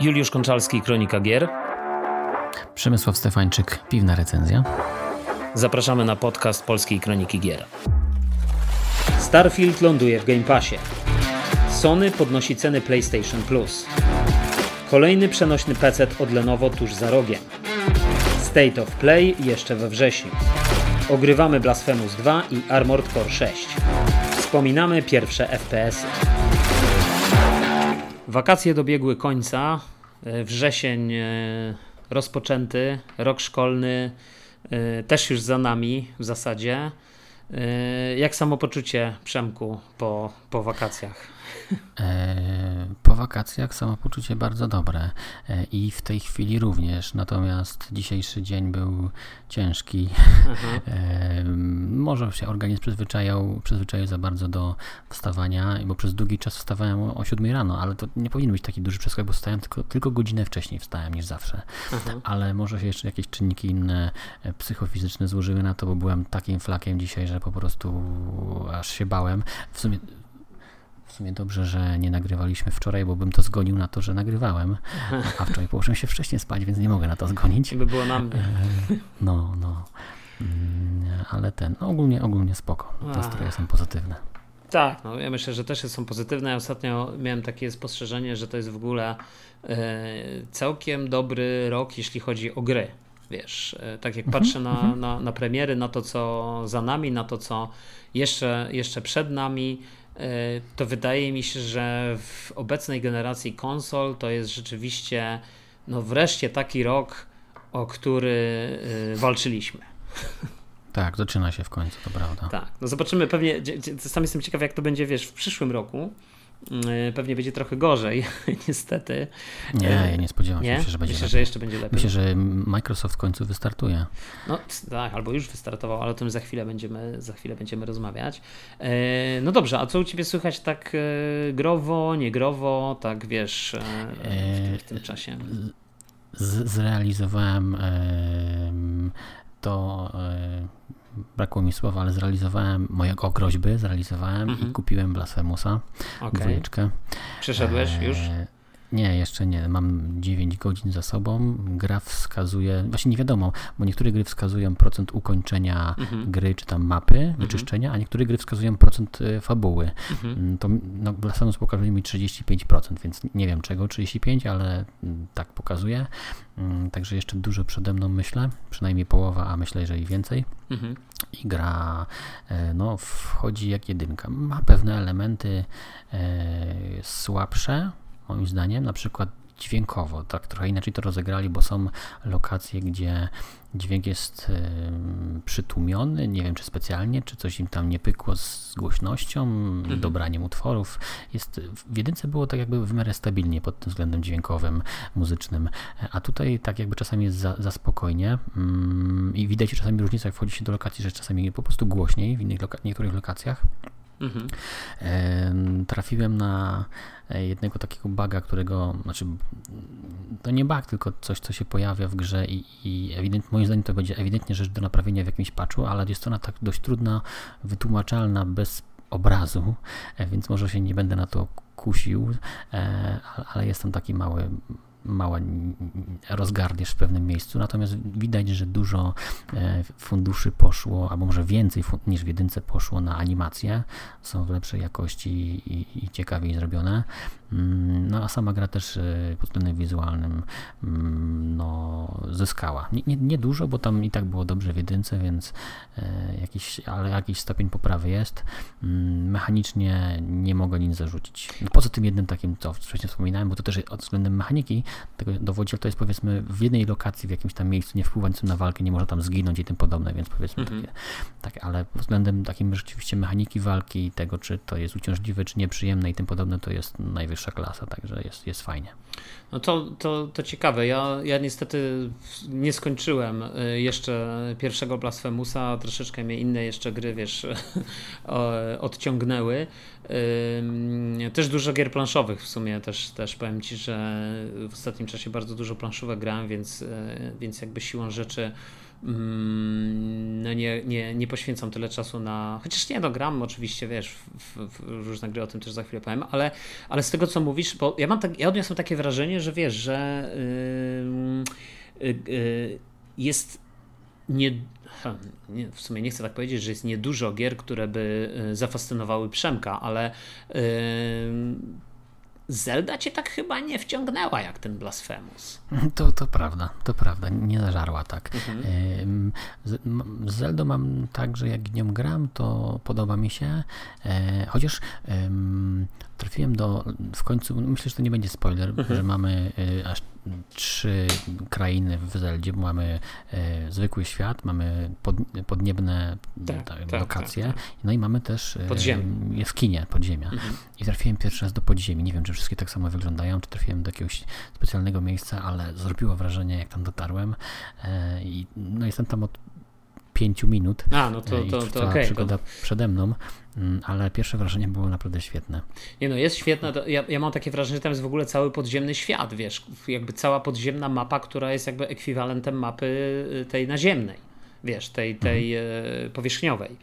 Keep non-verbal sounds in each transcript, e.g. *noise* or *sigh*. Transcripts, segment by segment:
Juliusz Konczalski, Kronika Gier. Przemysław Stefańczyk, Piwna Recenzja. Zapraszamy na podcast Polskiej Kroniki Gier. Starfield ląduje w Game Passie. Sony podnosi ceny PlayStation Plus. Kolejny przenośny PC od Lenovo tuż za rogiem. State of Play jeszcze we wrześniu. Ogrywamy Blasphemous 2 i Armored Core 6. Wspominamy pierwsze FPS-y. Wakacje dobiegły końca. E, wrzesień e, rozpoczęty, rok szkolny e, też już za nami w zasadzie. Jak samopoczucie Przemku po, po wakacjach? E, po wakacjach samopoczucie bardzo dobre e, i w tej chwili również, natomiast dzisiejszy dzień był ciężki. *laughs* E, może się organizm przyzwyczajał, przyzwyczaił za bardzo do wstawania, bo przez długi czas wstawałem o 7 rano, ale to nie powinien być taki duży przeskok, bo wstałem tylko, tylko godzinę wcześniej wstałem niż zawsze. Ale może się jeszcze jakieś czynniki inne psychofizyczne złożyły na to, bo byłem takim flakiem dzisiaj, że po prostu aż się bałem. W sumie w sumie dobrze, że nie nagrywaliśmy wczoraj, bo bym to zgonił na to, że nagrywałem. A wczoraj położyłem się wcześniej spać, więc nie mogę na to zgonić. By było nam. E, no, no. Mm, ale ten, no ogólnie, ogólnie spoko. Nastroje są pozytywne. Tak, no ja myślę, że też są pozytywne. Ja ostatnio miałem takie spostrzeżenie, że to jest w ogóle e, całkiem dobry rok, jeśli chodzi o gry. Wiesz, e, tak jak mhm, patrzę na, mhm. na, na premiery, na to, co za nami, na to, co jeszcze, jeszcze przed nami, to wydaje mi się, że w obecnej generacji konsol to jest rzeczywiście no wreszcie taki rok, o który e, walczyliśmy. Tak, zaczyna się w końcu, to prawda. Tak, no zobaczymy pewnie, sam jestem ciekaw jak to będzie, wiesz, w przyszłym roku, pewnie będzie trochę gorzej, *laughs* niestety. Nie, ja nie spodziewam nie? się, że będzie Myślę, lepiej. że jeszcze będzie lepiej. Myślę, że Microsoft w końcu wystartuje. No tak, albo już wystartował, ale o tym za chwilę będziemy, za chwilę będziemy rozmawiać. E, no dobrze, a co u Ciebie słychać tak e, growo, niegrowo, tak wiesz, e, w, tym, w tym czasie? Z, zrealizowałem to brakło mi słowa, ale zrealizowałem moje groźby, zrealizowałem mhm. i kupiłem Blasphemousa, okay. dwójeczkę. Przeszedłeś e, już? Nie, jeszcze nie. Mam 9 godzin za sobą. Gra wskazuje, właśnie nie wiadomo, bo niektóre gry wskazują procent ukończenia mhm. gry czy tam mapy, mhm. wyczyszczenia, a niektóre gry wskazują procent e, fabuły. Mhm. Mm, to no, Blasphemous pokazuje mi 35%, więc nie wiem czego 35, ale mm, tak pokazuje. Mm, także jeszcze dużo przede mną myślę, przynajmniej połowa, a myślę, że i więcej. Mhm. I gra e, no, wchodzi jak jedynka. Ma pewne elementy e, słabsze, moim zdaniem, na przykład dźwiękowo, tak trochę inaczej to rozegrali, bo są lokacje, gdzie dźwięk jest y, przytłumiony, nie wiem czy specjalnie, czy coś im tam nie pykło z głośnością, mhm. dobraniem utworów. Jest, w jedynce było tak jakby w miarę stabilnie pod tym względem dźwiękowym, muzycznym, a tutaj tak jakby czasami jest za, za spokojnie mm, i widać czasami różnicę, jak wchodzi się do lokacji, że czasami po prostu głośniej w innych loka niektórych lokacjach. Mhm. Trafiłem na e, jednego takiego baga, którego, znaczy to nie bug, tylko coś, co się pojawia w grze i, i ewident, moim zdaniem to będzie ewidentnie rzecz do naprawienia w jakimś patchu, ale jest ona tak dość trudna, wytłumaczalna, bez obrazu, e, więc może się nie będę na to kusił, e, ale jest tam taki mały mała rozgardiesz w pewnym miejscu, natomiast widać, że dużo e, funduszy poszło, albo może więcej niż w jedynce poszło na animację, są w lepszej jakości i, i ciekawiej zrobione. Mm, no a sama gra też e, pod względem wizualnym mm, no, zyskała. Nie, nie, nie, dużo, bo tam i tak było dobrze w jedynce, więc e, jakiś, ale jakiś stopień poprawy jest. Mm, mechanicznie nie mogę nic zarzucić. Poza tym jednym takim, co wcześniej wspominałem, bo to też od względem mechaniki tego dowodzi, to jest powiedzmy w jednej lokacji, w jakimś tam miejscu, nie wpływa nic na walkę, nie może tam zginąć i tym podobne, więc powiedzmy mhm. takie, takie, ale pod względem takim rzeczywiście mechaniki walki, tego czy to jest uciążliwe, czy nieprzyjemne i tym podobne, to jest najwyższa klasa, także jest, jest fajnie. No to, to, to ciekawe. Ja, ja niestety nie skończyłem y, jeszcze pierwszego Blasphemousa, troszeczkę mnie inne jeszcze gry, wiesz, *laughs* odciągnęły. Też dużo gier planszowych w sumie, też, też powiem Ci, że w ostatnim czasie bardzo dużo planszówek grałem, więc, y, więc jakby siłą rzeczy mm, no nie, nie, nie poświęcam tyle czasu na. Chociaż nie, no gram oczywiście, wiesz, w, w różne gry, o tym też za chwilę powiem, ale, ale z tego co mówisz, bo ja mam tak, ja odniosłem takie wrażenie, że wiesz, że yy, yy, jest nie, nie, w sumie nie chcę tak powiedzieć, że jest niedużo gier, które by y, zafascynowały Przemka, ale yy, Zelda cię tak chyba nie wciągnęła jak ten Blasphemous. *laughs* To, to prawda, to prawda, nie zażarła tak. Mhm. Z, z Zeldą mam tak, że jak nią gram, to podoba mi się, e, chociaż trafiłem do, w końcu, myślę, że to nie będzie spoiler, mhm. że mamy e, aż trzy krainy w Zeldzie. Mamy e, zwykły świat, mamy pod, podniebne tak, tak, tak lokacje, tak, tak. no i mamy też e, Podziemie. jaskinie, podziemia. Mhm. I trafiłem pierwszy raz do podziemi. Nie wiem, czy wszystkie tak samo wyglądają, czy trafiłem do jakiegoś specjalnego miejsca, ale zrobiło wrażenie, jak tam dotarłem. E, I no, jestem tam od pięciu minut. A, no to, to, to, to okay, przygoda to... przede mną, ale pierwsze wrażenie było naprawdę świetne. Nie no, jest świetne. Ja, ja mam takie wrażenie, że tam jest w ogóle cały podziemny świat, wiesz, jakby cała podziemna mapa, która jest jakby ekwiwalentem mapy y, tej naziemnej, wiesz, tej, tej mhm. powierzchniowej.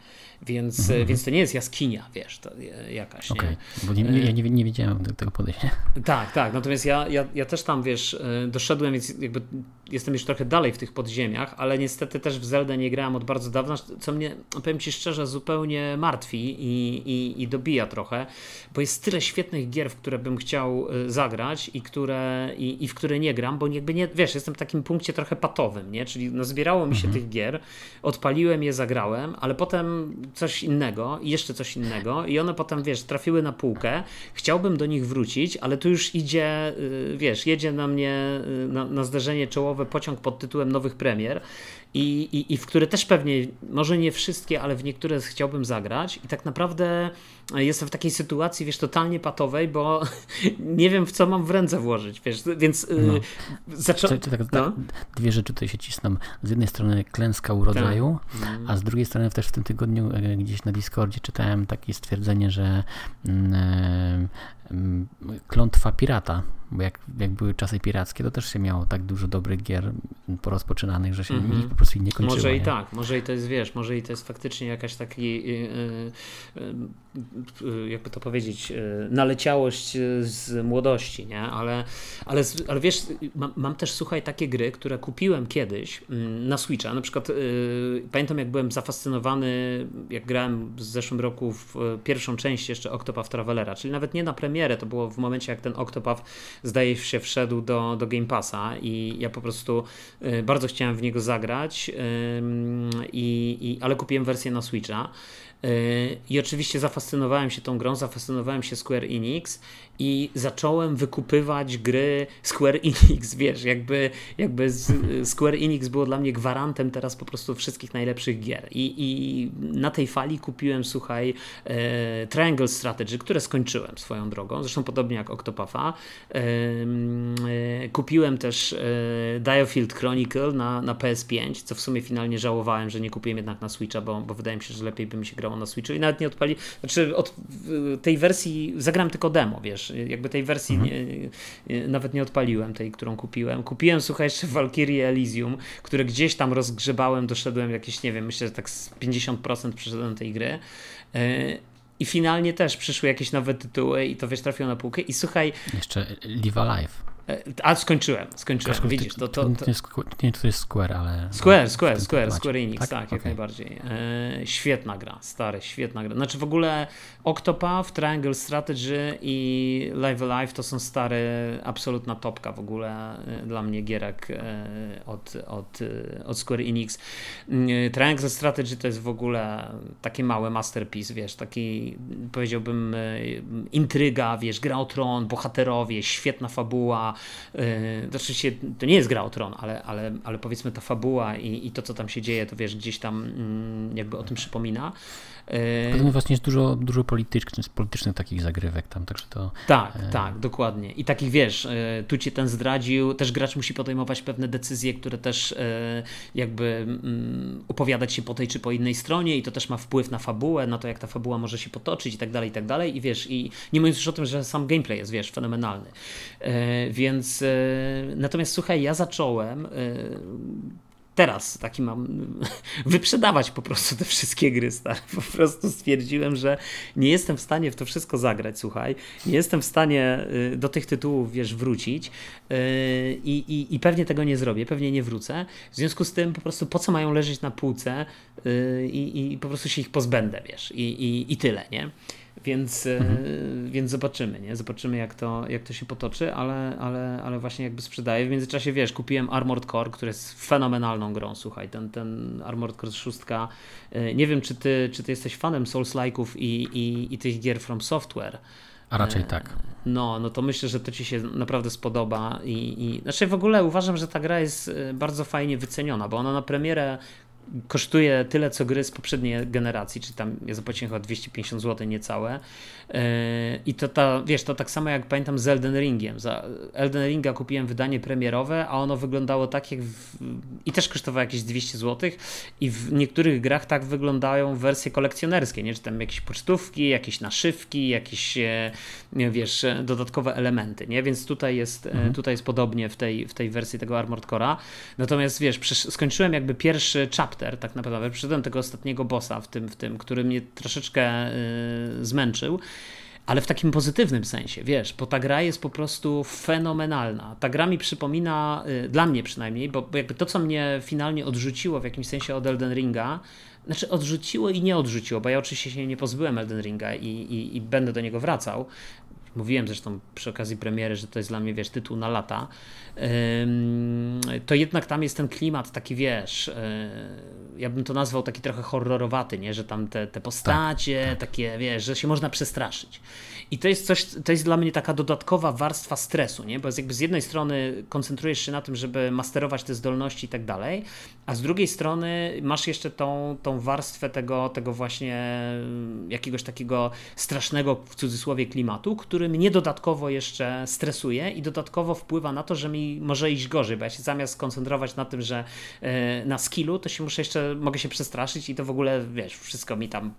Więc, mhm. więc to nie jest jaskinia, wiesz, to jakaś. Okay. Nie? Bo nie, ja nie, nie wiedziałem tego podejścia. Tak, tak. Natomiast ja, ja, ja też tam, wiesz, doszedłem, więc jakby jestem już trochę dalej w tych podziemiach, ale niestety też w Zeldę nie grałem od bardzo dawna, co mnie, powiem Ci szczerze, zupełnie martwi i, i, i dobija trochę, bo jest tyle świetnych gier, w które bym chciał e, zagrać i, które, i, i w które nie gram, bo jakby nie, wiesz, jestem w takim punkcie trochę patowym, nie? Czyli no, zbierało mi się mhm. tych gier, odpaliłem je, zagrałem, ale potem coś innego i jeszcze coś innego i one potem, wiesz, trafiły na półkę, chciałbym do nich wrócić, ale tu już idzie, y, wiesz, jedzie na mnie y, na, na zderzenie czołowe pociąg pod tytułem nowych premier i, i, i w które też pewnie, może nie wszystkie, ale w niektóre chciałbym zagrać. I tak naprawdę jestem w takiej sytuacji, wiesz, totalnie patowej, bo *laughs* nie wiem w co mam w ręce włożyć, wiesz, więc y, no. zacząłem... Tak, no. Dwie rzeczy tutaj się cisną. Z jednej strony klęska urodzaju, tak. a z drugiej strony też w tym tygodniu e, gdzieś na Discordzie czytałem takie stwierdzenie, że mm, e, mm, klątwa pirata bo jak, jak były czasy pirackie, to też się miało tak dużo dobrych gier porozpoczynanych, że się mm -hmm. po prostu nie kończyło. Może nie? i tak, może i to jest, wiesz, może i to jest faktycznie jakaś taki, yy, yy, jakby to powiedzieć, yy, naleciałość z młodości, nie? Ale, ale, ale wiesz, mam, mam, też, słuchaj, takie gry, które kupiłem kiedyś mm, na Switcha, na przykład pamiętam jak byłem zafascynowany, jak grałem w zeszłym roku w pierwszą część jeszcze Octopath Travelera, czyli nawet nie na premierę, to było w momencie jak ten Octopath zdaje się wszedł do, do Game Passa i ja po prostu y, bardzo chciałem w niego zagrać, i, ale kupiłem wersję na Switcha. Y, I oczywiście zafascynowałem się tą grą, zafascynowałem się Square Enix i zacząłem wykupywać gry Square Enix, wiesz, jakby, jakby Square Enix było dla mnie gwarantem teraz po prostu wszystkich najlepszych gier. I, i na tej fali kupiłem, słuchaj, e, Triangle Strategy, które skończyłem swoją drogą, zresztą podobnie jak Octopatha. E, e, kupiłem też e, Diofield Chronicle na, na PS5, co w sumie finalnie żałowałem, że nie kupiłem jednak na Switcha, bo, bo wydaje mi się, że lepiej by mi się grało na Switchu i nawet nie odpali, znaczy od tej wersji zagram tylko demo, wiesz, jakby tej wersji mhm. nie, nie, nawet nie odpaliłem, tej, którą kupiłem. Kupiłem, słuchaj, jeszcze Valkyrie Elysium, które gdzieś tam rozgrzebałem, doszedłem jakieś, nie wiem, myślę, że tak z 50% przeszedłem tej gry. E, I finalnie też przyszły jakieś nowe tytuły i to wiesz, trafiło na półkę. I słuchaj. Jeszcze Live Alive. E, a skończyłem, skończyłem. Kaszku, Widzisz, to, to, to... Nie, to jest Square, ale. Square, Square, Square, Square Enix, tak, tak okay. jak najbardziej. E, świetna gra, stary, świetna gra. Znaczy w ogóle Octopath, Triangle Strategy i Live Alive to są stare, absolutna topka w ogóle e, dla mnie gierek e, od, od, od Square Enix. E, Triangle Strategy to jest w ogóle takie małe masterpiece, wiesz, taki powiedziałbym intryga, wiesz, gra o tron, bohaterowie, świetna fabuła, yy, znaczy się, to nie jest gra o tron, ale, ale, ale powiedzmy ta fabuła i, i to, co tam się dzieje, to wiesz, gdzieś tam mm, jakby o tym przypomina. Poza tym właśnie jest dużo, dużo politycznych, politycznych takich zagrywek tam, także to... Tak, e... tak, dokładnie. I takich, wiesz, e, tu cię ten zdradził, też gracz musi podejmować pewne decyzje, które też e, jakby mm, opowiadać się po tej czy po innej stronie i to też ma wpływ na fabułę, na to, jak ta fabuła może się potoczyć i tak dalej, i tak dalej. I wiesz, i nie mówiąc już o tym, że sam gameplay jest, wiesz, fenomenalny. Więc natomiast słuchaj, ja zacząłem teraz taki mam *laughs* wyprzedawać po prostu te wszystkie gry, stary. Po prostu stwierdziłem, że nie jestem w stanie w to wszystko zagrać, słuchaj. Nie jestem w stanie y, do tych tytułów, wiesz, wrócić i, i, i pewnie tego nie zrobię, pewnie nie wrócę. W związku z tym po prostu po co mają leżeć na półce i, i po prostu się ich pozbędę, wiesz, i, i, i tyle, nie? Więc, e, mhm. więc zobaczymy, nie? Zobaczymy, jak to, jak to się potoczy, ale, ale, ale właśnie jakby sprzedaję. W międzyczasie, wiesz, kupiłem Armored Core, który jest fenomenalną grą, słuchaj, ten, ten Armored Core 6. E, nie wiem, czy ty, czy ty jesteś fanem Souls-like'ów i, i, i tych gier From Software. A raczej tak. No, no to myślę, że to ci się naprawdę spodoba i, i znaczy w ogóle uważam, że ta gra jest bardzo fajnie wyceniona, bo ona na premierę kosztuje tyle co gry z poprzedniej generacji, czy tam ja zapłaciłem chyba 250 zł niecałe. Yy, I to ta, wiesz, to tak samo jak pamiętam z Elden Ringiem. Za Elden Ringa kupiłem wydanie premierowe, a ono wyglądało tak jak w, i też kosztowało jakieś 200 zł i w niektórych grach tak wyglądają wersje kolekcjonerskie, nie? Czy tam jakieś pocztówki, jakieś naszywki, jakieś e, wiesz, dodatkowe elementy, nie? Więc tutaj jest, e, mhm. tutaj jest podobnie w tej, w tej wersji tego Armored Core'a. Natomiast wiesz, skończyłem jakby pierwszy chapter, tak naprawdę, przyszedłem tego ostatniego bossa w tym, w tym który mnie troszeczkę y, zmęczył ale w takim pozytywnym sensie, wiesz, bo ta gra jest po prostu fenomenalna. Ta gra mi przypomina, y, dla mnie przynajmniej, bo, bo jakby to, co mnie finalnie odrzuciło w jakimś sensie od Elden Ringa, znaczy odrzuciło i nie odrzuciło, bo ja oczywiście się nie pozbyłem Elden Ringa i, i, i będę do niego wracał, Mówiłem zresztą przy okazji premiery, że to jest dla mnie, wiesz, tytuł na lata. To jednak tam jest ten klimat taki, wiesz, e, ja bym to nazwał taki trochę horrorowaty, nie? Że tam te, te postacie, tak, tak. takie, wiesz, że się można przestraszyć. I to jest coś, to jest dla mnie taka dodatkowa warstwa stresu, nie? Bo jakby z jednej strony koncentrujesz się na tym, żeby masterować te zdolności i tak dalej, a z drugiej strony masz jeszcze tą, tą warstwę tego, tego właśnie jakiegoś takiego strasznego w cudzysłowie klimatu, który mnie dodatkowo jeszcze stresuje i dodatkowo wpływa na to, że mi może iść gorzej, bo ja się zamiast skoncentrować na tym, że e, na skillu, to się muszę jeszcze, mogę się przestraszyć i to w ogóle, wiesz, wszystko mi tam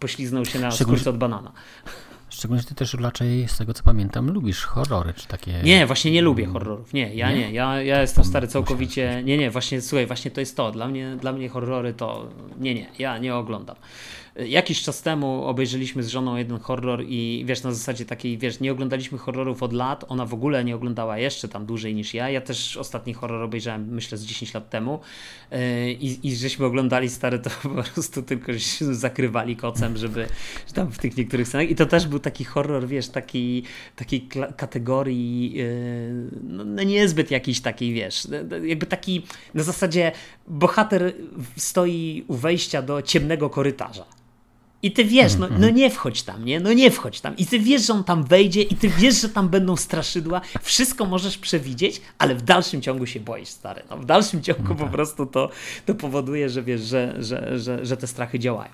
pośliznął się na skórce od banana. Szczególnie, że ty też raczej, z tego co pamiętam, lubisz horrory, czy takie... Nie, właśnie nie lubię horrorów. Nie, ja nie. nie. Ja, ja jestem stary całkowicie... Nie, nie, właśnie, słuchaj, właśnie to jest to. Dla mnie, dla mnie horrory to... Nie, nie, ja nie oglądam. Jakiś czas temu obejrzeliśmy z żoną jeden horror i wiesz, na zasadzie takiej, wiesz, nie oglądaliśmy horrorów od lat, ona w ogóle nie oglądała jeszcze tam dłużej niż ja. Ja też ostatni horror obejrzałem, myślę, z 10 lat temu yy, i, i żeśmy oglądali stare, to *laughs* po prostu tylko się zakrywali kocem, żeby że tam w tych niektórych scenach. I to też był taki horror, wiesz, taki, takiej kategorii, yy, no, no niezbyt jakiś taki, wiesz, jakby taki na zasadzie bohater stoi u wejścia do ciemnego korytarza. I ty wiesz, no, no nie wchodź tam, nie? No nie wchodź tam. I ty wiesz, że on tam wejdzie, i ty wiesz, że tam będą straszydła. Wszystko możesz przewidzieć, ale w dalszym ciągu się boisz, stary. No, w dalszym ciągu no tak. po prostu to, to powoduje, że wiesz, że, że, że, że te strachy działają.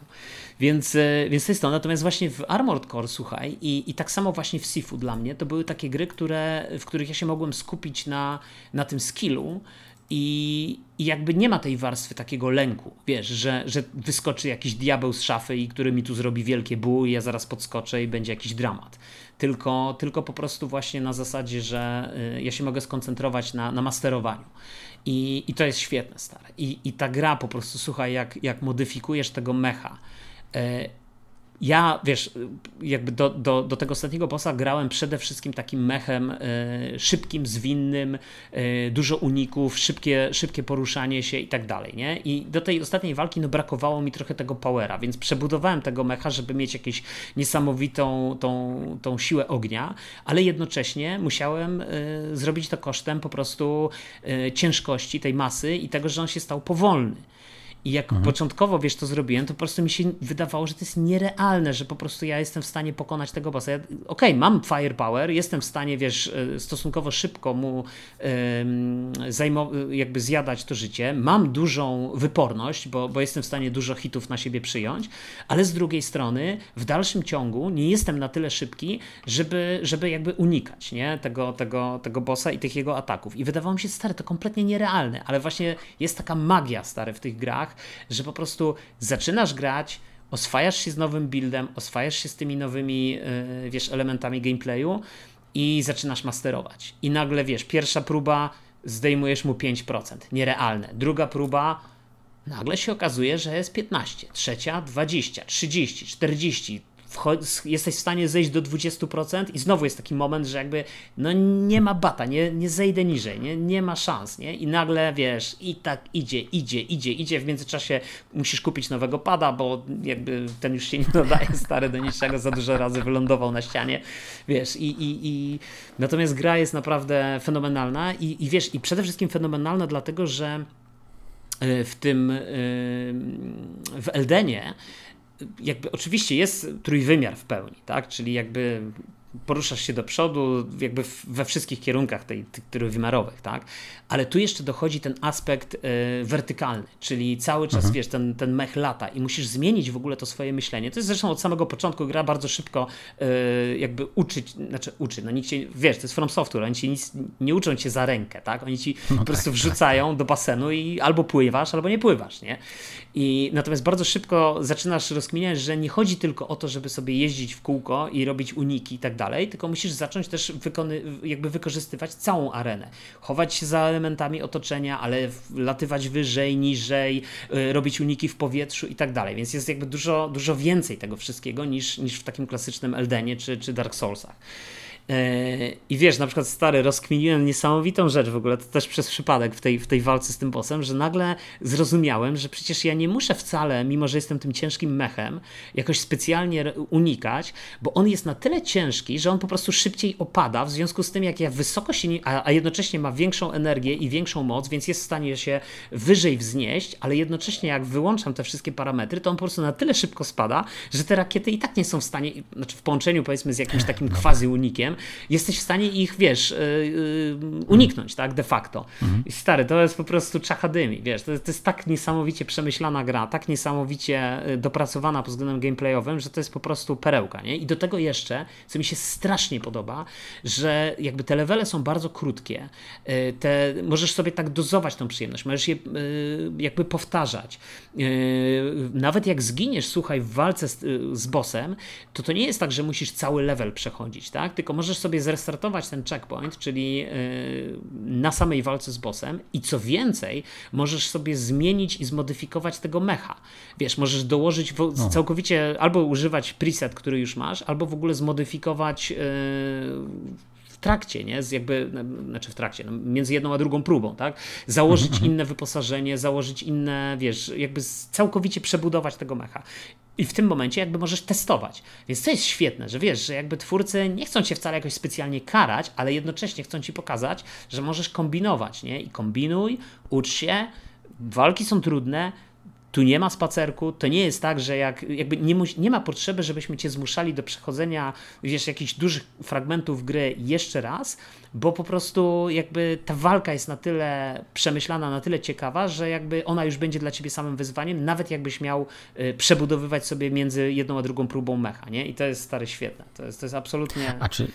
Więc, e, więc to jest to. Natomiast właśnie w Armored Core, słuchaj, i, i tak samo właśnie w Sifu dla mnie, to były takie gry, które, w których ja się mogłem skupić na, na tym skillu, i, I, jakby nie ma tej warstwy takiego lęku, wiesz, że, że wyskoczy jakiś diabeł z szafy i który mi tu zrobi wielkie i ja zaraz podskoczę i będzie jakiś dramat. Tylko, tylko po prostu właśnie na zasadzie, że y, ja się mogę skoncentrować na, na masterowaniu. I, I to jest świetne, stare. I, I ta gra po prostu, słuchaj, jak, jak modyfikujesz tego mecha, y, ja, wiesz, jakby do, do, do tego ostatniego bossa grałem przede wszystkim takim mechem e, szybkim, zwinnym, e, dużo uników, szybkie, szybkie poruszanie się i tak dalej, nie? I do tej ostatniej walki no brakowało mi trochę tego powera, więc przebudowałem tego mecha, żeby mieć jakąś niesamowitą tą, tą siłę ognia, ale jednocześnie musiałem e, zrobić to kosztem po prostu ciężkości tej masy i tego, że on się stał powolny. I jak mhm. początkowo, wiesz, to zrobiłem, to po prostu mi się wydawało, że to jest nierealne, że po prostu ja jestem w stanie pokonać tego bossa. Ja, Okej, okay, mam firepower, jestem w stanie, wiesz, e, stosunkowo szybko mu um, jakby zjadać to życie, mam dużą wyporność, bo, bo jestem w stanie dużo hitów na siebie przyjąć, ale z drugiej strony w dalszym ciągu nie jestem na tyle szybki, żeby, żeby jakby unikać, nie, tego, tego, tego bossa i tych jego ataków. I wydawało mi się, stary, to kompletnie nierealne, ale właśnie jest taka magia, stary, w tych grach, że po prostu zaczynasz grać, oswajasz się z nowym buildem, oswajasz się z tymi nowymi, yy, wiesz, elementami gameplayu i zaczynasz masterować. I nagle, wiesz, pierwsza próba zdejmujesz mu 5%. Nierealne. Druga próba, nagle się okazuje, że jest 15. Trzecia 20, 30, 40 jesteś w stanie zejść do 20% i znowu jest taki moment, że jakby no nie ma bata, nie, nie zejdę niżej, nie, nie ma szans, nie? I nagle wiesz, i tak idzie, idzie, idzie, idzie, w międzyczasie musisz kupić nowego pada, bo jakby ten już się nie nadaje *laughs* stary do niczego, za dużo razy wylądował na ścianie, wiesz, i, i, i natomiast gra jest naprawdę fenomenalna i, i wiesz, i przede wszystkim fenomenalna dlatego, że e, w tym e, w Eldenie jakby oczywiście jest trójwymiar w pełni, tak? Czyli jakby poruszasz się do przodu jakby we wszystkich kierunkach tej, tych trójwymiarowych, tak? Ale tu jeszcze dochodzi ten aspekt y, wertykalny, czyli cały czas, mhm. wiesz, ten, ten mech lata i musisz zmienić w ogóle to swoje myślenie. To jest zresztą od samego początku gra bardzo szybko y, jakby uczyć, znaczy uczy, no nikt cię, wiesz, to jest From Software, oni ci nic, nie uczą cię za rękę, tak? Oni ci no po prostu tak, wrzucają tak. do basenu i albo pływasz, albo nie pływasz, nie? I natomiast bardzo szybko zaczynasz rozkminiać, że nie chodzi tylko o to, żeby sobie jeździć w kółko i robić uniki i tak dalej, tylko musisz zacząć też wykony, jakby wykorzystywać całą arenę. Chować się za elementami otoczenia, ale latywać wyżej, niżej, yy, robić uniki w powietrzu i tak dalej. Więc jest jakby dużo, dużo więcej tego wszystkiego niż, niż w takim klasycznym Eldenie czy, czy Dark Soulsach. E, I wiesz, na przykład stary, rozkminiłem niesamowitą rzecz w ogóle, to też przez przypadek w tej, w tej walce z tym bossem, że nagle zrozumiałem, że przecież ja nie muszę wcale, mimo że jestem tym ciężkim mechem, jakoś specjalnie unikać, bo on jest na tyle ciężki, że on po prostu szybciej opada, w związku z tym, jak ja wysoko się, nie, a, a jednocześnie ma większą energię i większą moc, więc jest w stanie się wyżej wznieść, ale jednocześnie jak wyłączam te wszystkie parametry, to on po prostu na tyle szybko spada, że te rakiety i tak nie są w stanie, znaczy w połączeniu powiedzmy z jakimś takim quasi unikiem, jesteś w stanie ich, wiesz, yy, uniknąć, tak, de facto. Mhm. Stary, to jest po prostu czachadymi, wiesz, to jest, to jest tak niesamowicie przemyślana gra, tak niesamowicie y, dopracowana pod względem gameplayowym, że to jest po prostu perełka, nie? I do tego jeszcze, co mi się strasznie podoba, że jakby te levele są bardzo krótkie, te, możesz sobie tak dozować tą przyjemność, możesz je jakby powtarzać. Nawet jak zginiesz, słuchaj, w walce z, z bossem, to to nie jest tak, że musisz cały level przechodzić, tak? Tylko możesz możesz sobie zrestartować ten checkpoint, czyli yy, na samej walce z bossem i co więcej, możesz sobie zmienić i zmodyfikować tego mecha. Wiesz, możesz dołożyć no. całkowicie albo używać preset, który już masz, albo w ogóle zmodyfikować yy, trakcie, nie? Z jakby, znaczy w trakcie, no, między jedną a drugą próbą, tak? Założyć mhm. inne wyposażenie, założyć inne, wiesz, jakby całkowicie przebudować tego mecha. I w tym momencie jakby możesz testować. Więc to jest świetne, że wiesz, że jakby twórcy nie chcą cię wcale jakoś specjalnie karać, ale jednocześnie chcą ci pokazać, że możesz kombinować, nie? I kombinuj, ucz się, walki są trudne, tu nie ma spacerku, to nie jest tak, że jak, jakby nie, nie ma potrzeby, żebyśmy cię zmuszali do przechodzenia wiesz, jakichś dużych fragmentów gry jeszcze raz, bo po prostu jakby ta walka jest na tyle przemyślana, na tyle ciekawa, że jakby ona już będzie dla ciebie samym wyzwaniem, nawet jakbyś miał y, przebudowywać sobie między jedną a drugą próbą mecha, nie? I to jest stary świetne. To jest, to jest absolutnie. A czy.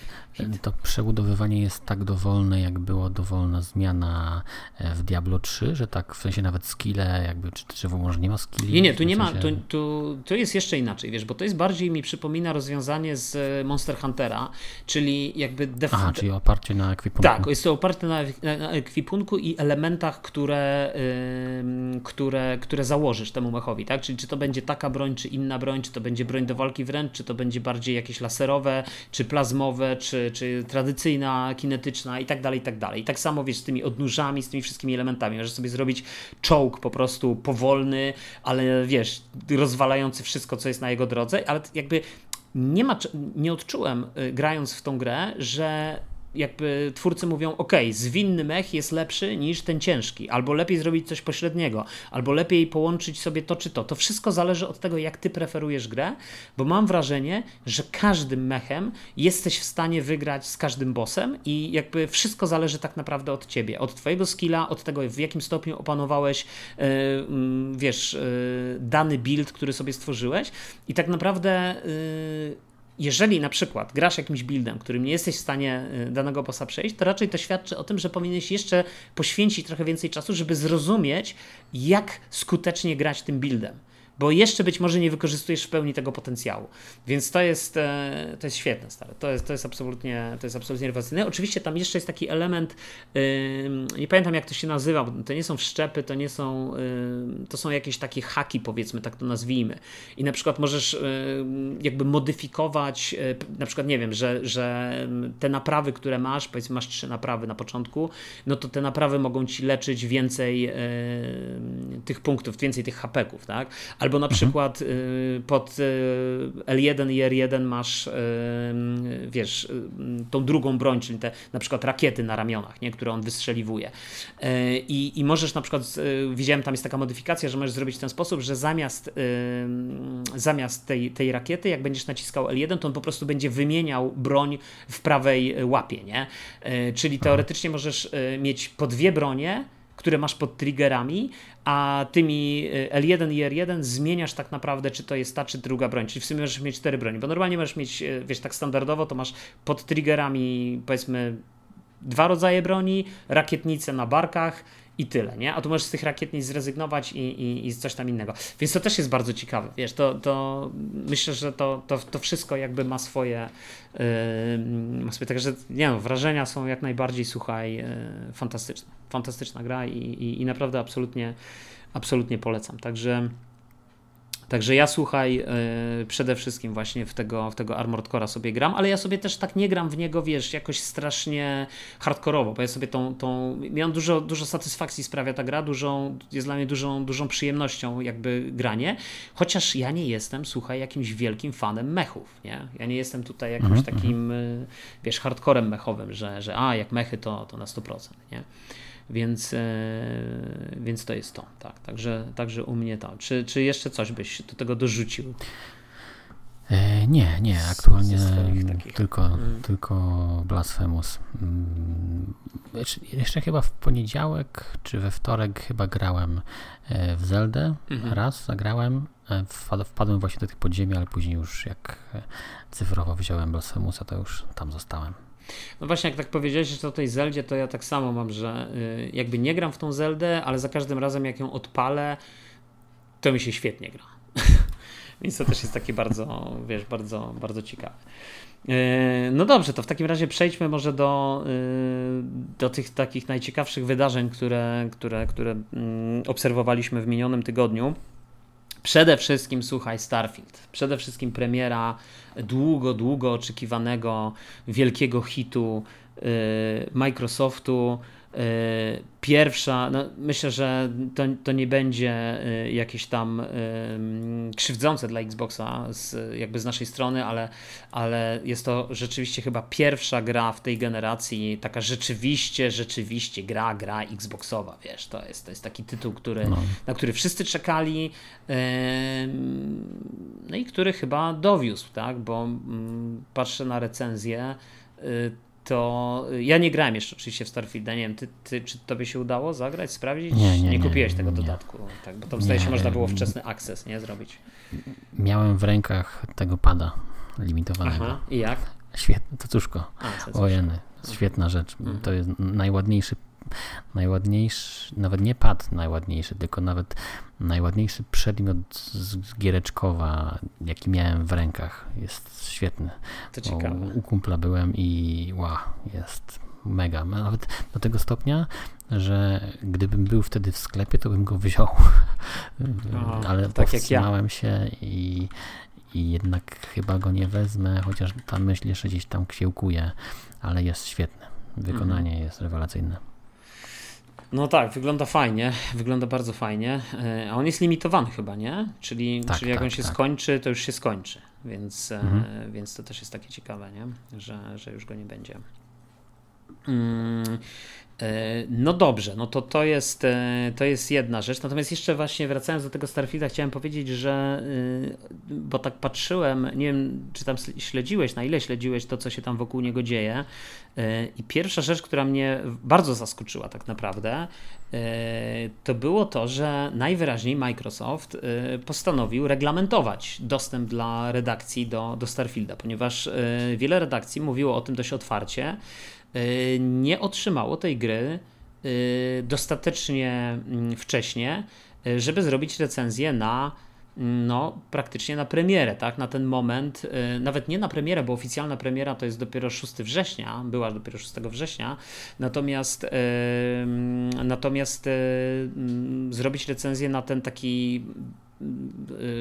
To przebudowywanie jest tak dowolne, jak była dowolna zmiana e, w Diablo 3, że tak w sensie nawet skille, jakby, czy, czy może nie ma skilli? Nie, nie, tu nie sensie... ma, tu, tu, tu jest jeszcze inaczej, wiesz, bo to jest bardziej mi przypomina rozwiązanie z Monster Huntera, czyli jakby def... Aha, czyli oparcie na ekwipunku. Tak, jest to oparte na, na ekwipunku i elementach, które, yy, które, które założysz temu mechowi, tak? Czyli czy to będzie taka broń, czy inna broń, czy to będzie broń do walki wręcz, czy to będzie bardziej jakieś laserowe, czy plazmowe, czy, czy tradycyjna, kinetyczna i tak dalej, i tak dalej. I tak samo wiesz, z tymi odnóżami, z tymi wszystkimi elementami. Możesz sobie zrobić czołg po prostu powolny, ale wiesz, rozwalający wszystko, co jest na jego drodze, ale jakby nie, ma, nie odczułem, y, grając w tą grę, że jakby twórcy mówią, ok, zwinny mech jest lepszy niż ten ciężki, albo lepiej zrobić coś pośredniego, albo lepiej połączyć sobie to czy to. To wszystko zależy od tego, jak ty preferujesz grę, bo mam wrażenie, że każdym mechem jesteś w stanie wygrać z każdym bossem i jakby wszystko zależy tak naprawdę od ciebie, od twojego skilla, od tego, w jakim stopniu opanowałeś, yy, wiesz, yy, dany build, który sobie stworzyłeś i tak naprawdę yy, jeżeli na przykład grasz jakimś buildem, którym nie jesteś w stanie y, danego bossa przejść, to raczej to świadczy o tym, że powinieneś jeszcze poświęcić trochę więcej czasu, żeby zrozumieć, jak skutecznie grać tym buildem. Bo jeszcze być może nie wykorzystujesz w pełni tego potencjału. Więc to jest, to jest świetne, stare. To jest, to jest absolutnie, to jest absolutnie rewelacyjne. Oczywiście tam jeszcze jest taki element, nie pamiętam jak to się nazywa, to nie są wszczepy, to nie są, to są jakieś takie haki, powiedzmy, tak to nazwijmy. I na przykład możesz jakby modyfikować, na przykład, nie wiem, że, że te naprawy, które masz, powiedzmy, masz trzy naprawy na początku, no to te naprawy mogą ci leczyć więcej e, tych punktów, więcej tych hapeków, tak? Albo na mhm. przykład e, pod e, L1 i R1 masz, e, wiesz, tą drugą broń, czyli te na przykład rakiety na ramionach, nie? które on wystrzeliwuje. I, I możesz na przykład, widziałem tam jest taka modyfikacja, że możesz zrobić w ten sposób, że zamiast, zamiast tej, tej rakiety, jak będziesz naciskał L1, to on po prostu będzie wymieniał broń w prawej łapie, nie? Czyli teoretycznie możesz mieć po dwie bronie, które masz pod triggerami, a tymi L1 i R1 zmieniasz tak naprawdę, czy to jest ta, czy druga broń. Czyli w sumie możesz mieć cztery broni, bo normalnie możesz mieć, wiesz, tak standardowo, to masz pod triggerami, powiedzmy, dwa rodzaje broni, rakietnice na barkach i tyle, nie? A tu możesz z tych rakietnic zrezygnować i, i, i coś tam innego. Więc to też jest bardzo ciekawe, wiesz, to, to myślę, że to, to, to wszystko jakby ma swoje, yy, ma swoje, także nie no, wrażenia są jak najbardziej, słuchaj, yy, fantastyczne. Fantastyczna gra i, i, i naprawdę absolutnie, absolutnie polecam. Także Także ja słuchaj, yy, przede wszystkim właśnie w tego, w tego Armored Core'a sobie gram, ale ja sobie też tak nie gram w niego, wiesz, jakoś strasznie hardkorowo, bo ja sobie tą, tą miałem dużo, dużo satysfakcji sprawia ta gra, dużą, jest dla mnie dużą, dużą przyjemnością jakby granie, chociaż ja nie jestem, słuchaj, jakimś wielkim fanem mechów, nie? Ja nie jestem tutaj jakimś -hmm. takim, y, wiesz, hardcorem mechowym, że, że a, jak mechy to, to na 100%, nie? Więc, e, więc to jest to. Tak, także, także u mnie to. Czy, czy jeszcze coś byś do tego dorzucił? E, nie, nie, aktualnie tylko, mm. tylko Blasphemous. Mm, jeszcze chyba w poniedziałek czy we wtorek chyba grałem e, w Zeldę. Mm -hmm. Raz zagrałem. Wpadłem właśnie do tych podziemi, ale później już jak cyfrowo wziąłem Blasphemousa, to już tam zostałem. No właśnie, jak tak powiedziałeś o tej Zeldzie, to ja tak samo mam, że y, jakby nie gram w tą Zeldę, ale za każdym razem jak ją odpalę, to mi się świetnie gra. *laughs* Więc to też jest takie bardzo, wiesz, bardzo, bardzo ciekawe. Y, no dobrze, to w takim razie przejdźmy może do, y, do tych takich najciekawszych wydarzeń, które, które, które mm, obserwowaliśmy w minionym tygodniu. Przede wszystkim, słuchaj, Starfield. Przede wszystkim premiera długo, długo oczekiwanego wielkiego hitu y, Microsoftu pierwsza, no myślę, że to, to nie będzie e, jakieś tam krzywdzące dla Xboxa z, jakby z naszej strony, ale, ale jest to rzeczywiście chyba pierwsza gra w tej generacji, taka rzeczywiście, rzeczywiście gra, gra Xboxowa, wiesz, to jest, to jest taki tytuł, który, no. na który wszyscy czekali, no i który chyba dowiózł, tak, bo mm, patrzę na recenzję, to ja nie grałem jeszcze oczywiście w Starfielda, nie wiem, ty, ty, czy tobie się udało zagrać, sprawdzić? Nie, nie, nie kupiłeś tego dodatku, tak, bo tam zdaje się można było wczesny akces, nie, zrobić. Miałem w rękach tego pada limitowanego. Aha, i jak? Świetne, to cóżko. Ojeny, świetna rzecz. Mhm. To jest najładniejszy najładniejszy, nawet nie pad najładniejszy, tylko nawet najładniejszy przedmiot z Giereczkowa, jaki miałem w rękach. Jest świetny. To ciekawe. U kumpla byłem i wow, jest mega. Nawet do tego stopnia, że gdybym był wtedy w sklepie, to bym go wziął. *laughs* Ale tak powstrzymałem ja. się i, i jednak chyba go nie wezmę, chociaż ta myśl jeszcze gdzieś tam kiełkuje, ale jest świetny. Wykonanie mhm. jest rewelacyjne. No tak, wygląda fajnie, wygląda bardzo fajnie. E, a on jest limitowany chyba, nie? Czyli, tak, czyli jak tak, on się tak. skończy, to już się skończy. Więc, e, mhm. więc to też jest takie ciekawe, nie? Że, że już go nie będzie. E, no dobrze, no to to jest, to jest jedna rzecz. Natomiast jeszcze właśnie wracając do tego Starfielda, chciałem powiedzieć, że bo tak patrzyłem, nie wiem, czy tam śledziłeś, na ile śledziłeś to, co się tam wokół niego dzieje. E, I pierwsza rzecz, która mnie bardzo zaskoczyła tak naprawdę, e, to było to, że najwyraźniej Microsoft e, postanowił reglamentować dostęp dla redakcji do, do Starfielda, ponieważ wiele redakcji mówiło o tym dość otwarcie, nie otrzymało tej gry dostatecznie mm, wcześnie, żeby zrobić recenzję na no, praktycznie na premierę, tak? Na ten moment, yy, nawet nie na premierę, bo oficjalna premiera to jest dopiero 6 września, była dopiero 6 września, natomiast, yy, natomiast yy, zrobić recenzję na ten taki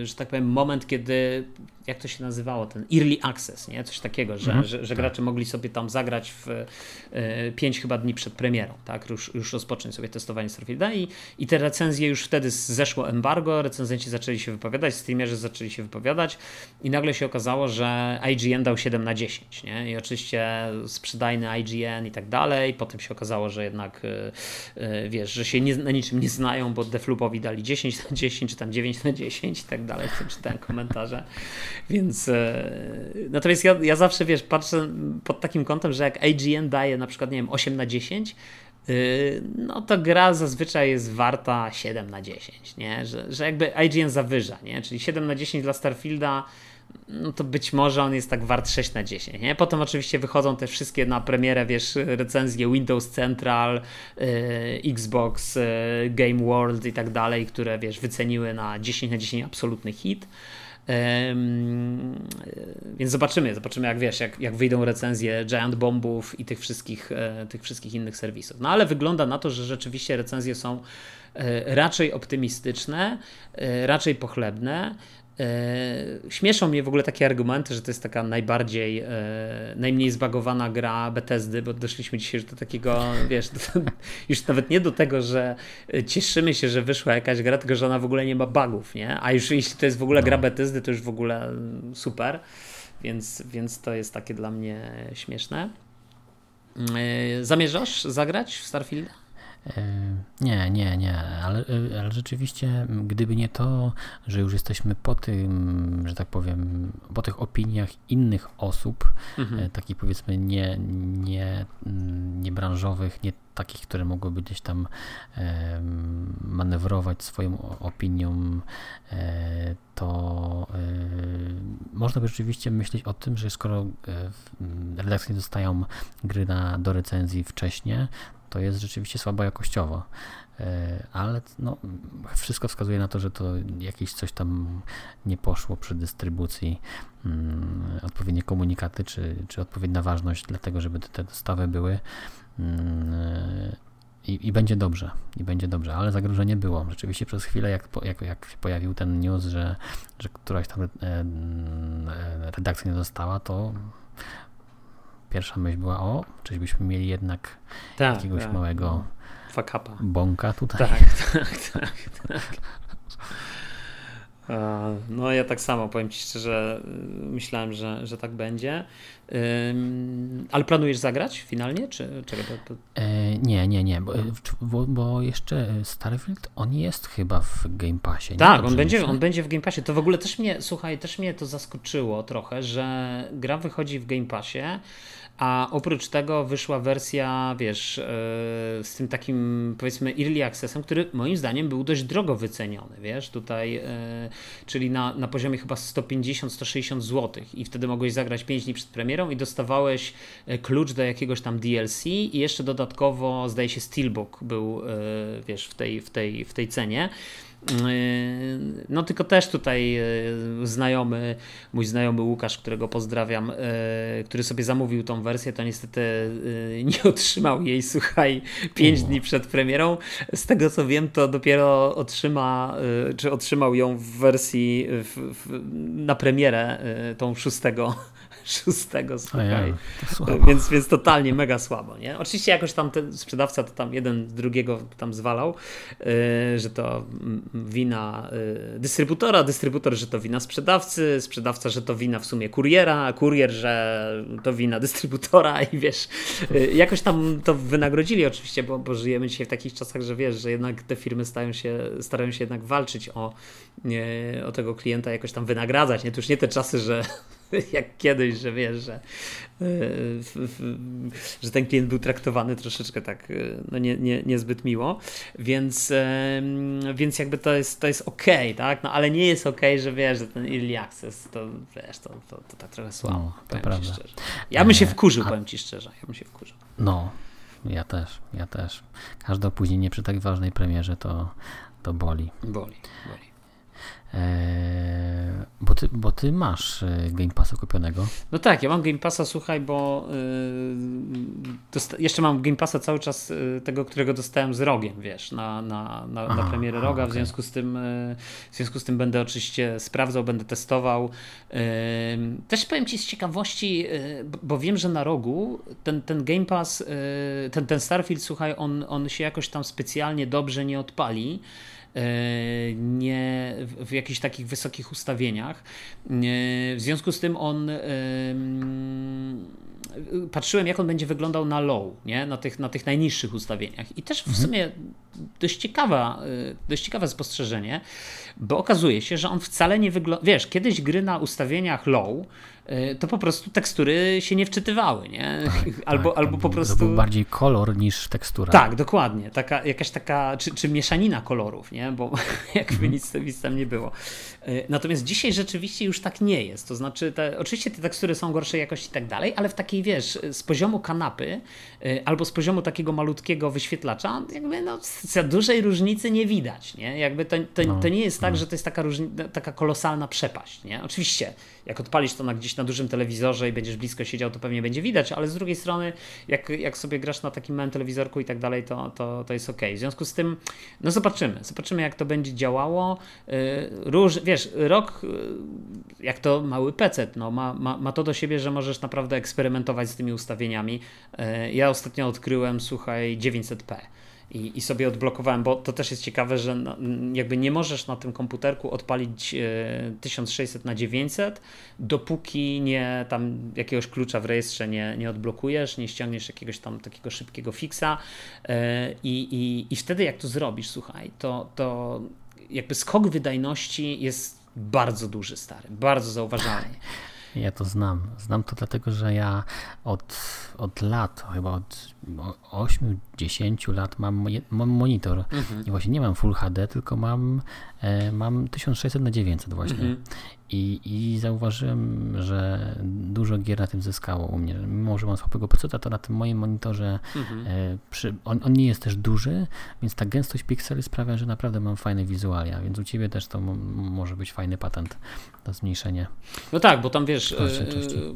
że tak powiem, moment, kiedy jak to się nazywało, ten early access, nie? Coś takiego, że, mhm. że, że, gracze mogli sobie tam zagrać w e, pięć chyba dni przed premierą, tak? Już, już rozpocząć sobie testowanie Starfielda i, i te recenzje już wtedy zeszło embargo, recenzenci zaczęli się wypowiadać, streamerzy zaczęli się wypowiadać i nagle się okazało, że IGN dał 7 na 10, nie? I oczywiście sprzedajny IGN i tak dalej, potem się okazało, że jednak e, wiesz, że się nie, na niczym nie znają, bo Deflupowi dali 10 na 10, czy tam 9 na 10 i tak dalej, czytałem komentarze. Więc e, natomiast ja, ja zawsze wiesz, patrzę pod takim kątem, że jak IGN daje na przykład, nie wiem, 8 na 10, y, no to gra zazwyczaj jest warta 7 na 10, nie? Że, że jakby IGN zawyża, nie? Czyli 7 na 10 dla Starfielda, no to być może on jest tak wart 6 na 10, nie? Potem oczywiście wychodzą te wszystkie na premierę, wiesz, recenzje Windows Central, yy, Xbox, yy, Game World i tak dalej, które, wiesz, wyceniły na 10 na 10 absolutny hit. Więc zobaczymy, zobaczymy jak wiesz, jak, jak wyjdą recenzje Giant Bombów i tych wszystkich, e, tych wszystkich innych serwisów. No ale wygląda na to, że rzeczywiście recenzje są e, raczej optymistyczne, e, raczej pochlebne. E, śmieszą mnie w ogóle takie argumenty, że to jest taka najbardziej, e, najmniej zbagowana gra Bethesdy, bo doszliśmy dzisiaj do takiego, wiesz, do, *laughs* już nawet nie do tego, że cieszymy się, że wyszła jakaś gra, tylko że ona w ogóle nie ma bugów, nie? A już jeśli to jest w ogóle gra no. Bethesdy, to już w ogóle super, więc, więc to jest takie dla mnie śmieszne. E, zamierzasz zagrać w Starfield? E, nie, nie, nie, ale, e, ale rzeczywiście, gdyby nie to, że już jesteśmy po tym, że tak powiem, po tych opiniach innych osób, mhm. E, takich powiedzmy nie, nie, nie branżowych, nie takich, które mogłyby gdzieś tam manewrować swoją opinią, to można by rzeczywiście myśleć o tym, że skoro redakcje dostają gry na, do recenzji wcześniej, to jest rzeczywiście słabo jakościowo. E, ale no, wszystko wskazuje na to, że to jakieś coś tam nie poszło przy dystrybucji, mm, odpowiednie komunikaty, czy, czy odpowiednia ważność, dlatego żeby te dostawy były. Mm, i, I, będzie dobrze, i będzie dobrze, ale zagrożenie było. Rzeczywiście przez chwilę, jak, jak, jak się pojawił ten news, że, że któraś tam e, e, redakcja nie dostała, to pierwsza myśl była, o, czyś byśmy mieli jednak tak, jakiegoś tak, małego. Fakapa. bąka tutaj. Tak, *laughs* tak, tak, tak. No ja tak samo, powiem Ci szczerze, myślałem, że, że tak będzie. Ale planujesz zagrać finalnie, czy czego to, to... E, nie, nie, nie, bo, bo, jeszcze Starfield, on jest chyba w Game Passie. Tak, on będzie, on będzie w Game Passie. To w ogóle też mnie, słuchaj, też mnie to zaskoczyło trochę, że gra wychodzi w Game Passie, a oprócz tego wyszła wersja, wiesz, e, z tym takim powiedzmy early accessem, który moim zdaniem był dość drogo wyceniony, wiesz, tutaj, e, czyli na, na poziomie chyba 150-160 zł i wtedy mogłeś zagrać 5 dni przed premierą i dostawałeś e, klucz do jakiegoś tam DLC i jeszcze dodatkowo zdaje się Steelbook był, wiesz, w tej, w tej, w tej cenie. Yy, no tylko też tutaj yy, znajomy, mój znajomy Łukasz, którego pozdrawiam, yy, który sobie zamówił tą wersję, to niestety nie otrzymał jej, słuchaj, 5 dni przed premierą. Z tego co wiem, to dopiero otrzyma, czy otrzymał ją w wersji w, w, na premierę tą 6 szóstego, słuchaj. więc, więc totalnie mega słabo, nie? Oczywiście jakoś tam ten sprzedawca to tam jeden drugiego tam zwalał, yy, że to wina yy, dystrybutora, dystrybutor, że to wina sprzedawcy, sprzedawca, że to wina w sumie kuriera, kurier, że to wina dystrybutora i wiesz, yy, jakoś tam to wynagrodzili oczywiście, bo, bo żyjemy dzisiaj w takich czasach, że wiesz, że jednak te firmy stają się, starają się jednak walczyć o, o tego klienta, jakoś tam wynagradzać, nie? To już nie te czasy, że *laughs* jak kiedyś, że wiesz, że, e, że ten klient był traktowany troszeczkę tak e, no nie, nie, niezbyt miło, więc, więc jakby to jest, to jest ok, tak? No ale nie jest ok, że wiesz, że ten early access to wiesz, to, to, to tak trochę słabo, no, to prawda. Ja bym się e, wkurzył, A... powiem ci szczerze, ja bym się wkurzył. No, ja też, ja też. Każde opóźnienie przy tak ważnej premierze to, to boli. Boli, boli. E, bo, ty, bo ty masz e, Game Passa kupionego. No tak, ja mam Game Passa, słuchaj, bo yy, jeszcze mam Game Passa cały czas yy, tego, którego dostałem z rogiem, wiesz, na, na, na, aha, na premierę roga, okay. w, związku z tym, yy, w związku z tym będę oczywiście sprawdzał, będę testował. też powiem Ci z ciekawości, bo wiem, że na rogu ten, ten Game Pass, ten, ten Starfield, słuchaj, on, on się jakoś tam specjalnie dobrze nie odpali. E, nie w jakichś takich wysokich ustawieniach. E, w związku z tym on patrzyłem, jak on będzie wyglądał na low, nie? Na, tych, na tych najniższych ustawieniach. I też w mhm. sumie dość, ciekawa, e, dość ciekawe spostrzeżenie, bo okazuje się, że on wcale nie wygląda. Wiesz, kiedyś gry na ustawieniach low to po prostu tekstury się nie wczytywały, nie? Tak, *laughs* albo, tak, albo po prostu. To był bardziej kolor niż tekstura. Tak, dokładnie. Taka, jakaś taka, czy, czy mieszanina kolorów, nie? Bo *laughs* jakby mhm. nic, nic tam nie było. Y, natomiast dzisiaj rzeczywiście już tak nie jest. To znaczy, te, oczywiście te tekstury są gorszej jakości i tak dalej, ale w takiej, wiesz, z poziomu kanapy albo z poziomu takiego malutkiego wyświetlacza, jakby no, za dużej różnicy nie widać, nie? Jakby to, to, no, to nie jest tak, no. że to jest taka, różni, taka kolosalna przepaść, nie? Oczywiście, jak odpalisz to na gdzieś na dużym telewizorze i będziesz blisko siedział, to pewnie będzie widać, ale z drugiej strony, jak, jak sobie grasz na takim małym telewizorku i tak dalej, to, to, to jest ok. W związku z tym, no zobaczymy. Zobaczymy, jak to będzie działało. Y, róż, wiesz, rok, y, jak to mały PC, no, ma, ma, ma to do siebie, że możesz naprawdę eksperymentować z tymi ustawieniami. Y, ja ostatnio odkryłem, słuchaj, 900p i, i sobie odblokowałem, bo to też jest ciekawe, że no, jakby nie możesz na tym komputerku odpalić e, 1600 na 900, dopóki nie tam jakiegoś klucza w rejestrze nie, nie odblokujesz, nie ściągniesz jakiegoś tam takiego szybkiego fixa e, i, i, i wtedy jak to zrobisz, słuchaj, to, to jakby skok wydajności jest bardzo duży, stary, bardzo zauważalny. Ja to znam. Znam to dlatego, że ja od, od lat, chyba od 8-10 lat mam, mam monitor. Mhm. I właśnie nie mam Full HD, tylko mam, e, mam 1600 na 900 właśnie. Mhm. I, I zauważyłem, że dużo gier na tym zyskało u mnie. Mimo, że mam słabego PC, to na tym moim monitorze mhm. e, przy, on, on, nie jest też duży, więc ta gęstość pikseli sprawia, że naprawdę mam fajne wizualia, więc u Ciebie też to może być fajny patent, to zmniejszenie. No tak, bo tam wiesz, e,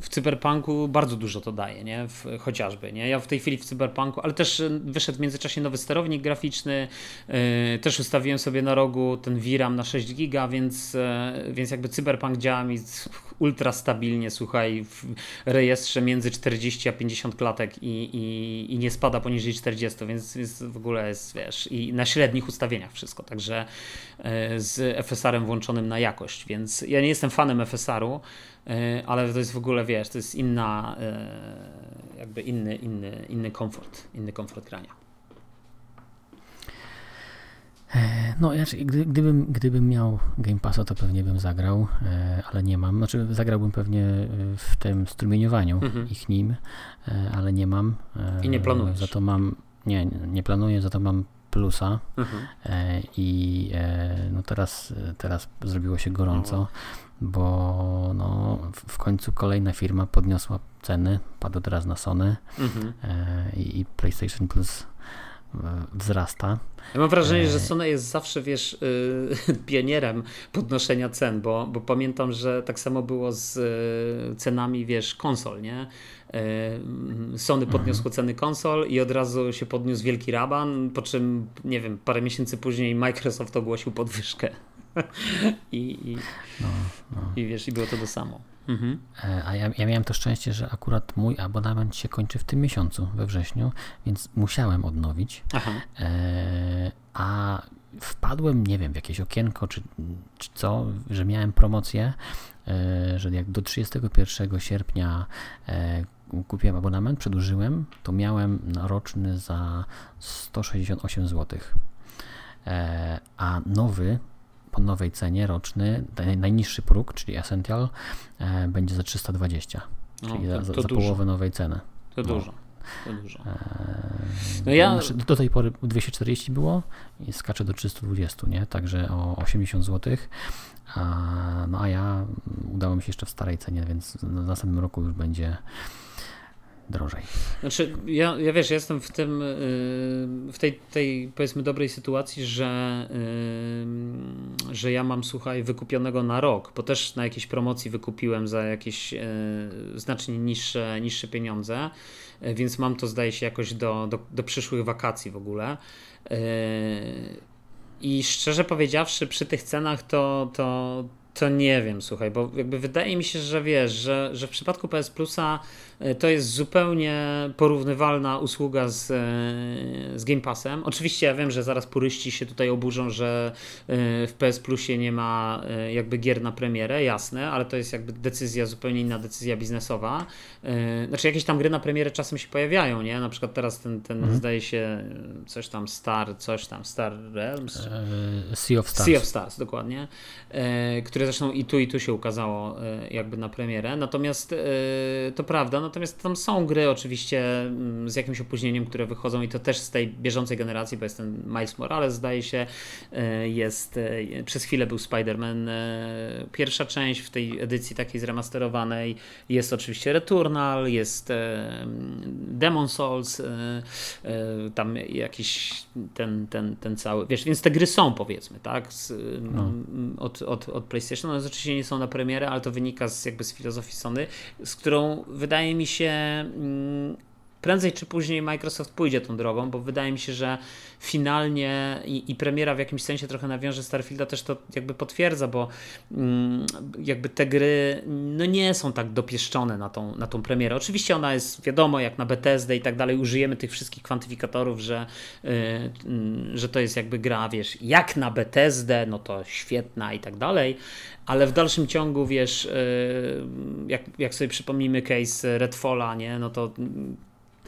w Cyberpunku bardzo dużo to daje, nie? W, chociażby, nie? Ja w tej chwili w Cyberpunku, ale też e, wyszedł w międzyczasie nowy sterownik graficzny, yy, też ustawiłem sobie na rogu ten VRAM na 6 giga, więc, yy, więc jakby Cyberpunk działa mi ultra stabilnie, słuchaj, w rejestrze między 40 a 50 klatek i, i, i nie spada poniżej 40, więc, więc w ogóle jest, wiesz, i na średnich ustawieniach wszystko, także yy, z FSR-em włączonym na jakość, więc ja nie jestem fanem FSR-u, ale to jest w ogóle, wiesz, to jest inna jakby inny, inny, inny komfort, inny komfort grania. E, no, gdy, gdybym, gdybym miał Game Passa, to pewnie bym zagrał, e, ale nie mam. Znaczy, zagrałbym pewnie w tym strumieniowaniu mhm. ich nim, e, ale nie mam. I nie planujesz? Za to mam, nie, nie planuję, za to mam plusa mhm. i no teraz, teraz zrobiło się gorąco bo no, w końcu kolejna firma podniosła ceny, padł teraz na Sony mhm. e, i PlayStation Plus e, wzrasta. Ja mam wrażenie, że e, Sony jest zawsze, wiesz, yy, *laughs* pionierem podnoszenia cen, bo, bo pamiętam, że tak samo było z yy, cenami, wiesz, konsol, nie? Yy, Sony podniosło mhm. ceny konsol i od razu się podniósł wielki raban, po czym, nie wiem, parę miesięcy później Microsoft ogłosił podwyżkę. I, i, no, no. I wiesz, i było to to samo. Mhm. E, a ja, ja miałem to szczęście, że akurat mój abonament się kończy w tym miesiącu, we wrześniu, więc musiałem odnowić. E, a wpadłem, nie wiem, w jakieś okienko czy, czy co, że miałem promocję, e, że jak do 31 sierpnia e, kupiłem abonament, przedłużyłem, to miałem roczny za 168 zł. E, a nowy po nowej cenie roczny, najniższy próg, czyli Essential, e, będzie za 320, czyli to, to za, za połowę nowej ceny. To no. dużo. To dużo. E, no ja... Do tej pory 240 było i skacze do 320, nie? Także o 80 zł. A, no a ja udało mi się jeszcze w starej cenie, więc w następnym roku już będzie drożej. Znaczy, ja, ja wiesz, jestem w tym, w tej, tej powiedzmy dobrej sytuacji, że, że ja mam, słuchaj, wykupionego na rok, bo też na jakiejś promocji wykupiłem za jakieś znacznie niższe, niższe pieniądze, więc mam to, zdaje się, jakoś do, do, do przyszłych wakacji w ogóle. I szczerze powiedziawszy, przy tych cenach to, to, to nie wiem, słuchaj, bo jakby wydaje mi się, że wiesz, że, że w przypadku PS Plusa E, to jest zupełnie porównywalna usługa z, e, z Game Passem. Oczywiście ja wiem, że zaraz puryści się tutaj oburzą, że e, w PS Plusie nie ma jakby gier na premierę, jasne, ale to jest jakby decyzja, zupełnie inna decyzja biznesowa. Znaczy jakieś tam gry na premierę czasem się pojawiają, nie? Na przykład teraz ten, ten mhm. zdaje się coś tam Star, coś tam Star Realms. Sea of Stars. Sea of Stars, dokładnie. Które zresztą i tu i tu się ukazało jakby na premierę. Natomiast to prawda, Natomiast tam są gry oczywiście mm, z jakimś opóźnieniem, które wychodzą i to też z tej bieżącej generacji, bo jest ten Miles Morales zdaje się, e, jest, e, przez chwilę był Spider-Man e, pierwsza część w tej edycji takiej zremasterowanej, jest oczywiście Returnal, jest Demon Souls, tam jakiś ten, ten, ten cały, wiesz, więc te gry są powiedzmy, tak, z, no. od, od, od PlayStation, one oczywiście nie są na premierę, ale to wynika z jakby z filozofii Sony, z którą wydaje mi się, mm, prędzej czy później Microsoft pójdzie tą drogą, bo wydaje mi się, że finalnie i, i, premiera w jakimś sensie trochę nawiąże Starfielda też to jakby potwierdza, bo mm, jakby te gry no nie są tak dopieszczone na tą, na tą premierę. Oczywiście ona jest, wiadomo, jak na BTSD i tak dalej, użyjemy tych wszystkich kwantyfikatorów, że, yy, że to jest jakby gra, wiesz, jak na BTSD, no to świetna i tak dalej, ale w dalszym ciągu, wiesz, yy, jak, jak sobie przypomnimy case Redfalla, nie, no to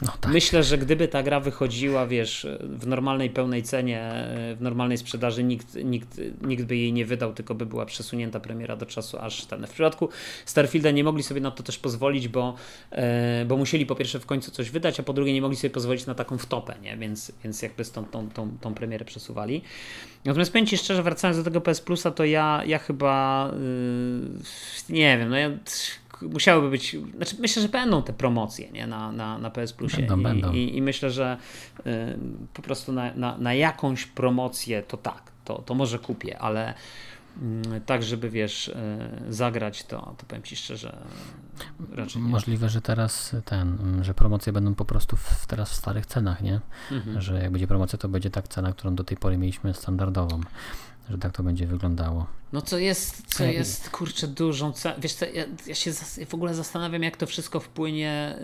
no tak. Myślę, że gdyby ta gra wychodziła, wiesz, w normalnej pełnej cenie, w normalnej sprzedaży, nikt, nikt, nikt by jej nie wydał, tylko by była przesunięta premiera do czasu aż ten. W przypadku Starfielda nie mogli sobie na to też pozwolić, bo, e, bo musieli po pierwsze w końcu coś wydać, a po drugie nie mogli sobie pozwolić na taką wtopę, nie? Więc, więc jakby tą, tą, tą, tą premierę przesuwali. Natomiast powiem Ci szczerze, wracając do tego PS Plusa, to ja, ja chyba yy, nie wiem, no ja musiałyby być, znaczy myślę, że będą te promocje nie? Na, na, na PS Plusie będą, I, będą. I, I, myślę, że y, po prostu na, na, na jakąś promocję to tak, to, to może kupię, ale y, tak, żeby wiesz, y, zagrać, to, to powiem Ci szczerze, raczej nie. Możliwe, że teraz ten, że promocje będą po prostu w, teraz w starych cenach, nie? Mhm. Że jak będzie promocja, to będzie tak cena, którą do tej pory mieliśmy standardową że tak to będzie wyglądało. No co jest, co jest, kurczę, dużą. Wiesz co, ja, ja, się w ogóle zastanawiam, jak to wszystko wpłynie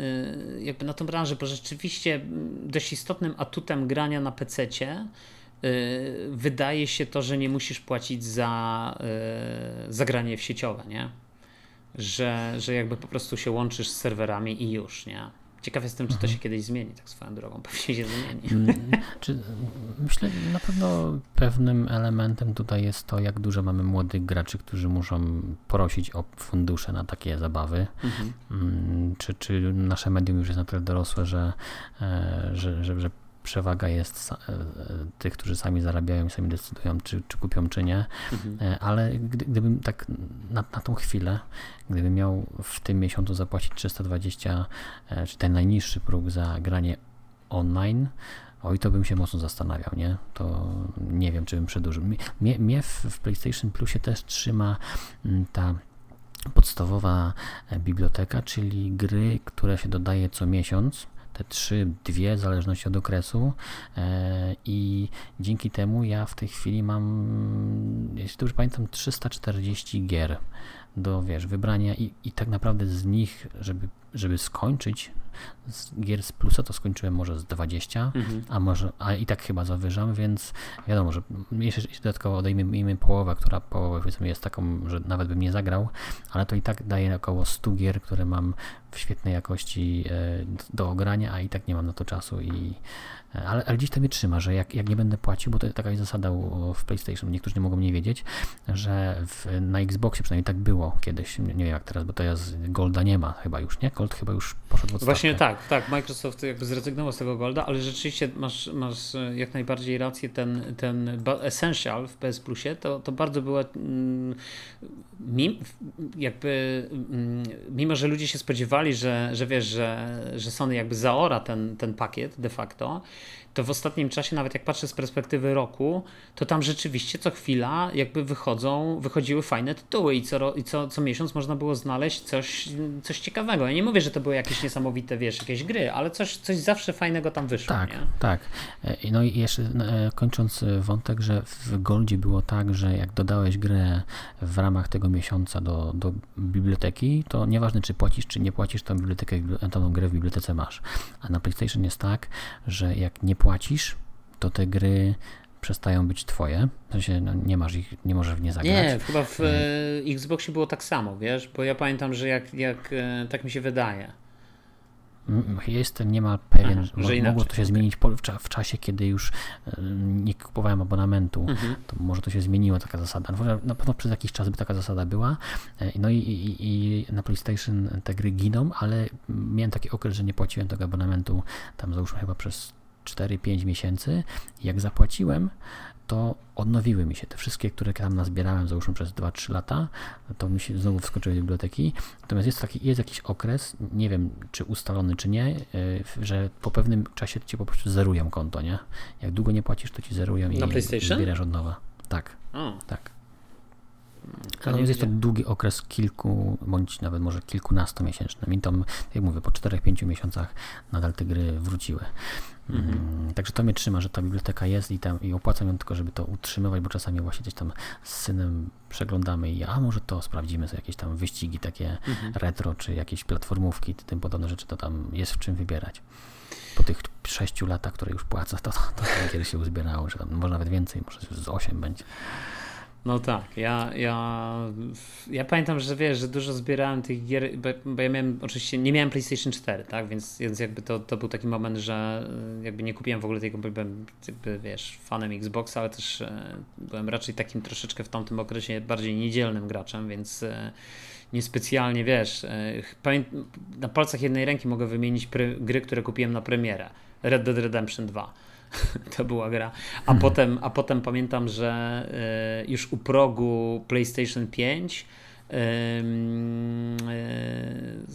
y, jakby na tą branżę, bo rzeczywiście mm, dość istotnym atutem grania na PC-cie y, wydaje się to, że nie musisz płacić za, y, za granie w sieciowe, nie? Że, że jakby po prostu się łączysz z serwerami i już, nie? Ciekaw jestem, czy to się mhm. kiedyś zmieni, tak swoją drogą. Pewnie się zmieni. Mm, czy, myślę, na pewno pewnym elementem tutaj jest to, jak dużo mamy młodych graczy, którzy muszą prosić o fundusze na takie zabawy. Mhm. Mm, czy, czy nasze medium już jest na tyle dorosłe, że, e, że, że, że przewaga jest e, tych, którzy sami zarabiają i sami decydują, czy, czy kupią, czy nie. Mhm. E, ale gdy, gdybym tak na, na tą chwilę, gdybym miał w tym miesiącu zapłacić 320, e, czy ten najniższy próg za granie online, Oj, to bym się mocno zastanawiał, nie? To nie wiem, czy bym przedłużył. Mnie, mnie w, w PlayStation Plusie też trzyma mm, ta podstawowa biblioteka, czyli gry, które się dodaje co miesiąc te trzy, dwie, w zależności od okresu. E, i dzięki temu ja w tej chwili mam, jeśli dobrze pamiętam, 340 gier do, wiesz, wybrania i, i tak naprawdę z nich, żeby, żeby skończyć z gier z plusa, to skończyłem może z 20, mhm. a może, a i tak chyba zawyżam, więc wiadomo, że jeszcze dodatkowo odejmijmy połowę, która powiedzmy jest taką, że nawet bym nie zagrał, ale to i tak daje około 100 gier, które mam w świetnej jakości e, do ogrania, a i tak nie mam na to czasu i ale, ale dziś to mnie trzyma, że jak, jak nie będę płacił, bo to taka jest zasada w PlayStation, niektórzy nie mogą nie wiedzieć, że w, na Xboxie przynajmniej tak było kiedyś, nie, nie wiem jak teraz, bo teraz Golda nie ma chyba już, nie? Gold chyba już poszedł w odstawkę. właśnie tak, tak. Microsoft jakby zrezygnował z tego Golda, ale rzeczywiście masz, masz jak najbardziej rację, ten, ten Essential w PS Plusie to, to bardzo była mm, jakby mm, mimo, że ludzie się spodziewali, że, że wiesz, że, że Sony jakby zaora ten, ten pakiet de facto, to w ostatnim czasie, nawet jak patrzę z perspektywy roku, to tam rzeczywiście co chwila jakby wychodzą, wychodziły fajne tytuły i co, i co, co miesiąc można było znaleźć coś, coś ciekawego. Ja nie mówię, że to były jakieś niesamowite, wiesz, jakieś gry, ale coś, coś zawsze fajnego tam wyszło. Tak, nie? tak. E, no i jeszcze e, kończąc e, wątek, że w Goldzie było tak, że jak dodałeś grę w ramach tego miesiąca do, do biblioteki, to nieważne czy płacisz, czy nie płacisz, tą bibliotekę, tą grę w bibliotece masz. A na PlayStation jest tak, że jak nie płacisz, to te gry przestają być twoje. W sensie no, nie masz ich, nie możesz w nie zagrać. Nie, chyba w e, Xboxie było tak samo, wiesz, bo ja pamiętam, że jak, jak e, tak mi się wydaje. Jestem niemal pewien, Aha, że inaczej, mogło to się zmienić po, w, w, czasie, kiedy już e, nie kupowałem abonamentu, mhm. to może to się zmieniło taka zasada. Na pewno przez jakiś czas by taka zasada była. E, no i, i, i na PlayStation te gry giną, ale miałem taki okres, że nie płaciłem tego abonamentu tam załóżmy chyba przez 4-5 miesięcy. Jak zapłaciłem, to odnowiły mi się te wszystkie, które tam nazbierałem, załóżmy przez 2-3 lata, to mi się znowu wskoczyły do biblioteki. Natomiast jest, taki, jest jakiś okres, nie wiem czy ustalony, czy nie, e, że po pewnym czasie ci po prostu zerują konto, nie? Jak długo nie płacisz, to ci zerują Na i zbierasz od nowa. Tak, o. tak. Natomiast jest to długi okres kilku, bądź nawet może kilkunastomiesięczny. Mi tam, jak mówię, po 4-5 miesiącach nadal te gry wróciły. Mhm. Mm, także to mnie trzyma, że ta biblioteka jest i, tam, i opłacam ją tylko, żeby to utrzymywać, bo czasami właśnie gdzieś tam z synem przeglądamy i a może to sprawdzimy sobie jakieś tam wyścigi takie mhm. retro, czy jakieś platformówki, tym podobne rzeczy, to tam jest w czym wybierać. Po tych sześciu latach, które już płacę, to, to, to gier się uzbierało, że tam może nawet więcej, może z osiem będzie. No tak, ja, ja, ja pamiętam, że wiesz, że dużo zbierałem tych gier, bo, bo, ja miałem, oczywiście nie miałem PlayStation 4, tak, więc, więc jakby to, to był taki moment, że e, jakby nie kupiłem w ogóle tego, byłem jakby, wiesz, fanem Xboxa, ale też e, byłem raczej takim troszeczkę w tamtym okresie bardziej niedzielnym graczem, więc e, niespecjalnie, wiesz, na palcach jednej ręki mogę wymienić gry, które kupiłem na premierę. Red Dead Redemption 2 *laughs* to była gra. A, hmm. potem, a potem pamiętam, że y, już u progu PlayStation 5 y, y,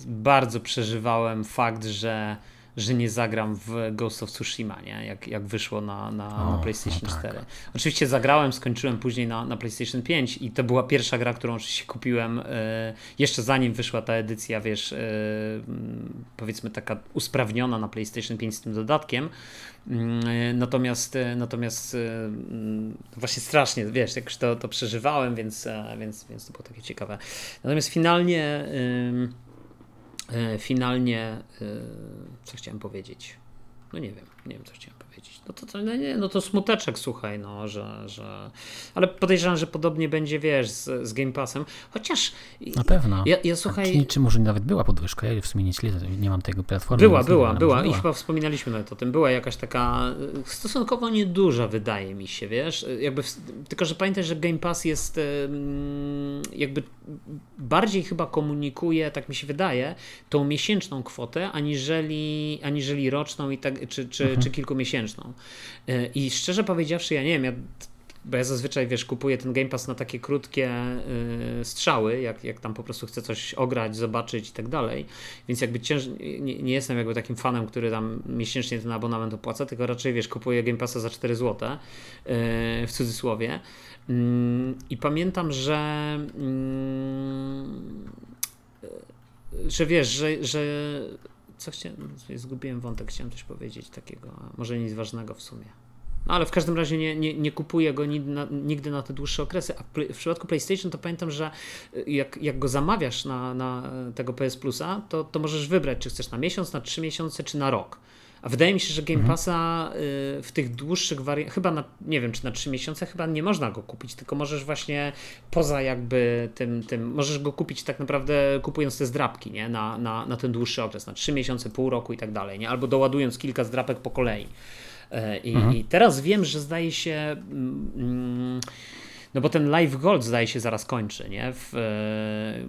bardzo przeżywałem fakt, że że nie zagram w Ghost of Tsushima, nie? Jak, jak wyszło na, na, o, na PlayStation no tak. 4. Oczywiście zagrałem, skończyłem później na, na PlayStation 5 i to była pierwsza gra, którą oczywiście kupiłem e, jeszcze zanim wyszła ta edycja, wiesz, e, powiedzmy taka usprawniona na PlayStation 5 z tym dodatkiem. Mm, e, natomiast, natomiast właśnie strasznie, wiesz, jak to, to przeżywałem, więc, więc, więc to było takie ciekawe. Natomiast finalnie E, finalnie, e, co chciałem powiedzieć? No nie wiem, nie wiem, co chciałem powiedzieć. No to, to, no nie, no to smuteczek, słuchaj, no, że, że... Ale podejrzewam, że podobnie będzie, wiesz, z, z Game Passem. Chociaż... Na pewno. Ja, ja słuchaj... Czy, czy może nawet była podwyżka? Ja w sumie nie śledzę, nie mam tego platformy. Była, była, była. I chyba wspominaliśmy nawet o tym. Była jakaś taka stosunkowo nieduża, wydaje mi się, wiesz? Jakby w... Tylko, że pamiętaj, że Game Pass jest jakby bardziej chyba komunikuje, tak mi się wydaje, tą miesięczną kwotę, aniżeli, aniżeli roczną i tak, czy, czy, mhm. czy kilkumiesięczną. E, I szczerze powiedziawszy, ja nie wiem, ja, bo ja zazwyczaj, wiesz, kupuję ten Game Pass na takie krótkie y, strzały, jak, jak tam po prostu chcę coś ograć, zobaczyć i tak dalej, więc jakby cięż, nie, nie, jestem jakby takim fanem, który tam miesięcznie ten abonament opłaca, tylko raczej, wiesz, kupuję Game Passa za 4 zł, y, w cudzysłowie. Y, I pamiętam, że mm, że wiesz, że, że co chciałem, zgubiłem wątek, chciałem coś powiedzieć takiego, może nic ważnego w sumie. No ale w każdym razie nie, nie, nie kupuję go nigdy na, nigdy na te dłuższe okresy. A w przypadku PlayStation to pamiętam, że jak, jak go zamawiasz na, na tego PS Plusa, to, to możesz wybrać, czy chcesz na miesiąc, na trzy miesiące, czy na rok. A wydaje mi się, że Game mhm. Passa y, w tych dłuższych wariantach, chyba na, nie wiem, czy na 3 miesiące, chyba nie można go kupić, tylko możesz właśnie poza jakby tym, tym możesz go kupić tak naprawdę kupując te zdrapki, nie? Na, na, na ten dłuższy okres, na 3 miesiące, pół roku i tak dalej, nie? Albo doładując kilka zdrapek po kolei. E, I, mhm. I, teraz wiem, że zdaje się. Mm, no bo ten Live Gold zdaje się zaraz kończy, nie? W,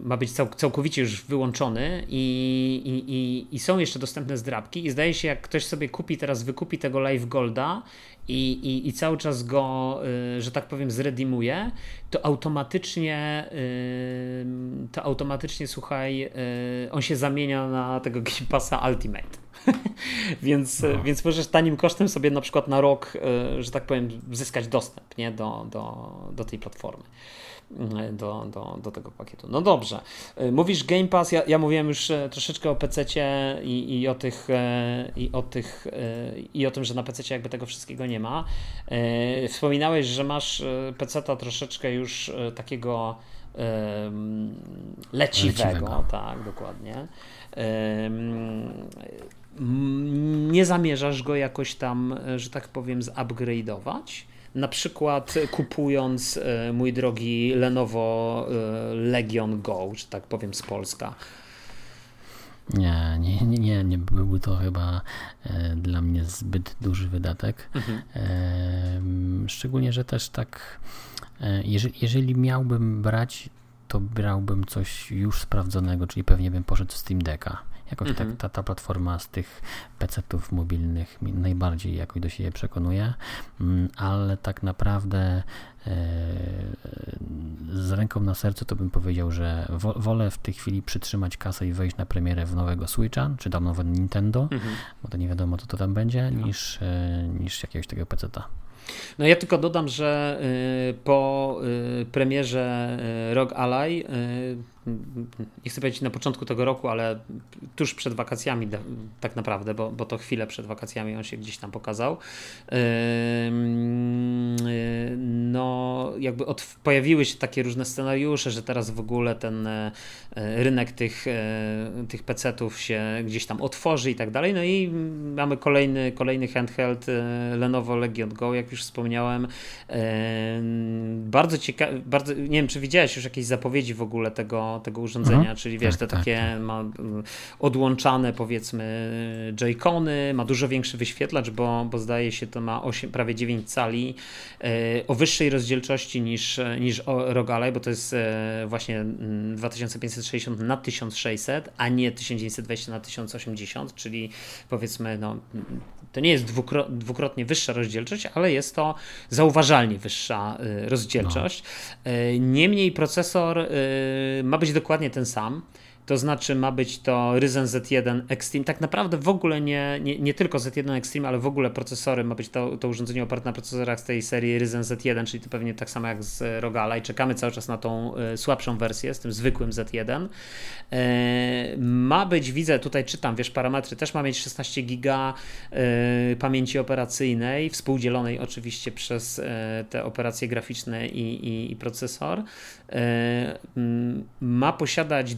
ma być cał, całkowicie już wyłączony i, i, i, i, są jeszcze dostępne zdrabki i zdaje się, jak ktoś sobie kupi teraz, wykupi tego Live Golda i, i, i cały czas go, y, że tak powiem, zredimuje, to automatycznie, y, to automatycznie, słuchaj, on się zamienia na tego Game Passa Ultimate. *laughs* więc, no. więc możesz tanim kosztem sobie na przykład na rok, że tak powiem, zyskać dostęp nie? Do, do, do tej platformy do, do, do tego pakietu. No dobrze. Y, mówisz Game Pass, ja, ja mówiłem już e, troszeczkę o PC i, i o tych e, i o tych e, i o tym, że na PC jakby tego wszystkiego nie ma. Wspominałeś, że masz PC-ta troszeczkę już takiego leciwego, leciwego. tak, dokładnie. Nie zamierzasz go jakoś tam, że tak powiem, zupgrade'ować? Na przykład kupując e, mój drogi Lenovo e, Legion Go, że tak powiem z Polska. Nie, nie, nie, nie, nie byłby to chyba e, dla mnie zbyt duży wydatek. Mhm. E, szczególnie, że też tak, e, jeżeli, jeżeli miałbym brać, to brałbym coś już sprawdzonego, czyli pewnie bym poszedł z Steam Decka. Jakoś tak mhm. ta, ta platforma z tych PC-ów mobilnych najbardziej jakoś do siebie przekonuje, mm, ale tak naprawdę e, z ręką na sercu to bym powiedział, że wolę w tej chwili przytrzymać kasę i wejść na premierę w nowego Switcha, czy tam nowe Nintendo, mhm. bo to nie wiadomo co to tam będzie, no. niż, e, niż jakiegoś tego PC-ta. No ja tylko dodam, że y, po premierze Rock Ally nie chcę powiedzieć na początku tego roku, ale tuż przed wakacjami tak naprawdę, bo, bo to chwilę przed wakacjami on się gdzieś tam pokazał. No, jakby od, pojawiły się takie różne scenariusze, że teraz w ogóle ten e, rynek tych, e, tych PC-ów się gdzieś tam otworzy i tak dalej. No i mamy kolejny, kolejny handheld e, Lenovo Legion Go, jak już wspomniałem. Bardzo ciekawe, bardzo, nie wiem, czy widziałeś już jakieś zapowiedzi w ogóle tego, tego urządzenia, mhm. czyli wiesz, tak, te tak, takie tak. ma mm, odłączane powiedzmy Joy-Cony, ma dużo większy wyświetlacz, bo, bo zdaje się to ma 8, prawie 9 cali, e, o wyższej rozdzielczości niż, niż Rogale, bo to jest e, właśnie 2560 mm, na 1600, a nie 1920 na 1080, czyli powiedzmy no to nie jest dwukrotnie wyższa rozdzielczość, ale jest to zauważalnie wyższa rozdzielczość. No. Niemniej procesor ma być dokładnie ten sam to znaczy ma być to Ryzen Z1 Extreme. Tak naprawdę w ogóle nie, nie, nie tylko Z1 Extreme, ale w ogóle procesory ma być to, to urządzenie oparte na procesorach z tej serii Ryzen Z1, czyli to pewnie tak samo jak z Rogala i czekamy cały czas na tą y, słabszą wersję z tym zwykłym Z1. E, ma być, widzę, tutaj czytam, wiesz, parametry, też ma mieć 16 giga e, pamięci operacyjnej, współdzielonej oczywiście przez e, te operacje graficzne i, i, i procesor. E, ma posiadać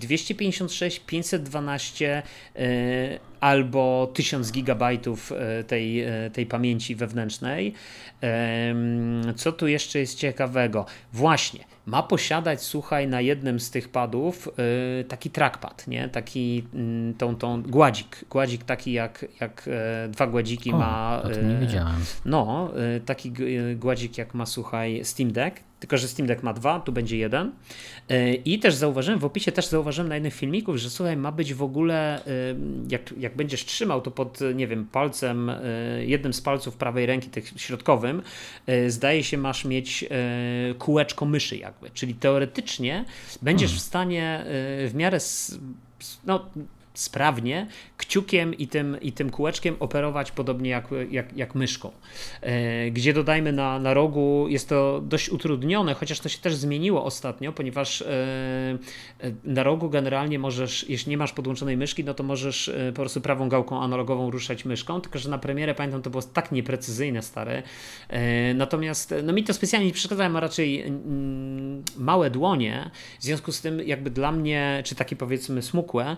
256, 512 e, albo 1000 gigabajtów e, tej, tej pamięci wewnętrznej. Co tu jeszcze jest ciekawego? Właśnie, ma posiadać, słuchaj, na jednym z tych padów taki trackpad, nie? Taki mm, tą, tą gładzik, gładzik taki jak, jak dwa gładziki o, ma. Nie wiedziałem. No, taki gładzik jak ma, słuchaj, Steam Deck tylko że Steam Deck ma dwa, tu będzie jeden. E, I też zauważyłem, w opisie też zauważyłem na jednym filmiku, że słuchaj, ma być w ogóle, e, jak, jak będziesz trzymał to pod, nie wiem, palcem, e, jednym z palców prawej ręki, tych środkowym, zdaje się masz mieć kółeczko myszy jakby, czyli teoretycznie będziesz hmm. w stanie w miarę no, sprawnie kciukiem i tym, i tym kółeczkiem operować podobnie jak, jak, jak myszką. E, gdzie dodajmy na, na rogu jest to dość utrudnione, chociaż to się też zmieniło ostatnio, ponieważ e, e, na rogu generalnie możesz, jeśli nie masz podłączonej myszki, no to możesz po prostu prawą gałką analogową ruszać myszką, tylko że na premierę pamiętam to było tak nieprecyzyjne stare. Natomiast no mi to specjalnie nie przeszkadzają, a raczej małe dłonie, w związku z tym jakby dla mnie, czy takie powiedzmy smukłe,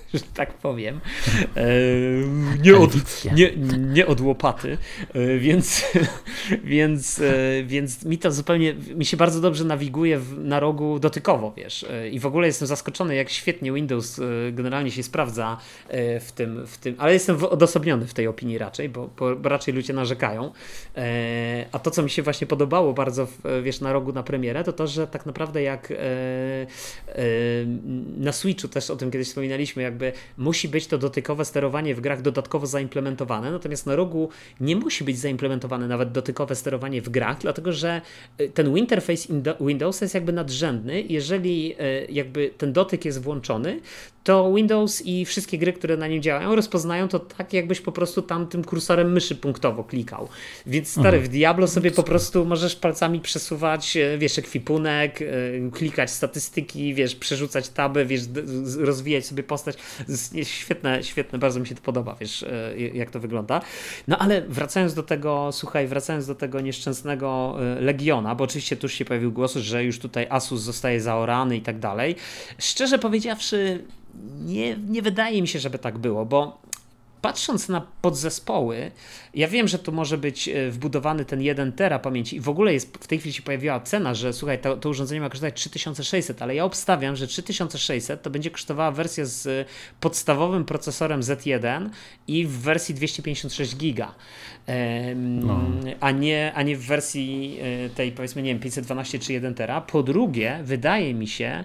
*laughs* że tak powiem. E, nie, od, nie, nie od łopaty, e, więc, *laughs* więc, e, więc mi to zupełnie, mi się bardzo dobrze nawiguje w, na rogu dotykowo, wiesz. I w ogóle jestem zaskoczony, jak świetnie Windows generalnie się sprawdza w tym, w tym ale jestem odosobniony w tej opinii raczej, bo, bo raczej ludzie narzekają. A to, co mi się właśnie podobało bardzo, wiesz, na rogu na premierę, to to, że tak naprawdę jak na Switchu też o tym kiedyś wspominaliśmy, jakby musi być to dotykowe sterowanie w grach dodatkowo zaimplementowane, natomiast na rogu nie musi być zaimplementowane nawet dotykowe sterowanie w grach, dlatego że y, ten interface Windows jest jakby nadrzędny. Jeżeli y, jakby ten dotyk jest włączony, to Windows i wszystkie gry, które na nim działają, rozpoznają to tak, jakbyś po prostu tam tym kursorem myszy punktowo klikał. Więc stary, mhm. w Diablo sobie po prostu możesz palcami przesuwać, e, wiesz, ekwipunek, klikać statystyki, wiesz, przerzucać taby, wiesz, rozwijać sobie postać. Świetne, świetne, bardzo mi się to podoba, wiesz, e, jak to wygląda. No ale wracając do tego, słuchaj, wracając do tego nieszczęsnego Legiona, bo oczywiście tuż się pojawił głos, że już tutaj Asus zostaje zaorany i tak dalej. Szczerze powiedziawszy, nie, nie wydaje mi się, żeby tak było, bo patrząc na podzespoły, ja wiem, że to może być e, wbudowany ten 1 tera pamięci i w ogóle jest, w tej chwili się pojawiła cena, że słuchaj, to, to urządzenie ma kosztować 3600, ale ja obstawiam, że 3600 to będzie kosztowała wersja z podstawowym procesorem Z1 i w wersji 256 giga, no. a, nie, a nie w wersji e, tej powiedzmy, nie wiem, 512 czy 1 tera. Po drugie, wydaje mi się,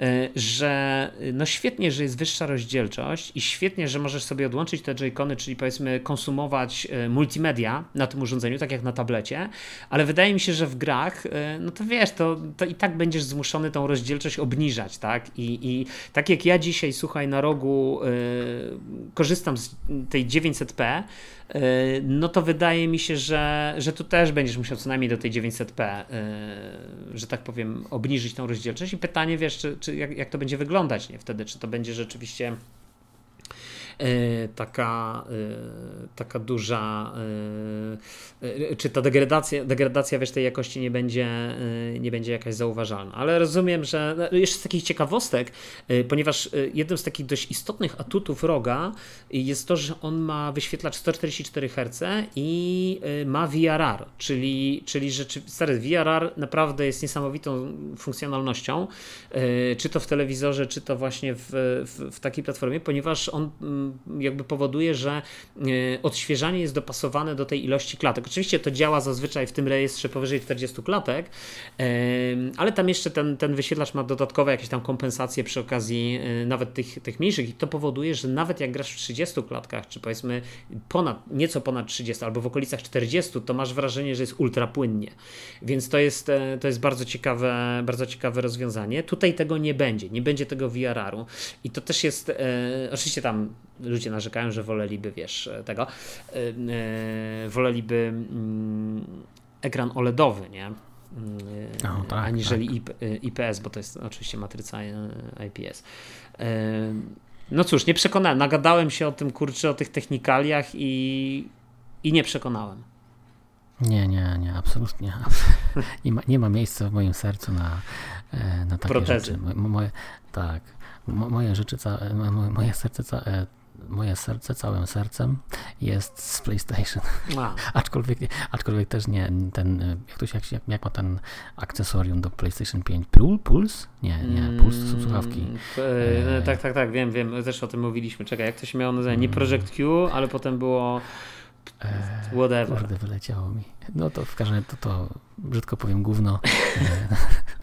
e, że no świetnie, że jest wyższa rozdzielczość i świetnie, że możesz sobie odłączyć te joycony, czyli powiedzmy konsumować multimedia na tym urządzeniu, tak jak na tablecie, ale wydaje mi się, że w grach, e, no to wiesz, to, to i tak będziesz zmuszony tą rozdzielczość obniżać, tak? I, i tak jak ja dzisiaj, słuchaj, na rogu yy, korzystam z tej 900p, yy, e, no to wydaje mi się, że, że tu też będziesz musiał co najmniej do tej 900p, yy, że tak powiem, obniżyć tą rozdzielczość i pytanie, wiesz, czy, czy jak, jak to będzie wyglądać, nie? Wtedy, czy to będzie rzeczywiście E, taka, e, taka duża, e, czy ta degradacja, degradacja wiesz, tej jakości nie będzie, nie będzie jakaś zauważalna. Ale rozumiem, że no, jeszcze z takich ciekawostek, ponieważ jednym z takich dość istotnych atutów roga jest to, że on ma wyświetlacz 144 Hz i ma VRR, czyli, czyli rzeczy, stary VRR naprawdę jest niesamowitą funkcjonalnością, czy to w telewizorze, czy to właśnie w, w, w takiej platformie, ponieważ on mm, jakby powoduje, że e, odświeżanie jest dopasowane do tej ilości klatek. Oczywiście to działa zazwyczaj w tym rejestrze powyżej 40 klatek, ale tam jeszcze ten, ten ma dodatkowe jakieś tam kompensacje przy okazji e, nawet tych, tych mniejszych i to powoduje, że nawet jak grasz w 30 klatkach, czy powiedzmy ponad, nieco ponad 30 albo w okolicach 40, to masz wrażenie, że jest ultra płynnie. Więc to jest, e, to jest bardzo ciekawe, bardzo ciekawe rozwiązanie. Tutaj tego nie będzie, nie będzie tego VRR-u i to też jest, e, oczywiście tam ludzie narzekają, że woleliby, wiesz, tego, yy, woleliby yy, ekran OLEDowy, nie? Yy, o, tak, aniżeli tak. IPS, bo to jest oczywiście matryca IPS. No cóż, nie przekonałem. Nagadałem się o tym, kurczę, o tych technikaliach i, i nie przekonałem. Nie, nie, nie, absolutnie. *laughs* Nie ma, nie ma miejsca w moim sercu na, na takie Protezy. rzeczy. Moje, tak, moje rzeczy, moje serce moje serce całym sercem jest z PlayStation. *laughs* aczkolwiek, aczkolwiek też nie ten, jak, to się, jak, jak ma ten akcesorium do PlayStation 5? Puls? Nie, nie, Puls mm, słuchawki. E, tak, tak, tak, wiem, wiem, też o tym mówiliśmy. Czekaj, jak to się miało nazywać? Nie mm. Project Q, ale potem było e, whatever. Kurde, wyleciało mi. No to w każdym razie to, to brzydko powiem gówno. *laughs*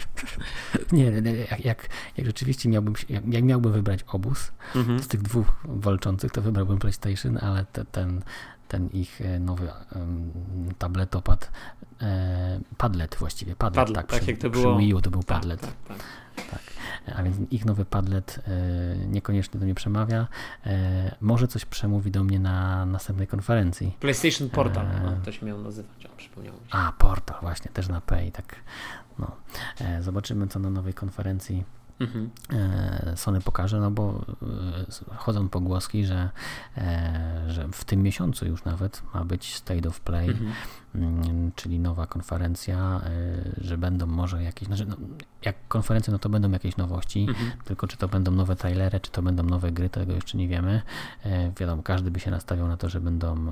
nie, nie, jak, jak, jak rzeczywiście miałbym, jak, jak miałbym wybrać obóz mhm. z tych dwóch walczących, to wybrałbym PlayStation, ale te, ten, ten ich e, nowy um, tabletopad, e, padlet właściwie, padlet, padlet tak, tak przy, jak to było. Wii U to był tak, padlet. Tak, tak, tak. A więc ich nowy padlet e, niekoniecznie do mnie przemawia. E, może coś przemówi do mnie na następnej konferencji. PlayStation Portal, e, no, to się miał nazywać, o, przypomniało mi się. A, Portal, właśnie, też na P i tak. No. E, zobaczymy, co na nowej konferencji Mhm. Sony pokaże, no bo chodzą pogłoski, że, że w tym miesiącu już nawet ma być State of Play mhm. Mm, czyli nowa konferencja, że będą może jakieś, znaczy no, jak konferencja, no to będą jakieś nowości, mhm. tylko czy to będą nowe trailery, czy to będą nowe gry, tego jeszcze nie wiemy. Wiadomo, każdy by się nastawiał na to, że będą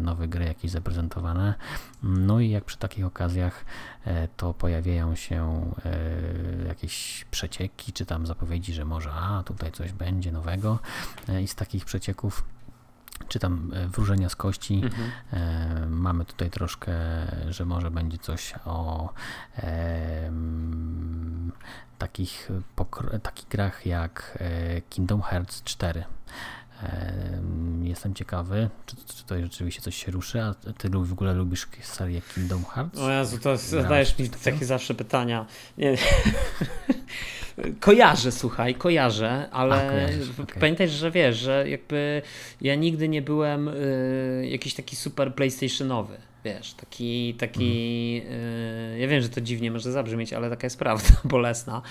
nowe gry jakieś zaprezentowane. No i jak przy takich okazjach to pojawiają się jakieś przecieki, czy tam zapowiedzi, że może a tutaj coś będzie nowego i z takich przecieków czy tam e, wróżenia z kości. Mhm. E, mamy tutaj troszkę, że może będzie coś o e, takich, takich grach jak e, Kingdom Hearts 4. Jestem ciekawy, czy, czy to rzeczywiście coś się ruszy, a ty w ogóle lubisz serię Kingdom Hearts? O Jezu, to zadajesz mi takie zawsze pytania. Nie. *laughs* Kojarzę, słuchaj, kojarzę, ale A, okay. pamiętaj, że wiesz, że jakby ja nigdy nie byłem y, jakiś taki super PlayStationowy. Wiesz, taki, taki mm. y, ja wiem, że to dziwnie może zabrzmieć, ale taka jest prawda, *laughs* bolesna.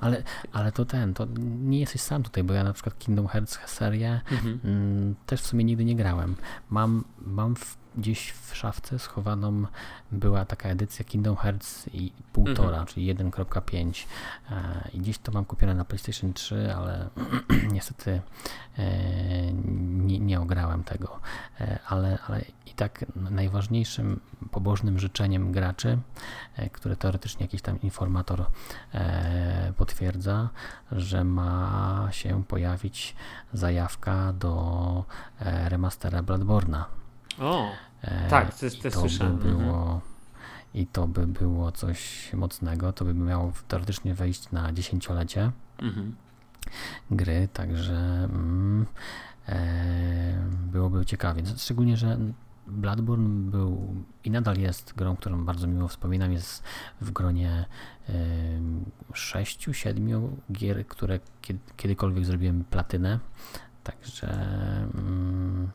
Ale, ale to ten, to nie jesteś sam tutaj, bo ja na przykład Kingdom Hearts serię mhm. mm, też w sumie nigdy nie grałem. Mam, mam w gdzieś w szafce schowaną była taka edycja Kingdom Hearts i półtora, mhm. czyli 1.5 e, i gdzieś to mam kupione na PlayStation 3, ale *clears throat* niestety e, nie, nie ograłem tego, e, ale, ale i tak najważniejszym pobożnym życzeniem graczy, które teoretycznie jakiś tam informator potwierdza, że ma się pojawić zajawka do remastera Bloodborna. O, tak, to, to, to słyszałem. By było, mhm. I to by było coś mocnego. To by miało teoretycznie wejść na dziesięciolecie mhm. gry, także mm, e, byłoby ciekawie. Szczególnie, że Bloodborne był i nadal jest grą, którą bardzo miło wspominam. Jest w gronie y, sześciu, siedmiu gier, które kiedy, kiedykolwiek zrobiłem platynę. Także mm,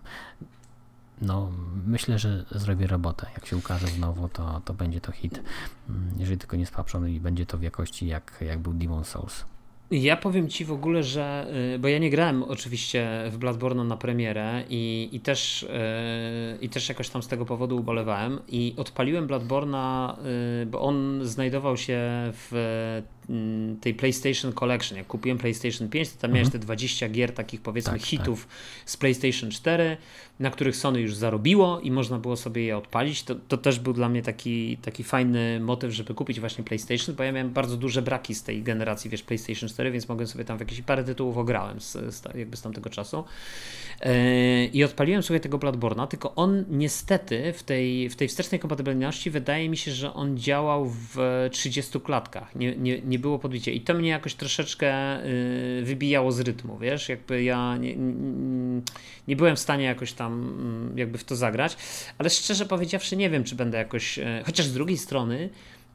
no, myślę, że zrobię robotę. Jak się ukaże znowu, to, to będzie to hit. Mm, jeżeli tylko nie spaprzony i będzie to w jakości jak, jak był Demon Souls. Ja powiem Ci w ogóle, że, y, bo ja nie grałem oczywiście w Bloodborne na premierę i, i, też, y, i też jakoś tam z tego powodu ubolewałem i odpaliłem Bloodborne'a, y, bo on znajdował się w tej PlayStation Collection. Jak kupiłem PlayStation 5, to tam mhm. miałeś te 20 gier takich powiedzmy tak, hitów tak. z PlayStation 4, na których Sony już zarobiło i można było sobie je odpalić. To, to też był dla mnie taki, taki fajny motyw, żeby kupić właśnie PlayStation, bo ja miałem bardzo duże braki z tej generacji, wiesz, PlayStation 4, więc mogłem sobie tam w jakieś parę tytułów ograłem z, z, jakby z tamtego czasu. Yy, I odpaliłem sobie tego Bloodborne'a, tylko on niestety w tej, w tej wstecznej kompatybilności wydaje mi się, że on działał w 30 klatkach. Nie, nie, nie było podbicia. I to mnie jakoś troszeczkę y, wybijało z rytmu, wiesz, jakby ja nie, nie byłem w stanie jakoś tam mm, jakby w to zagrać, ale szczerze powiedziawszy nie wiem, czy będę jakoś, e, chociaż z drugiej strony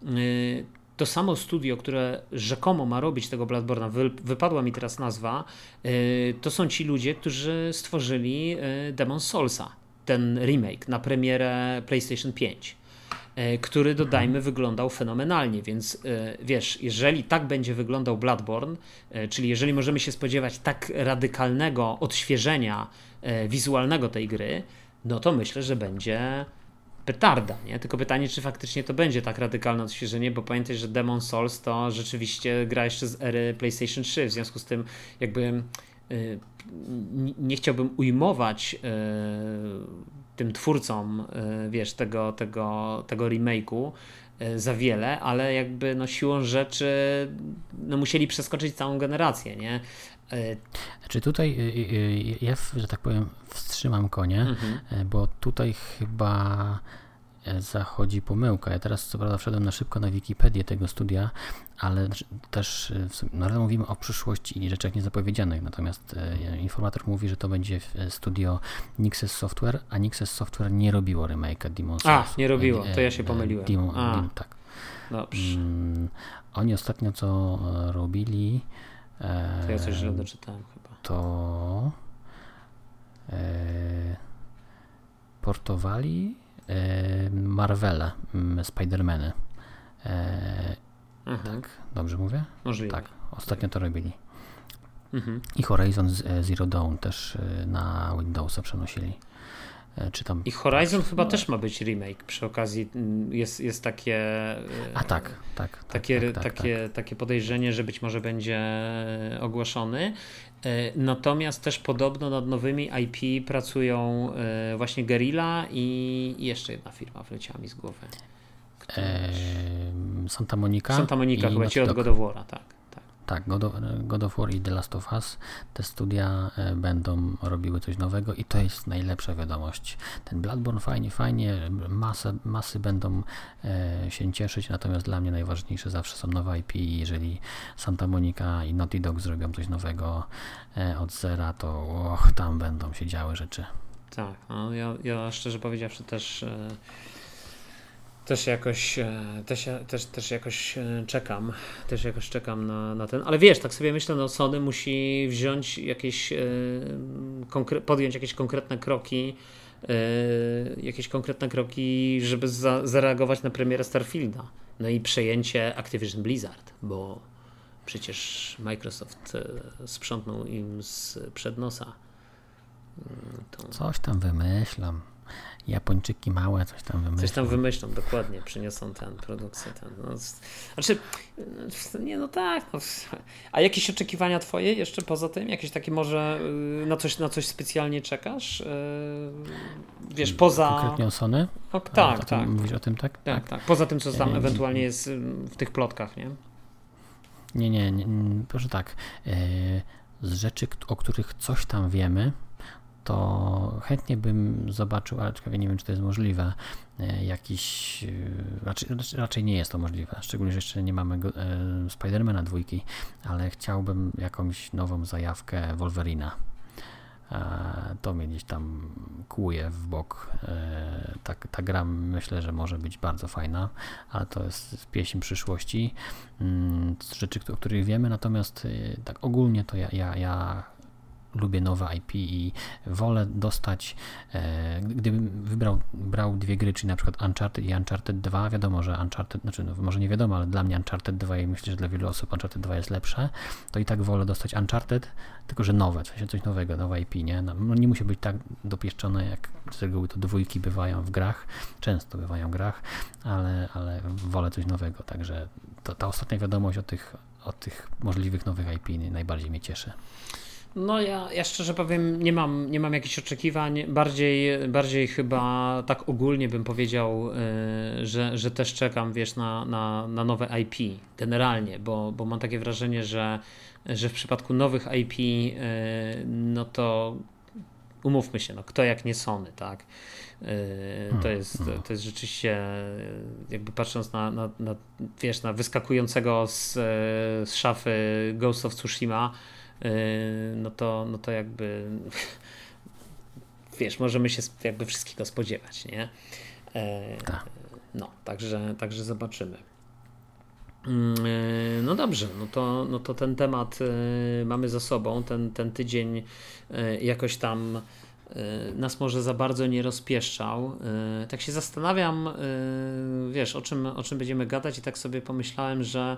y, to samo studio, które rzekomo ma robić tego Bloodborne'a, wypadła mi teraz nazwa, y, to są ci ludzie, którzy stworzyli Demon Soulsa, ten remake na premierę PlayStation 5. E, który dodajmy wyglądał fenomenalnie, więc e, wiesz, jeżeli tak będzie wyglądał Bloodborne, e, czyli jeżeli możemy się spodziewać tak radykalnego odświeżenia wizualnego tej gry, no to myślę, że będzie petarda, nie? Tylko pytanie, czy faktycznie to będzie tak radykalne odświeżenie, bo pamiętaj, że Demon Souls to rzeczywiście gra jeszcze z ery PlayStation 3, w związku z tym jakby nie chciałbym ujmować tym twórcom, e, wiesz, tego, tego, tego remake'u e, za wiele, ale jakby no siłą rzeczy no musieli przeskoczyć całą generację, nie? Znaczy tutaj ja, że tak powiem, wstrzymam konie, mhm. bo tutaj chyba zachodzi pomyłka. Ja teraz co prawda wszedłem na szybko na Wikipedię tego studia, ale też no, mówimy o przyszłości i rzeczach niezapowiedzianych, natomiast e, informator mówi, że to będzie studio Nixes Software, a Nixes Software nie robiło remake'a Demon Souls. A, nie robiło, to ja się pomyliłem. Demon, Demon, tak. Dobrze. Mm, oni ostatnio co robili... E, to ja coś źle doczytałem chyba. To... E, portowali E, Marvela, mm, Spidermany. E, mhm. Tak, dobrze mówię? Możliwe. Tak, ostatnio to robili. Mhm. I Horizon e, Zero Dawn też na Windowsa przenosili. czy tam... I Horizon chyba no. też ma być remake przy okazji, mm, jest, jest takie... A tak, tak. tak takie, tak, tak, takie, tak. takie podejrzenie, że być może będzie ogłoszony. Natomiast też podobno nad nowymi IP pracują właśnie Guerrilla i jeszcze jedna firma wleciała mi z głowy. Santa Monica. Santa Monica chyba ci od God of War'a, tak. Tak, tak God, of, God of War i The Last of Us, te studia e, będą robiły coś nowego i to jest najlepsza wiadomość. Ten Bloodborne fajnie, fajnie, masy, masy będą e, się cieszyć, natomiast dla mnie najważniejsze zawsze są nowe IP jeżeli Santa Monica i Naughty Dog zrobią coś nowego e, od zera, to och, tam będą się działy rzeczy. Tak, no ja, ja szczerze powiedziawszy też też jakoś, e, też, też, też jakoś e, czekam, też jakoś czekam na, na ten, ale wiesz, tak sobie myślę, no Sony musi wziąć jakieś, e, podjąć jakieś konkretne kroki, jakieś konkretne kroki, żeby za, zareagować na premierę Starfielda. No i przejęcie Activision Blizzard, bo przecież Microsoft sprzątnął im z przed nosa. Mm, to... Coś tam wymyślam. Japończyki małe coś tam wymyślą. Coś tam wymyślą, dokładnie, przyniosą ten, produkcję ten. No, znaczy, nie no tak. No. *laughs* A jakieś oczekiwania twoje jeszcze poza tym? Jakieś takie może y, na coś, na coś specjalnie czekasz? Y, wiesz, poza... Konkretnie o Sony? O, tak, tak. Mówisz o tym, tak? tak? Tak, tak. Poza tym, co tam ewentualnie jest y, w tych plotkach, nie? Nie, nie, nie proszę tak. Z rzeczy, o których coś tam wiemy, to chętnie bym zobaczył, ale nie wiem, czy to jest możliwe, e, jakiś, e, raczej, raczej nie jest to możliwe, szczególnie, że jeszcze nie mamy e, Spidermana dwójki, ale chciałbym jakąś nową zajawkę Wolverina. To mnie gdzieś tam kłuje w bok. Ta, ta gra myślę, że może być bardzo fajna, ale to jest pieśń przyszłości. Mm, rzeczy, o których wiemy, natomiast tak ogólnie to ja, ja, ja lubię nowe IP i wolę dostać, e, gdybym wybrał brał dwie gry, czyli na przykład Uncharted i Uncharted 2, wiadomo, że Uncharted, znaczy no, może nie wiadomo, ale dla mnie Uncharted 2 i myślę, że dla wielu osób Uncharted 2 jest lepsze, to i tak wolę dostać Uncharted, tylko że nowe, coś, coś nowego, nowe IP, nie? No, no, nie musi być tak dopieszczone, jak z reguły to dwójki bywają w grach, często bywają w grach, ale, ale wolę coś nowego, także to, ta ostatnia wiadomość o tych, o tych możliwych nowych IP najbardziej mnie cieszy. No ja, ja szczerze powiem, nie mam, nie mam jakichś oczekiwań. Bardziej, bardziej chyba tak ogólnie bym powiedział, yy, że, że też czekam, wiesz, na, na, na nowe IP generalnie, bo, bo mam takie wrażenie, że, że w przypadku nowych IP, yy, no to umówmy się, no kto jak nie Sony, tak? Yy, to, hmm, jest, hmm. to jest rzeczywiście, jakby patrząc na, na, na, wiesz, na wyskakującego z, z szafy Ghost of Tsushima, no to, no to jakby *laughs* wiesz, możemy się jakby wszystkiego spodziewać, nie? E, tak. No, także, także zobaczymy. Mm, e, no dobrze, no to, no to ten temat e, mamy za sobą. Ten, ten tydzień jakoś tam Y, nas może za bardzo nie rozpieszczał. Y, tak się zastanawiam, y, wiesz, o czym, o czym będziemy gadać i tak sobie pomyślałem, że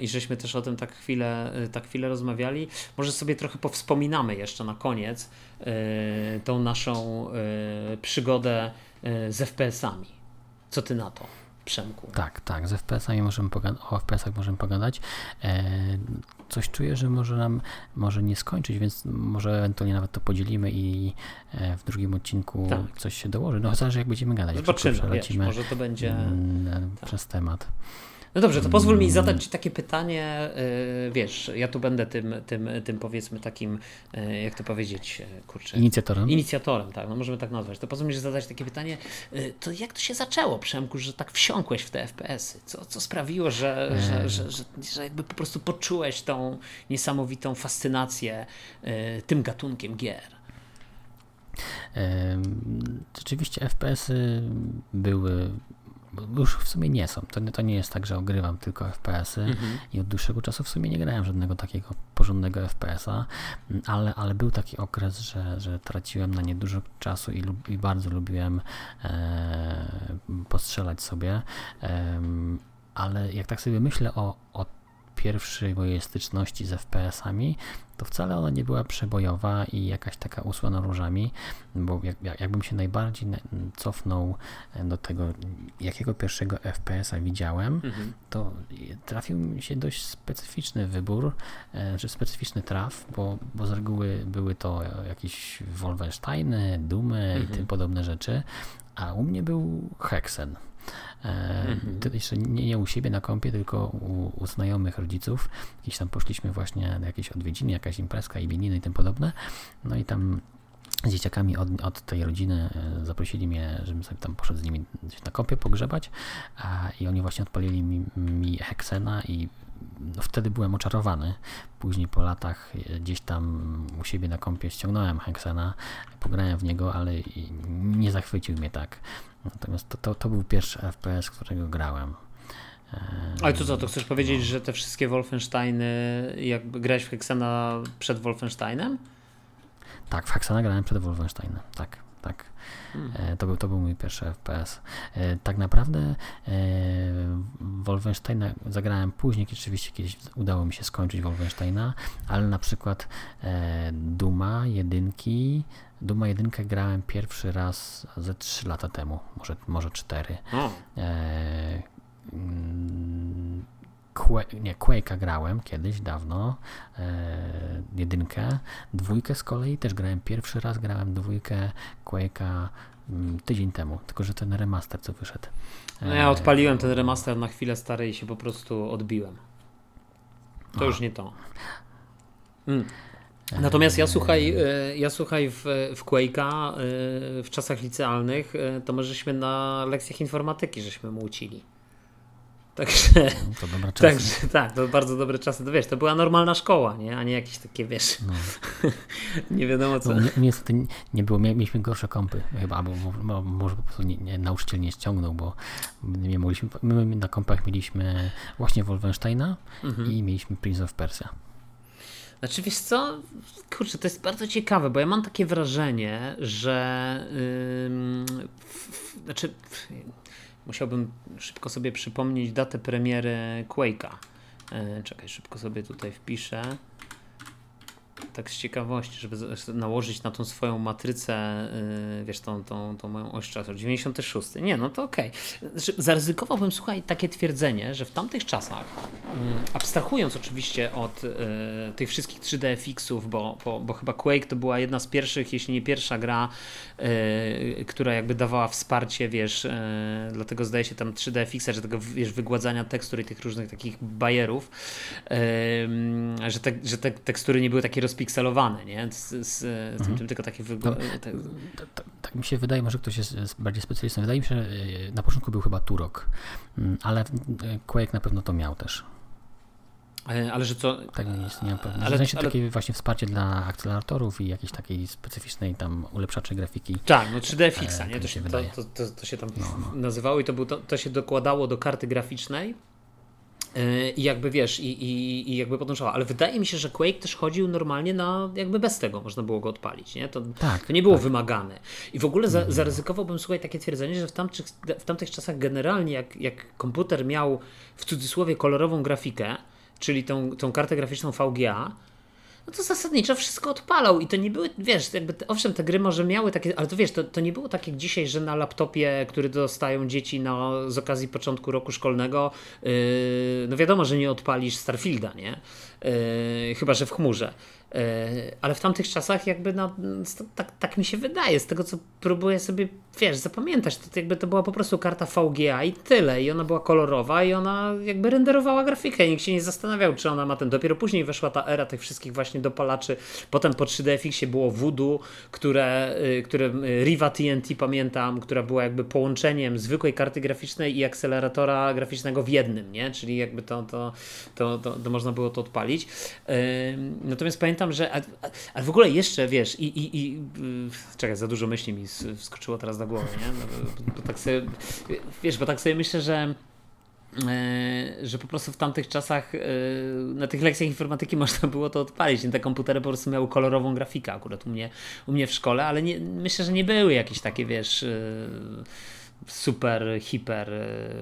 i żeśmy też o tym tak chwilę, tak chwilę rozmawiali. Może sobie trochę powspominamy jeszcze na koniec tą naszą przygodę z FPS-ami. Co ty na to? Przemku. Tak, tak, z FPS-ami możemy pogadać, o FPS-ach możemy pogadać. Coś czuję, że może nam może nie skończyć, więc może ewentualnie nawet to podzielimy i e, w drugim odcinku tak. coś się dołoży. No zależy jak będziemy gadać. Zobaczymy, wiesz, może to będzie tak. przez temat. No dobrze, to pozwól mi zadać Ci takie pytanie, y, wiesz, ja tu będę tym, tym, tym powiedzmy takim, y, jak to powiedzieć, y, kurczę. Inicjatorem? Inicjatorem, tak, no możemy tak nazwać. To pozwól mi zadać takie pytanie, to jak to się zaczęło, Przemku, że tak wsiąkłeś w te FPS-y? Co, co sprawiło, że, że, że, że, że jakby po prostu poczułeś tą niesamowitą fascynację tym gatunkiem gier? Rzeczywiście FPS-y były już w sumie nie są. To, to nie jest tak, że ogrywam tylko FPS-y mhm. i od dłuższego czasu w sumie nie grałem żadnego takiego porządnego FPS-a, ale, ale był taki okres, że, że traciłem na nie dużo czasu i, i bardzo lubiłem e, postrzelać sobie, e, ale jak tak sobie myślę o, o pierwszej mojej styczności z FPS-ami, to wcale ona nie była przebojowa i jakaś taka usłana różami, bo jak, jakbym się najbardziej cofnął do tego, jakiego pierwszego FPS-a widziałem, mhm. to trafił mi się dość specyficzny wybór, e, czy specyficzny traf, bo, bo z reguły były to jakieś Wolfensteiny, Dumy mhm. i tym podobne rzeczy, a u mnie był Hexen. E, mhm. Jeszcze nie, nie, u siebie na kąpie, tylko u, u, znajomych rodziców. Gdzieś tam poszliśmy właśnie na jakieś odwiedziny, jakaś imprezka, imieniny i tym podobne. No i tam z dzieciakami od, od tej rodziny e, zaprosili mnie, żebym sobie tam poszedł z nimi na kąpie pogrzebać a, i oni właśnie odpalili mi, mi Heksena i no, wtedy byłem oczarowany. Później po latach e, gdzieś tam u siebie na kąpie ściągnąłem Heksena, pograłem w niego, ale nie zachwycił mnie tak. Natomiast to, to, to był pierwszy FPS, którego grałem. Ale to co, to chcesz powiedzieć, no. że te wszystkie Wolfensteiny, jakby grałeś w Hexena przed Wolfensteinem? Tak, w Hexena grałem przed Wolfensteinem, tak, tak. Hmm. To, był, to był mój pierwszy FPS. E, tak naprawdę e, Wolfensteina zagrałem później, oczywiście kiedyś udało mi się skończyć Wolfensteina, ale na przykład Duma, jedynki, Duma 1 grałem pierwszy raz ze 3 lata temu, może, może 4. E, mm, nie, Quake'a grałem kiedyś, dawno, e, jedynkę, dwójkę z kolei też grałem pierwszy raz, grałem dwójkę Quake'a mm, tydzień temu, tylko że ten remaster co wyszedł. E, no ja odpaliłem ten remaster na chwilę stary i się po prostu odbiłem. To już nie to. Mm. Natomiast ja słuchaj, e, ja słuchaj w, w Quake'a e, w czasach licealnych, e, to my żeśmy na lekcjach informatyki żeśmy mu ucili. Także, to dobre czasy. Także, tak, to bardzo dobre czasy. To wiesz, to była normalna szkoła, nie? a nie jakieś takie, wiesz, no. *laughs* nie wiadomo co. No, niestety nie, było, mieliśmy gorsze kąpy chyba, albo może po prostu nie, nie, nauczyciel nie ściągnął, bo nie mogliśmy, my na kompach mieliśmy właśnie Wolfensteina mhm. i mieliśmy Prince of Persia. Znaczy, wiesz co? Kurczę, to jest bardzo ciekawe, bo ja mam takie wrażenie, że. Yy, f, znaczy, musiałbym szybko sobie przypomnieć datę premiery Quake'a. Yy, czekaj, szybko sobie tutaj wpiszę tak z ciekawości, żeby nałożyć na tą swoją matrycę, yy, wiesz, tą, tą, tą moją oś czasu, 96. Nie, no to okej. Okay. Znaczy, zaryzykowałbym, słuchaj, takie twierdzenie, że w tamtych czasach, yy, abstrahując oczywiście od yy, tych wszystkich 3D fixów, bo, bo, bo, chyba Quake to była jedna z pierwszych, jeśli nie pierwsza gra, y, która jakby dawała wsparcie, wiesz, y, dlatego zdaje się tam 3D fixa, że tego, wiesz, wygładzania tekstury tych różnych takich bajerów, y, że, te, że te tekstury nie były takie rozpikselowane, nie? Z, z, z mhm. tym, tym tylko takie no, tak, tak mi się wydaje, może ktoś jest bardziej specjalistą. Wydaje mi się, że e, na początku był chyba Turok, mm, ale e, Quake na pewno to miał też. E, ale że co? Tak, nie jest, nie pewnie. Ale, w sensie ale... takie właśnie wsparcie dla akceleratorów i jakiejś takiej specyficznej tam ulepszaczy grafiki. Tak, no 3D Fixa, nie? To, się, to, to, to, się tam no, no. nazywało i to, był, to, to się dokładało do karty graficznej E, I jakby wiesz, i, i, i jakby podążała. Ale wydaje mi się, że Quake też chodził normalnie na jakby bez tego można było go odpalić. Nie? To, tak, to nie było tak. wymagane. I w ogóle za, zaryzykowałbym słuchaj takie twierdzenie, że w tamtych, w tamtych czasach generalnie jak, jak komputer miał w cudzysłowie kolorową grafikę, czyli tą, tą kartę graficzną VGA, no to zasadniczo wszystko odpalał i to nie były, wiesz, jakby, owszem, te gry może miały takie, ale to wiesz, to, to nie było tak jak dzisiaj, że na laptopie, który dostają dzieci na, z okazji początku roku szkolnego, yy, no wiadomo, że nie odpalisz Starfielda, nie? Yy, chyba, że w chmurze. E, ale w tamtych czasach jakby no, tak, tak mi się wydaje, z tego co próbuję sobie, wiesz, zapamiętać, to jakby to była po prostu karta VGA i tyle i ona była kolorowa i ona jakby renderowała grafikę, nikt się nie zastanawiał, czy ona ma ten, dopiero później weszła ta era tych wszystkich właśnie dopalaczy, potem po 3DFX-ie było Voodoo, które, y, które y, Riva TNT pamiętam, która była jakby połączeniem zwykłej karty graficznej i akceleratora graficznego w jednym, nie, czyli jakby to, to, to, to, to można było to odpalić. Natomiast pamiętam pamiętam, że. Ale w ogóle jeszcze wiesz, i, i, i czekaj, za dużo myśli mi wskoczyło teraz do głowy, nie? No, bo, bo tak sobie, wiesz, bo tak sobie myślę, że e, że po prostu w tamtych czasach e, na tych lekcjach informatyki *laughs* można było to odpalić. Te komputery po prostu miały kolorową grafikę akurat u mnie, u mnie w szkole, ale nie, myślę, że nie były jakieś takie, wiesz, e, super, hiper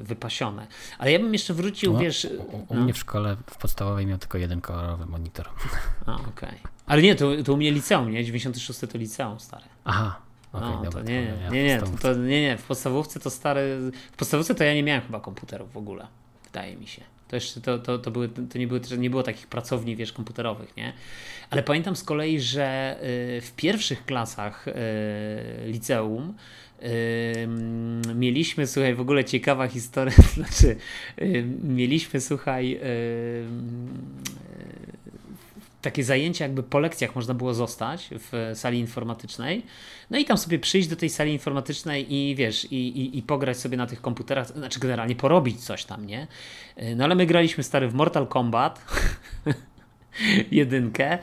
wypasione. Ale ja bym jeszcze wrócił, no, wiesz... U, no. mnie w szkole w podstawowej miał tylko jeden kolorowy monitor. *laughs* A, okej. Okay. Ale nie, to, to u mnie liceum, nie? 96 to liceum stare. Aha, Okay, no, dobra, to nie, nie, nie, nie, to, nie, nie, w podstawówce to stary, w podstawówce to ja nie miałem chyba komputerów w ogóle, wydaje mi się. To jeszcze to, to, to, były, to nie, były, nie było takich pracowni, wiesz, komputerowych, nie? Ale pamiętam z kolei, że y, w pierwszych klasach y, liceum mieliśmy, słuchaj, w ogóle ciekawa historia, *laughs* znaczy mieliśmy, słuchaj, takie zajęcia jakby po lekcjach można było zostać w sali informatycznej. No i tam sobie przyjść do tej sali informatycznej i wiesz, i, i, i pograć sobie na tych komputerach, znaczy generalnie porobić coś tam, nie? No ale my graliśmy stary w Mortal Kombat. *laughs* jedynkę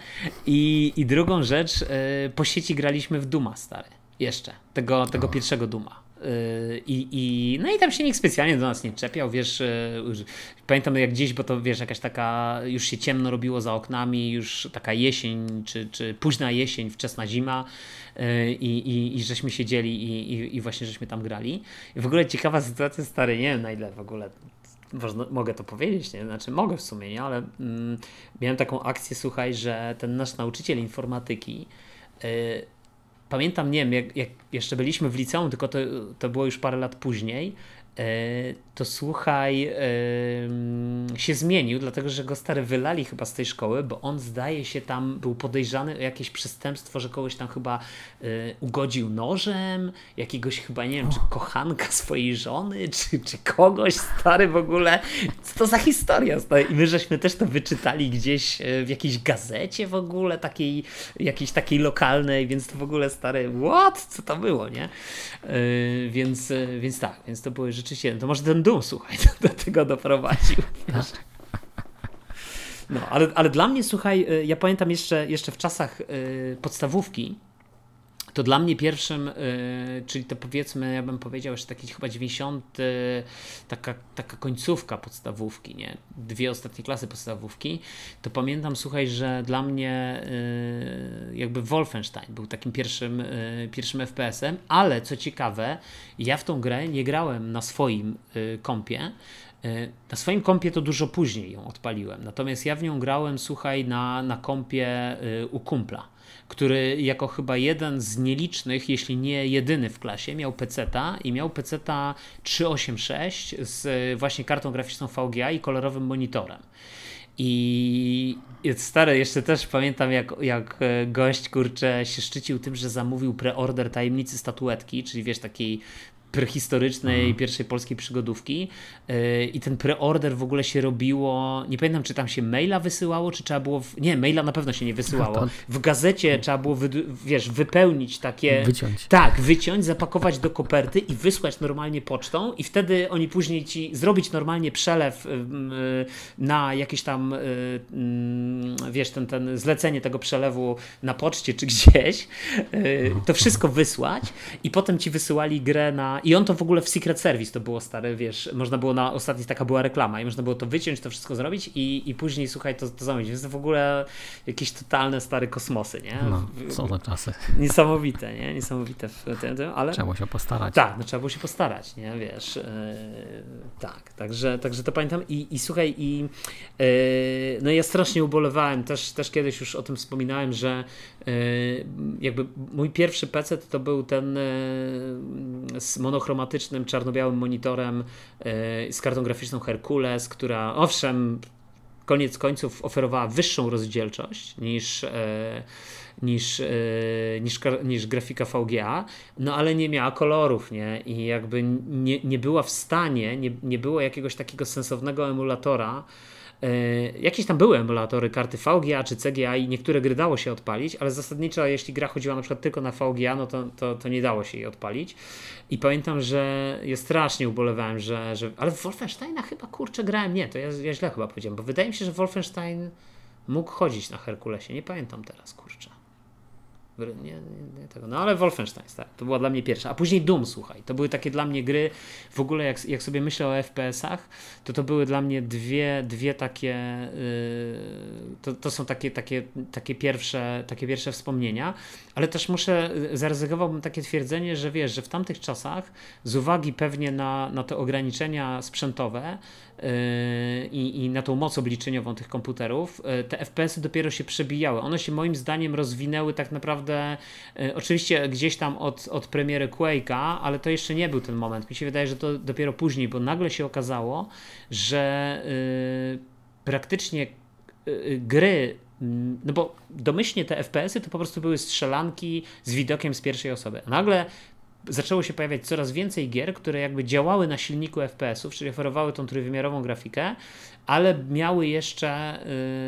i, i drugą rzecz, yy, po sieci graliśmy w Duma stary. Jeszcze. Tego, tego pierwszego Duma. Y, I, i, no i tam się nikt specjalnie do nas nie czepiał, wiesz, y, pamiętam jak gdzieś, bo to wiesz, jakaś taka, już się ciemno robiło za oknami, już taka jesień, czy, czy późna jesień, wczesna zima y, i, i, i żeśmy siedzieli i, i, i właśnie żeśmy tam grali. I w ogóle ciekawa sytuacja, stary, nie wiem na ile w ogóle można, mogę to powiedzieć, nie? Znaczy mogę w sumie, nie? Ale mm, miałem taką akcję, słuchaj, że ten nasz nauczyciel informatyki pamiętam, nie wiem, jak, jak, jeszcze byliśmy w liceum, tylko to, to było już parę lat później, E, to słuchaj, się zmienił, dlatego że go stary wylali chyba z tej szkoły, bo on zdaje się tam był podejrzany o jakieś przestępstwo, że kogoś tam chyba e, ugodził nożem, jakiegoś chyba nie wiem, czy kochanka swojej żony, czy, czy kogoś stary w ogóle. Co to za historia? Stary? I my żeśmy też to wyczytali gdzieś e, w jakiejś gazecie w ogóle, takiej, jakiejś takiej lokalnej, więc to w ogóle stary, what? Co to było, nie? Więc, więc tak, więc to były rzeczy rzeczywiście, to może ten dum, słuchaj, *laughs* do, do tego doprowadził. Wiesz? No, ale, ale dla mnie, słuchaj, y, ja pamiętam jeszcze, jeszcze w czasach y, podstawówki, to dla mnie pierwszym, y, czyli to powiedzmy, ja bym powiedział, że taki chyba 90, taka, taka końcówka podstawówki, nie? Dwie ostatnie klasy podstawówki, to pamiętam, słuchaj, że dla mnie jakby Wolfenstein był takim pierwszym, pierwszym FPS-em, ale co ciekawe, ja w tą grę nie grałem na swoim kompie, na swoim kompie to dużo później ją odpaliłem, natomiast ja w nią grałem, słuchaj, na, na kompie u kumpla który jako chyba jeden z nielicznych, jeśli nie jedyny w klasie, miał peceta i miał peceta 386 z właśnie kartą graficzną VGA i kolorowym monitorem. I stary, jeszcze też pamiętam, jak, jak gość kurczę się szczycił tym, że zamówił preorder tajemnicy statuetki, czyli wiesz, takiej prehistorycznej mhm. pierwszej polskiej przygodówki yy, i ten preorder w ogóle się robiło, nie pamiętam czy tam się maila wysyłało, czy trzeba było, w, nie maila na pewno się nie wysyłało, w gazecie trzeba było wy, wiesz, wypełnić takie, wyciąć. tak, wyciąć, zapakować do koperty i wysłać normalnie pocztą i wtedy oni później ci zrobić normalnie przelew yy, na jakieś tam yy, wiesz, ten, ten zlecenie tego przelewu na poczcie czy gdzieś, to wszystko wysłać i potem ci wysyłali grę na i on to w ogóle w Secret Service to było stare, wiesz, można było na ostatniej taka była reklama i można było to wyciąć, to wszystko zrobić i, i później słuchaj, to, to zamówić. Więc to w ogóle jakieś totalne stare kosmosy, nie? No, są to czasy. Niesamowite, nie? Niesamowite w tym, ale... Trzeba było się postarać. Tak, no trzeba było się postarać, nie? Wiesz, yy, tak, także, także to pamiętam i, i słuchaj, i yy, no ja strasznie ubolewałem, też, też kiedyś już o tym wspominałem, że yy, jakby mój pierwszy PC to był ten z monochromatycznym, czarno-białym monitorem e, z kartą graficzną Herkules, która owszem, koniec końców oferowała wyższą rozdzielczość niż e, niż, e, niż, niż grafika VGA, no ale nie miała kolorów, nie? I jakby nie, nie była w stanie, nie, nie było jakiegoś takiego sensownego emulatora, jakieś tam były emulatory karty VGA czy CGA i niektóre gry dało się odpalić, ale zasadniczo jeśli gra chodziła na przykład tylko na VGA, no to, to, to nie dało się jej odpalić. I pamiętam, że ja strasznie ubolewałem, że, że ale w Wolfensteina chyba kurczę grałem, nie, to ja, ja źle chyba powiedziałem, bo wydaje mi się, że Wolfenstein mógł chodzić na Herkulesie, nie pamiętam teraz, kurczę. Nie, nie, nie, tego. No ale Wolfenstein, tak. To była dla mnie pierwsza. A później Doom, słuchaj. To były takie dla mnie gry. W ogóle, jak, jak sobie myślę o FPS-ach, to to były dla mnie dwie, dwie takie. Yy, to, to są takie, takie, takie, pierwsze, takie pierwsze wspomnienia. Ale też muszę, zaryzykowałbym takie twierdzenie, że wiesz, że w tamtych czasach, z uwagi pewnie na, na te ograniczenia sprzętowe, Yy, i, i na tą moc obliczeniową tych komputerów, yy, te FPS-y dopiero się przebijały. One się moim zdaniem rozwinęły tak naprawdę, yy, oczywiście gdzieś tam od, od premiery Quake'a, ale to jeszcze nie był ten moment. Mi się wydaje, że to dopiero później, bo nagle się okazało, że praktycznie gry no bo domyślnie te FPS-y to po prostu były strzelanki z widokiem z pierwszej osoby. Nagle zaczęło się pojawiać coraz więcej gier, które jakby działały na silniku FPS-ów, czyli oferowały tą trójwymiarową grafikę, ale miały jeszcze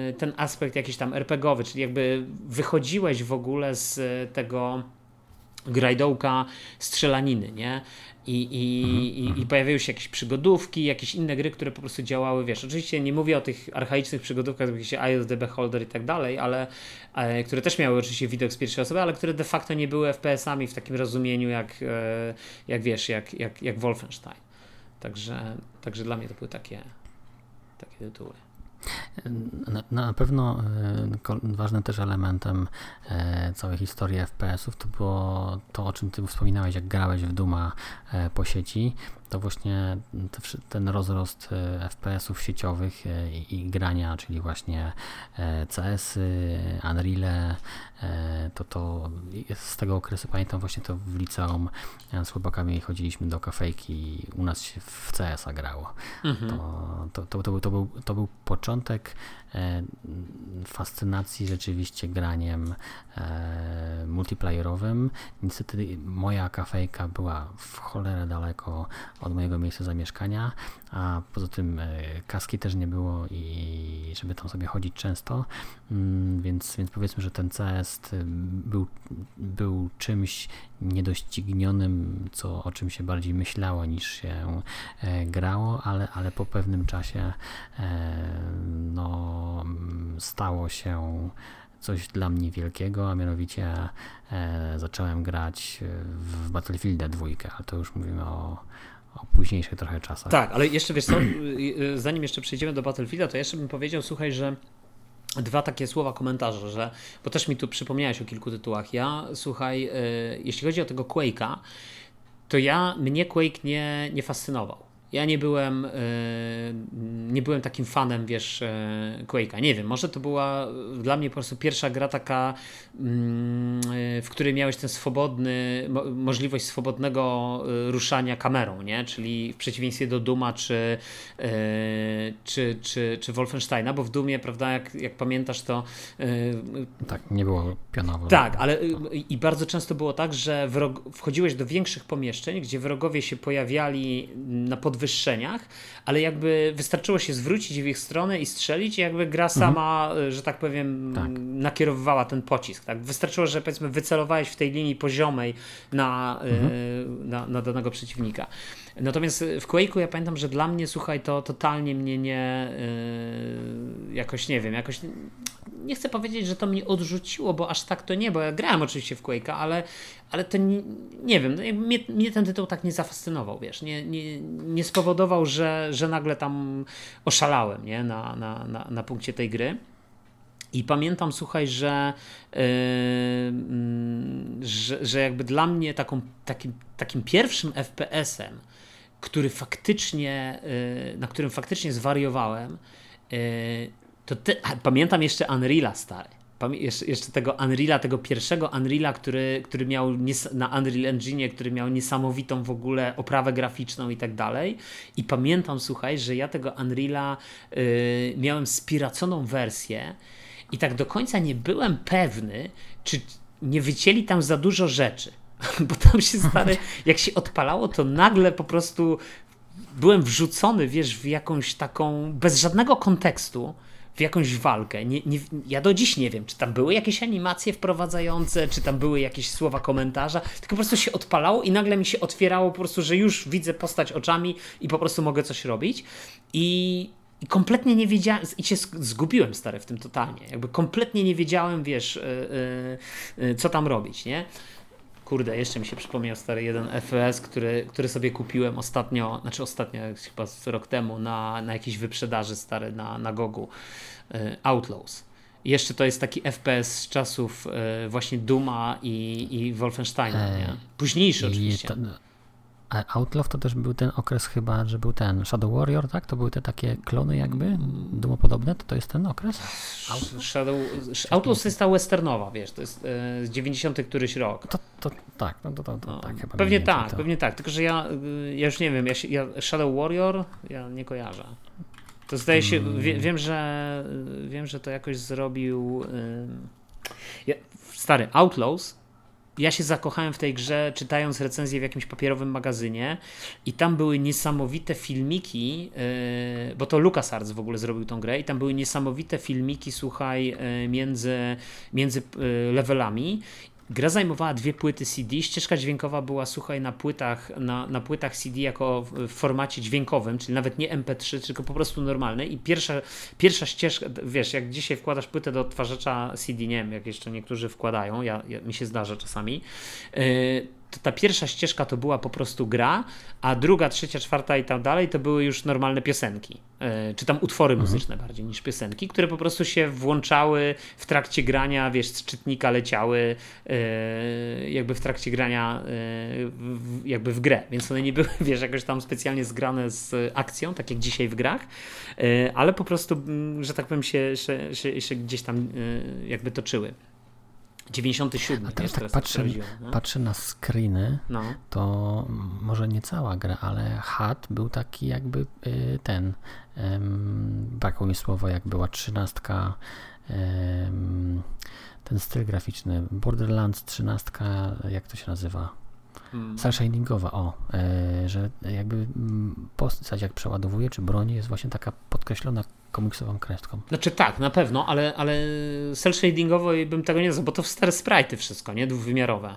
y, ten aspekt jakiś tam RPGowy, czyli jakby wychodziłeś w ogóle z tego grajdołka strzelaniny, nie? I, i, mhm, i, mhm. i, pojawiały się jakieś przygodówki, jakieś inne gry, które po prostu działały, wiesz, oczywiście nie mówię o tych archaicznych przygodówkach, jak się Eye of the Beholder i tak dalej, ale e, które też miały oczywiście widok z pierwszej osoby, ale które de facto nie były FPS-ami w takim rozumieniu, jak, e, jak wiesz, jak, jak, jak Wolfenstein. Także, także dla mnie to były takie, takie tytuły. Na, na pewno e, ważnym też elementem e, całej historii FPS-ów to było to, o czym ty wspominałeś, jak grałeś w Duma e, po sieci, to właśnie ten rozrost FPS-ów sieciowych i grania, czyli właśnie CS-y, Unreal, to, to z tego okresu pamiętam właśnie to w liceum z chłopakami chodziliśmy do kafejki i u nas się w CS-a grało. Mhm. To, to, to, to, był, to, był, początek E, fascynacji rzeczywiście graniem e, multiplayerowym. Niestety moja kafejka była w cholerę daleko od mojego miejsca zamieszkania, a poza tym e, kaski też nie było i żeby tam sobie chodzić często, mm, więc, więc powiedzmy, że ten CS był, był czymś niedoścignionym, co, o czym się bardziej myślało niż się grało, ale, ale po pewnym czasie no stało się coś dla mnie wielkiego, a mianowicie e, zacząłem grać w Battlefielda dwójkę, ale to już mówimy o, o późniejszych trochę czasach. Tak, ale jeszcze wiesz co, *clears throat* zanim jeszcze przejdziemy do Battlefielda, to jeszcze bym powiedział, słuchaj, że dwa takie słowa komentarza, że, bo też mi tu przypomniałeś o kilku tytułach. Ja, słuchaj, y, jeśli chodzi o tego Quake'a, to ja, mnie Quake nie, nie fascynował. Ja nie byłem, e, nie byłem takim fanem, wiesz, e, Quake'a. Nie wiem, może to była dla mnie po prostu pierwsza gra taka, mm, e, w której miałeś ten swobodny, możliwość swobodnego ruszania kamerą, nie? Czyli w przeciwieństwie do Duma czy, czy, czy, czy Wolfensteina, bo w Dumie, prawda, jak, jak pamiętasz, to. Tak, nie było pionowo. Tak, ale i bardzo często było tak, że wchodziłeś do większych pomieszczeń, gdzie wrogowie się pojawiali na pod podwyższeniach, ale jakby wystarczyło się zwrócić w ich stronę i strzelić i jakby gra mhm. sama, mhm. że tak powiem, tak. nakierowywała ten pocisk. Tak? Wystarczyło, że powiedzmy wycelowałeś w tej linii poziomej na, mhm. y, na, na danego przeciwnika. Natomiast w Quake'u ja pamiętam, że dla mnie, słuchaj, to totalnie mnie nie yy, jakoś, nie wiem, jakoś nie chcę powiedzieć, że to mnie odrzuciło, bo aż tak to nie, bo ja grałem oczywiście w Quake'a, ale, ale to nie, nie wiem, no mnie, mnie, ten tytuł tak nie zafascynował, wiesz, nie, nie, nie spowodował, że, że nagle tam oszalałem, nie, na, na, na, na punkcie tej gry. I pamiętam, słuchaj, że, yy, że, że jakby dla mnie taką, takim, takim pierwszym FPS-em, który faktycznie, y, na którym faktycznie zwariowałem, y, to te, pamiętam jeszcze Unreala stary. Jeszcze tego Unreala, tego pierwszego Unreala, który, który miał na Unreal Engine, który miał niesamowitą w ogóle oprawę graficzną i tak dalej. I pamiętam, słuchaj, że ja tego Unreala y, miałem spiraconą wersję i tak do końca nie byłem pewny, czy nie wycięli tam za dużo rzeczy. *laughs* Bo tam się stary, jak się odpalało, to nagle po prostu byłem wrzucony, wiesz, w jakąś taką, bez żadnego kontekstu, w jakąś walkę. Nie, nie, ja do dziś nie wiem, czy tam były jakieś animacje wprowadzające, czy tam były jakieś słowa komentarza, tylko po prostu się odpalało i nagle mi się otwierało po prostu, że już widzę postać oczami i po prostu mogę coś robić. I i kompletnie nie wiedziałem, i się zgubiłem stary w tym totalnie. Jakby kompletnie nie wiedziałem, wiesz, yy, yy, co tam robić, nie? Kurde, jeszcze mi się przypomniał stary jeden FPS, który, który sobie kupiłem ostatnio, znaczy ostatnio, chyba rok temu, na, na jakiejś wyprzedaży stary na, na Gogu. Yy, Outlaws. I jeszcze to jest taki FPS z czasów właśnie Duma i, i Wolfensteina, nie? Późniejszy oczywiście. To, a Outlaw to też był ten okres chyba, że był ten Shadow Warrior, tak? To były te takie klony jakby, dumopodobne, to to jest ten okres? Outlaw? Shadow, Outlaw to jest ta westernowa, wiesz, to jest e, z 90 któryś rok. To, to tak, no to, to, to no, tak chyba. Pewnie tak, to... pewnie tak, tylko że ja, y, ja już nie wiem, ja, ja Shadow Warrior ja nie kojarzę. To zdaje się, hmm. wie, wiem, że wiem, że to jakoś zrobił ja, stary Outlaws ja się zakochałem w tej grze, czytając recenzję w jakimś papierowym magazynie, i tam były niesamowite filmiki, yy, bo to LucasArts w ogóle zrobił tą grę, i tam były niesamowite filmiki, słuchaj, yy, między, między yy, levelami. Gra zajmowała dwie płyty CD, ścieżka dźwiękowa była, słuchaj, na płytach, na, na płytach CD jako w formacie dźwiękowym, czyli nawet nie MP3, tylko po prostu normalne. I pierwsza, pierwsza ścieżka, wiesz, jak dzisiaj wkładasz płytę do odtwarzacza CD, nie wiem, jak jeszcze niektórzy wkładają, ja, ja mi się zdarza czasami, yy, ta pierwsza ścieżka to była po prostu gra, a druga, trzecia, czwarta i tak dalej to były już normalne piosenki, yy, czy tam utwory mhm. muzyczne bardziej niż piosenki, które po prostu się włączały w trakcie grania, wiesz, z czytnika leciały yy, jakby w trakcie grania yy, jakby w grę, więc one nie były, *laughs* wiesz, jakoś tam specjalnie zgrane z akcją, tak jak dzisiaj w grach, ale po prostu, że tak powiem, się, się, się, się gdzieś tam jakby toczyły. 97. A teraz tak patrzę, no? patrzę na screeny, no. to może nie cała gra, ale HUD był taki jakby y, ten, brakło mi słowa, jak była trzynastka, ten styl graficzny, Borderlands trzynastka, jak to się nazywa? Hmm. Shiningowa, o, e, że jakby mm, postać jak przeładowuje, czy broni jest właśnie taka podkreślona komiksową kreską. Znaczy tak, na pewno, ale, ale cel shadingowo bym tego nie nazwał, bo to w stare sprite wszystko, nie? Dwuwymiarowe.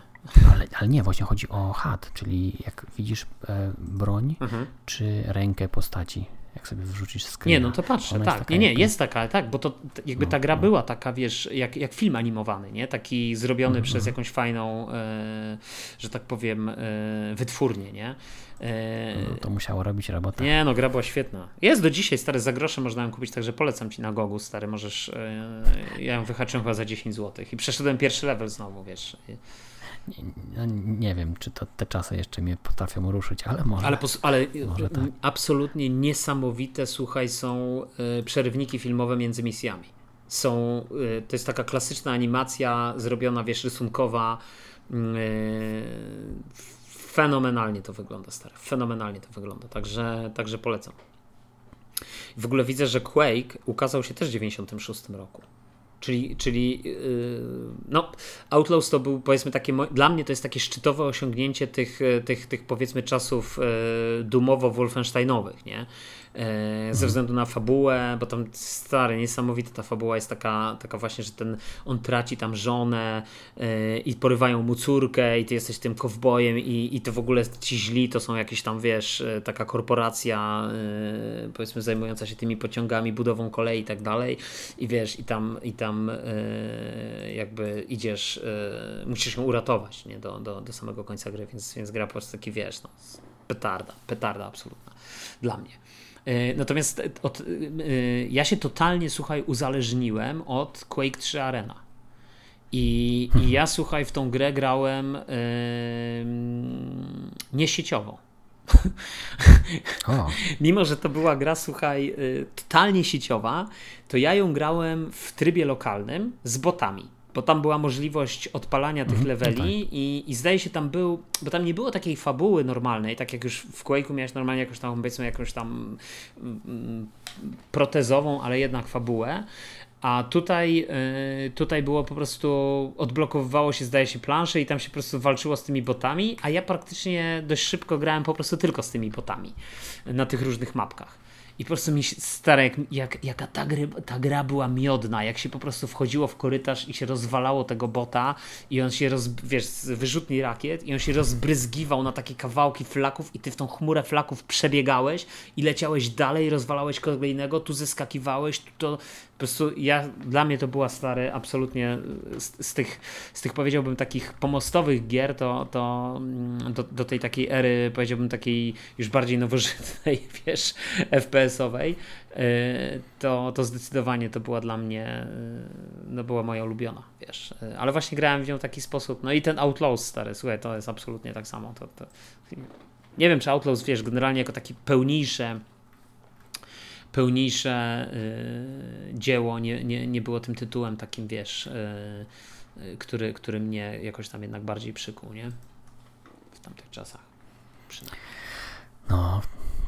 Ale, ale nie, właśnie chodzi o HUD, czyli jak widzisz e, broń, mhm. czy rękę postaci jak sobie wrzucisz screena. Nie, no to patrzę, tak. Nie, nie, jest taka, tak, bo to jakby no, ta gra no. była taka, wiesz, jak, jak film animowany, nie? Taki zrobiony mm, przez jakąś fajną, e, że tak powiem, e, wytwórnię, nie? E, no, to musiało robić robotę. Nie, no gra była świetna. Jest do dzisiaj, stary, za grosze można ją kupić, także polecam ci na Gogu, stary, możesz, e, ja ją wyhaczyłem chyba za 10 zł i przeszedłem pierwszy level znowu, wiesz. Nie, nie, wiem, czy to te czasy jeszcze mnie potrafią ruszyć, ale może. Ale, ale może tak. absolutnie niesamowite, słuchaj, są y, przerywniki filmowe między misjami. Są, y, to jest taka klasyczna animacja zrobiona, wiesz, rysunkowa. Y, fenomenalnie to wygląda, stary. Fenomenalnie to wygląda, także, także polecam. W ogóle widzę, że Quake ukazał się też w 96 roku. Czyli, czyli yy, no, Outlaws to był powiedzmy takie, dla mnie to jest takie szczytowe osiągnięcie tych, y, tych, tych powiedzmy czasów yy, dumowo-wolfensteinowych, nie? E, ze względu na fabułę, bo tam stary, niesamowita ta fabuła jest taka, taka właśnie, że ten, on traci tam żonę e, i porywają mu córkę i ty jesteś tym kowbojem i, i to w ogóle ci źli to są jakieś tam, wiesz, e, taka korporacja powiedzmy zajmująca się tymi pociągami, budową kolei i tak dalej i wiesz, i tam, i tam jakby idziesz, musisz ją uratować, nie, do, do, do samego końca gry, więc, więc gra po prostu taki, wiesz, no, petarda, petarda absolutna dla mnie. E, natomiast od, e, ja się totalnie, słuchaj, uzależniłem od Quake 3 Arena. I, i mhm. ja, słuchaj, w tą grę grałem yy, niesieciowo. *laughs* Mimo, że to była gra, słuchaj, totalnie sieciowa, to ja ją grałem w trybie lokalnym z botami bo tam była możliwość odpalania tych mhm, leveli no tak. i, i zdaje się tam był, bo tam nie było takiej fabuły normalnej, tak jak już w Quake'u miałeś normalnie jakąś tam, powiedzmy, jakąś tam mm, protezową, ale jednak fabułę, a tutaj, yy, tutaj było po prostu, odblokowywało się, zdaje się, plansze i tam się po prostu walczyło z tymi botami, a ja praktycznie dość szybko grałem po prostu tylko z tymi botami na tych różnych mapkach. I po prostu mi stare, jak, jak, jaka ta, gry, ta gra była miodna, jak się po prostu wchodziło w korytarz i się rozwalało tego bota i on się, roz, wiesz, wyrzutni rakiet i on się rozbryzgiwał na takie kawałki flaków i ty w tą chmurę flaków przebiegałeś i leciałeś dalej, rozwalałeś kolejnego, tu zeskakiwałeś, tu to, po prostu ja, dla mnie to była stary, absolutnie z, z, tych, z tych powiedziałbym takich pomostowych gier, to, to mm, do, do tej takiej ery, powiedziałbym takiej już bardziej nowożytnej, *laughs* wiesz, FPS-owej, e, to, to zdecydowanie to była dla mnie, e, no była moja ulubiona, wiesz, e, ale właśnie grałem w nią w taki sposób, no i ten Outlaws stary, słuchaj, to jest absolutnie tak samo, to, to nie wiem, czy Outlaws, wiesz, generalnie jako taki pełniejsze pełniejsze y, dzieło nie, nie, nie było tym tytułem takim, wiesz, y, y, który, który mnie jakoś tam jednak bardziej przykuł, nie? W tamtych czasach. Przynajmniej. No,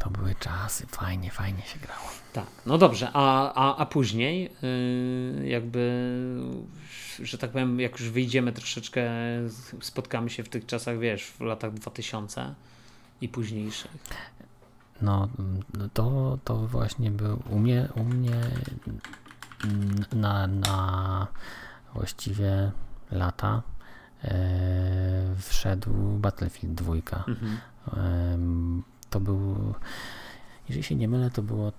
to były czasy, fajnie, fajnie się grało. Tak, no dobrze, a, a, a później jakby, że tak powiem, jak już wyjdziemy troszeczkę, spotkamy się w tych czasach, wiesz, w latach 2000 i późniejszych. No, to, to właśnie był u mnie, u mnie na, na właściwie lata e, wszedł Battlefield 2. Mhm. E, to był, jeżeli się nie mylę, to, było,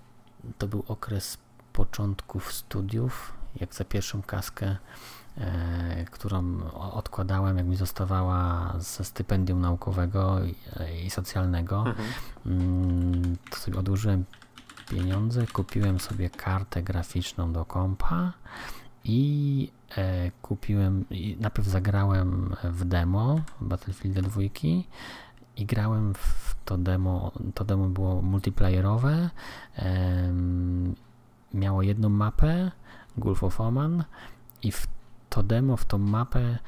to był okres początków studiów, jak za pierwszą kaskę E, którą odkładałem, jak mi zostawała ze stypendium naukowego i, socjalnego, mhm. Mm, to sobie odłożyłem pieniądze, kupiłem sobie kartę graficzną do kompa i e, kupiłem, i najpierw zagrałem w demo Battlefield 2 i grałem w to demo, to demo było multiplayerowe, miało jedną mapę, Gulf of Oman i w to demo, w tą mapę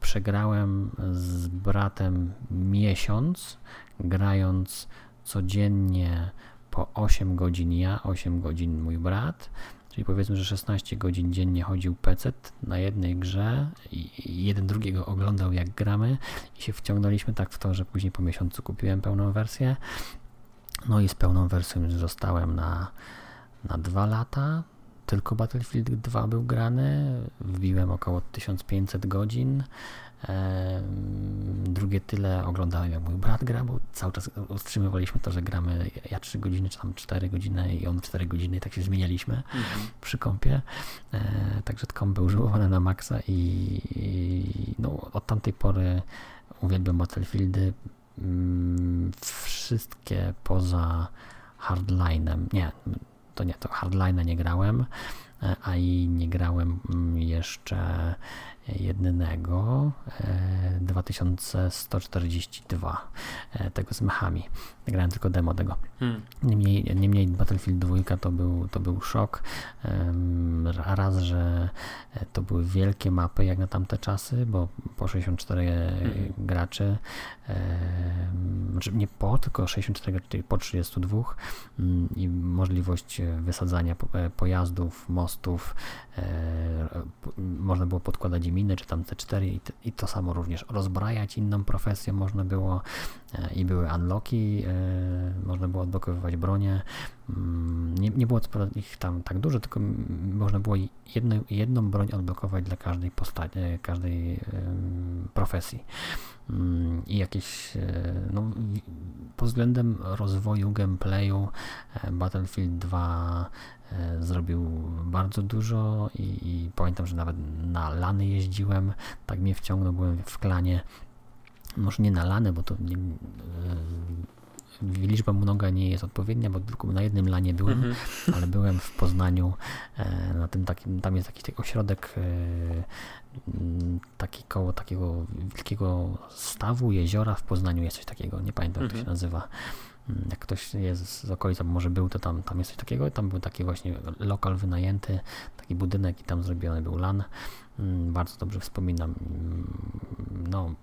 przegrałem z bratem miesiąc, grając codziennie po 8 godzin ja, 8 godzin mój brat, czyli powiedzmy, że 16 godzin dziennie chodził PC na jednej grze i jeden drugiego oglądał jak gramy i się wciągnęliśmy tak w to, że później po miesiącu kupiłem pełną wersję. No i z pełną wersją zostałem na, na dwa lata, tylko Battlefield 2 był grany, wbiłem około 1500 godzin. Drugie tyle oglądałem jak mój brat gra, bo cały czas utrzymywaliśmy to, że gramy ja 3 godziny, czy tam 4 godziny i on 4 godziny, tak się zmienialiśmy mhm. przy kompie. E, także komp był używany na maksa i, i no, od tamtej pory uwielbiam Battlefieldy. Mm, wszystkie poza Hardlinem, nie, to nie, to Hardline nie grałem, e, a i nie grałem mm, jeszcze jednego 2142 e, e, tego z mechami. Grałem tylko demo tego. Hmm. Niemniej, niemniej Battlefield 2 to był, to był szok. Raz, że to były wielkie mapy jak na tamte czasy, bo po 64 hmm. graczy, znaczy nie po, tylko 64 graczy, po 32 mm, i możliwość wysadzania pojazdów, mostów, można było podkładać im miny, czy tam C4 i, i to samo również rozbrajać inną profesję można było e, i były unlocki, e, można było odblokowywać bronię. Mm, nie, nie było ich tam tak dużo, tylko można było jedno, jedną broń odblokować dla każdej postaci, e, każdej profesji. Mm, I jakieś, no, pod względem rozwoju gameplayu Battlefield 2 E, zrobił bardzo dużo i, i, pamiętam, że nawet na lany jeździłem, tak mnie wciągnął, byłem w klanie, może nie na lany, bo to nie, e, liczba mnoga nie jest odpowiednia, bo tylko na jednym lanie byłem, mm -hmm. *laughs* ale byłem w Poznaniu e, na tym takim, tam jest taki ośrodek taki koło takiego wielkiego stawu, jeziora w Poznaniu jest coś takiego, nie pamiętam jak to się mhm. nazywa Mm, jak ktoś jest z okolicy, może był, to tam, tam jest coś takiego. Tam był taki właśnie lokal wynajęty, taki budynek i tam zrobiony był LAN. Mm, bardzo dobrze wspominam. Mm, no,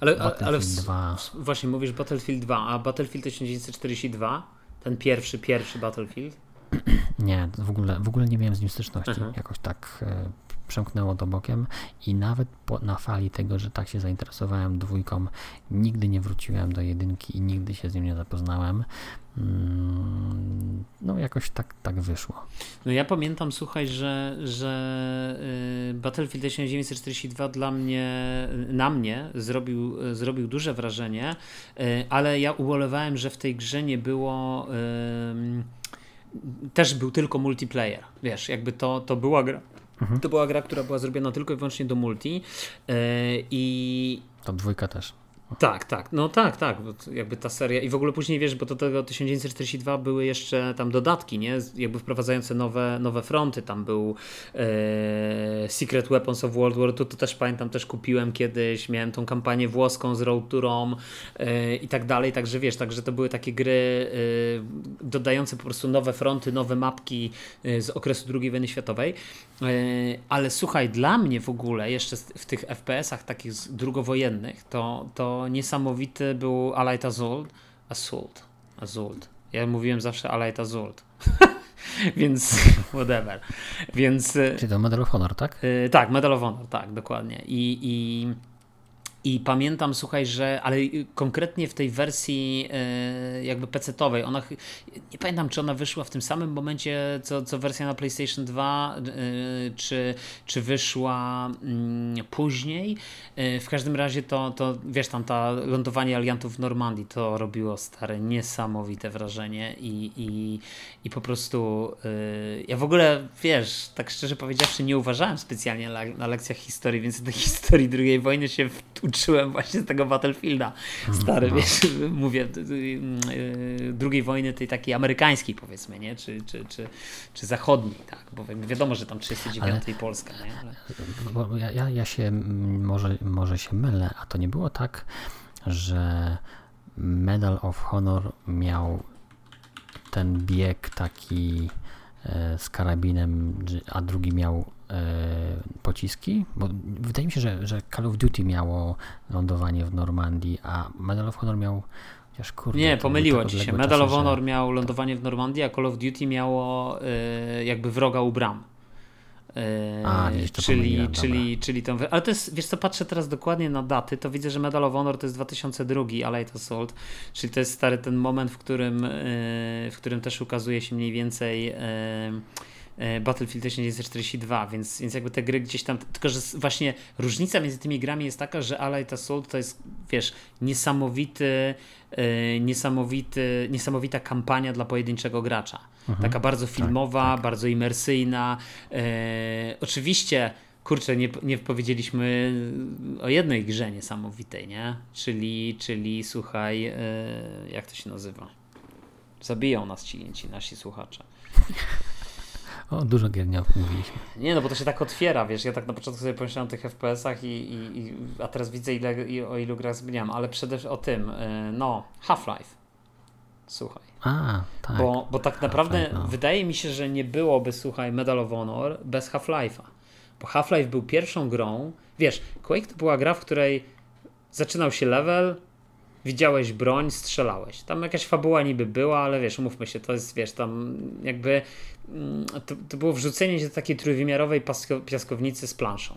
ale, ale w, 2. właśnie mówisz Battlefield 2, a Battlefield 1942, ten pierwszy, pierwszy Battlefield? *clears throat* Nie, w ogóle, w ogóle nie miałem z nim styczności. Mhm. Jakoś tak e, przemknęło to bokiem i nawet po, na fali tego, że tak się zainteresowałem dwójką, nigdy nie wróciłem do jedynki i nigdy się z nim nie zapoznałem. Mm, jakoś tak, tak wyszło. No ja pamiętam, słuchaj, że, że y, Battlefield 1942 dla mnie, na mnie zrobił, zrobił duże wrażenie, y, ale ja ubolewałem, że w tej grze nie było też był tylko multiplayer. Wiesz, jakby to, to była gra. Mhm. To była gra, która była zrobiona tylko i wyłącznie do multi. I. To dwójka też. Tak, tak, no tak, tak, jakby ta seria i w ogóle później wiesz, bo do tego 1942 były jeszcze tam dodatki, nie, jakby wprowadzające nowe, nowe fronty, tam był e, Secret Weapons of World War II, to też pamiętam, też kupiłem kiedyś, miałem tą kampanię włoską z Road to Rome e, i tak dalej, także wiesz, także to były takie gry e, dodające po prostu nowe fronty, nowe mapki e, z okresu II wojny światowej, e, ale słuchaj, dla mnie w ogóle jeszcze w tych FPS-ach takich drugowojennych, to, to niesamowity był Allied Assault. Assault. Assault. Ja mówiłem zawsze Allied Assault. *laughs* Więc *laughs* whatever. Więc. Czyli to Medal of Honor, tak? Yy, tak, Medal of Honor, tak, dokładnie. I, i i pamiętam, słuchaj, że, ale konkretnie w tej wersji e, jakby PC-owej, ona, nie pamiętam, czy ona wyszła w tym samym momencie, co, co wersja na PlayStation 2, e, czy, czy wyszła mm, później. E, w każdym razie to, to, wiesz, tam ta lądowanie aliantów w Normandii, to robiło stare, niesamowite wrażenie i, i, i po prostu ja w ogóle, wiesz, tak szczerze powiedziawszy, nie uważałem specjalnie na, lekcjach historii, więc do historii II wojny się uczyłem właśnie z tego Battlefielda. Stary, no. wiesz, mówię, drugiej wojny tej takiej amerykańskiej powiedzmy, nie? Czy, czy, czy, czy zachodniej, tak? Bo wiadomo, że tam 39 Ale, Polska, nie? Ale... Ja, ja, ja się, może, może się mylę, a to nie było tak, że Medal of Honor miał ten bieg taki z karabinem, a drugi miał E, pociski? Bo wydaje mi się, że, że Call of Duty miało lądowanie w Normandii, a Medal of Honor miał Chociaż, kurde, nie, pomyliło ci się. Medal of Honor że... miał lądowanie w Normandii, a Call of Duty miało y, jakby wroga u bram. A, czyli, czyli, czyli tą, ale to jest, wiesz co, patrzę teraz dokładnie na daty, to widzę, że Medal of Honor to jest 2002, Allied Assault, czyli to jest stary ten moment, w którym, y, w którym też ukazuje się mniej więcej E, Battlefield 1942, więc, więc jakby te gry gdzieś tam, tylko że właśnie różnica między tymi grami jest taka, że Allied Assault to jest, wiesz, niesamowity, niesamowity, niesamowita kampania dla pojedynczego gracza. Mhm. Taka bardzo tak, filmowa, tak, tak. bardzo imersyjna. Yy, oczywiście kurczę, nie, nie powiedzieliśmy o jednej grze niesamowitej, nie? Czyli, czyli słuchaj, yy, jak to się nazywa? Zabiją nas ci, ci nasi słuchacze. *laughs* O, dużo gier nie mówiliśmy. Nie, no bo to się tak otwiera, wiesz, ja tak na początku sobie pomyślałem o tych FPS-ach i, i, i, a teraz widzę ile, o ilu grach zmieniam, ale przede wszystkim o tym, y, no, Half-Life. Słuchaj. A, tak. Bo, bo tak naprawdę no. wydaje mi się, że nie byłoby, słuchaj, Medal of Honor bez Half-Life'a. Bo Half-Life był pierwszą grą, wiesz, Quake to była gra, w której zaczynał się level, widziałeś broń, strzelałeś. Tam jakaś fabuła niby była, ale wiesz, umówmy się, to jest, wiesz, tam jakby mm, to, to było wrzucenie się do takiej trójwymiarowej piaskownicy z planszą.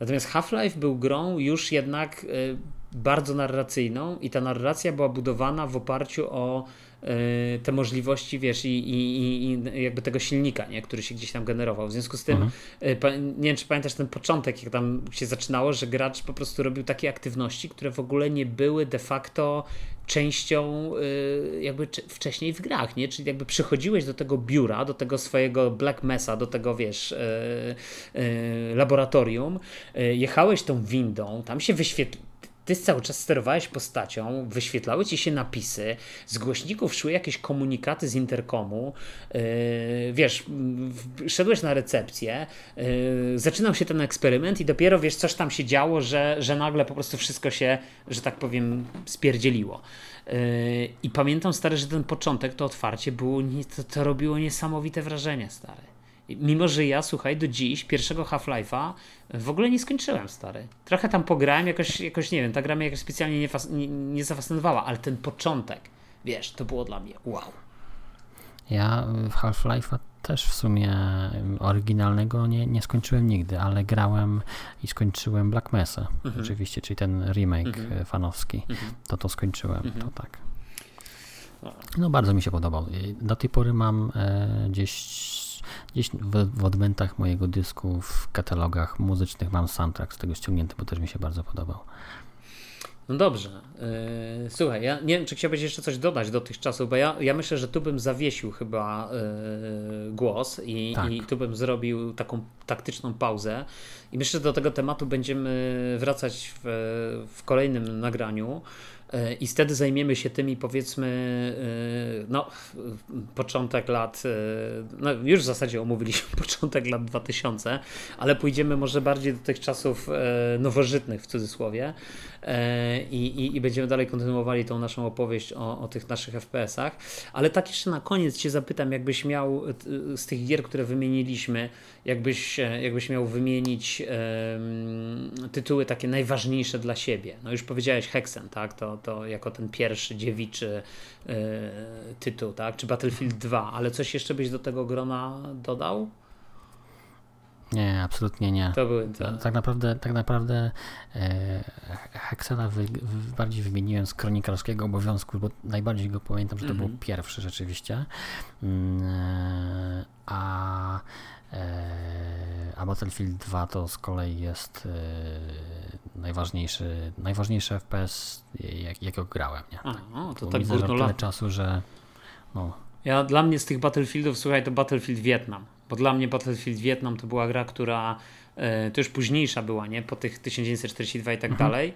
Natomiast Half-Life był grą już jednak y, bardzo narracyjną i ta narracja była budowana w oparciu o te możliwości, wiesz, i, i, i jakby tego silnika, nie, który się gdzieś tam generował. W związku z tym, mhm. nie wiem, czy pamiętasz ten początek, jak tam się zaczynało, że gracz po prostu robił takie aktywności, które w ogóle nie były de facto częścią y, jakby wcześniej w grach, nie? Czyli jakby przychodziłeś do tego biura, do tego swojego Black Mesa, do tego, wiesz, laboratorium, jechałeś tą windą, tam się wyświetl ty cały czas sterowałeś postacią, wyświetlały ci się napisy, z głośników szły jakieś komunikaty z interkomu, yy, wiesz, szedłeś na recepcję, yy, zaczynał się ten eksperyment i dopiero, wiesz, coś tam się działo, że, że nagle po prostu wszystko się, że tak powiem, spierdzieliło. Yy, I pamiętam, stary, że ten początek, to otwarcie było, to, to robiło niesamowite wrażenie, stary. Mimo, że ja, słuchaj, do dziś pierwszego Half-Life'a w ogóle nie skończyłem, stary. Trochę tam pograłem, jakoś, jakoś nie wiem, ta gra mnie jakoś specjalnie nie, nie, nie zafascynowała, ale ten początek, wiesz, to było dla mnie wow. Ja w Half-Life'a też w sumie oryginalnego nie, nie skończyłem nigdy, ale grałem i skończyłem Black Mesa, mhm. oczywiście, czyli ten remake mhm. fanowski. Mhm. To to skończyłem, to tak. No bardzo mi się podobał. Do tej pory mam e, gdzieś gdzieś w, w odmętach mojego dysku, w katalogach muzycznych mam soundtrack z tego ściągnięty, bo też mi się bardzo podobał. No dobrze. Yy, słuchaj, ja nie wiem, czy chciałbyś jeszcze coś dodać do tych czasów, bo ja, ja myślę, że tu bym zawiesił chyba yy, głos i, tak. i tu bym zrobił taką taktyczną pauzę. I myślę, że do tego tematu będziemy wracać w, w kolejnym nagraniu. E, I wtedy zajmiemy się tymi, powiedzmy, e, no, początek lat, e, no już w zasadzie omówiliśmy *laughs* początek lat 2000, ale pójdziemy może bardziej do tych czasów nowożytnych w cudzysłowie i, i, i będziemy dalej kontynuowali tą naszą opowieść o, o tych naszych FPS-ach. Ale tak jeszcze na koniec Cię zapytam, jakbyś miał z tych gier, które wymieniliśmy, jakbyś, jakbyś miał wymienić tytuły takie najważniejsze dla siebie. No już powiedziałeś Hexen, tak? To to, jako ten pierwszy dziewiczy yy, tytuł, tak? Czy Battlefield 2, ale coś jeszcze byś do tego grona dodał? Nie, absolutnie nie. To były te... Tak naprawdę, tak naprawdę e, Hexena wy, wy, bardziej wymieniłem z kronikarskiego obowiązku, bo najbardziej go pamiętam, że to mm -hmm. był mhm. pierwszy rzeczywiście. Mm, e, a e, a Battlefield 2 to z kolei jest e, najważniejszy, najważniejszy FPS, jak, jakiego grałem. Nie? A, o, to tak widzę, tyle czasu, że no. Ja, dla mnie z tych Battlefieldów, słuchaj, to Battlefield Vietnam. Bo dla mnie Battlefield Vietnam to była gra, która e, to już późniejsza była, nie? Po tych 1942 i tak mhm. dalej.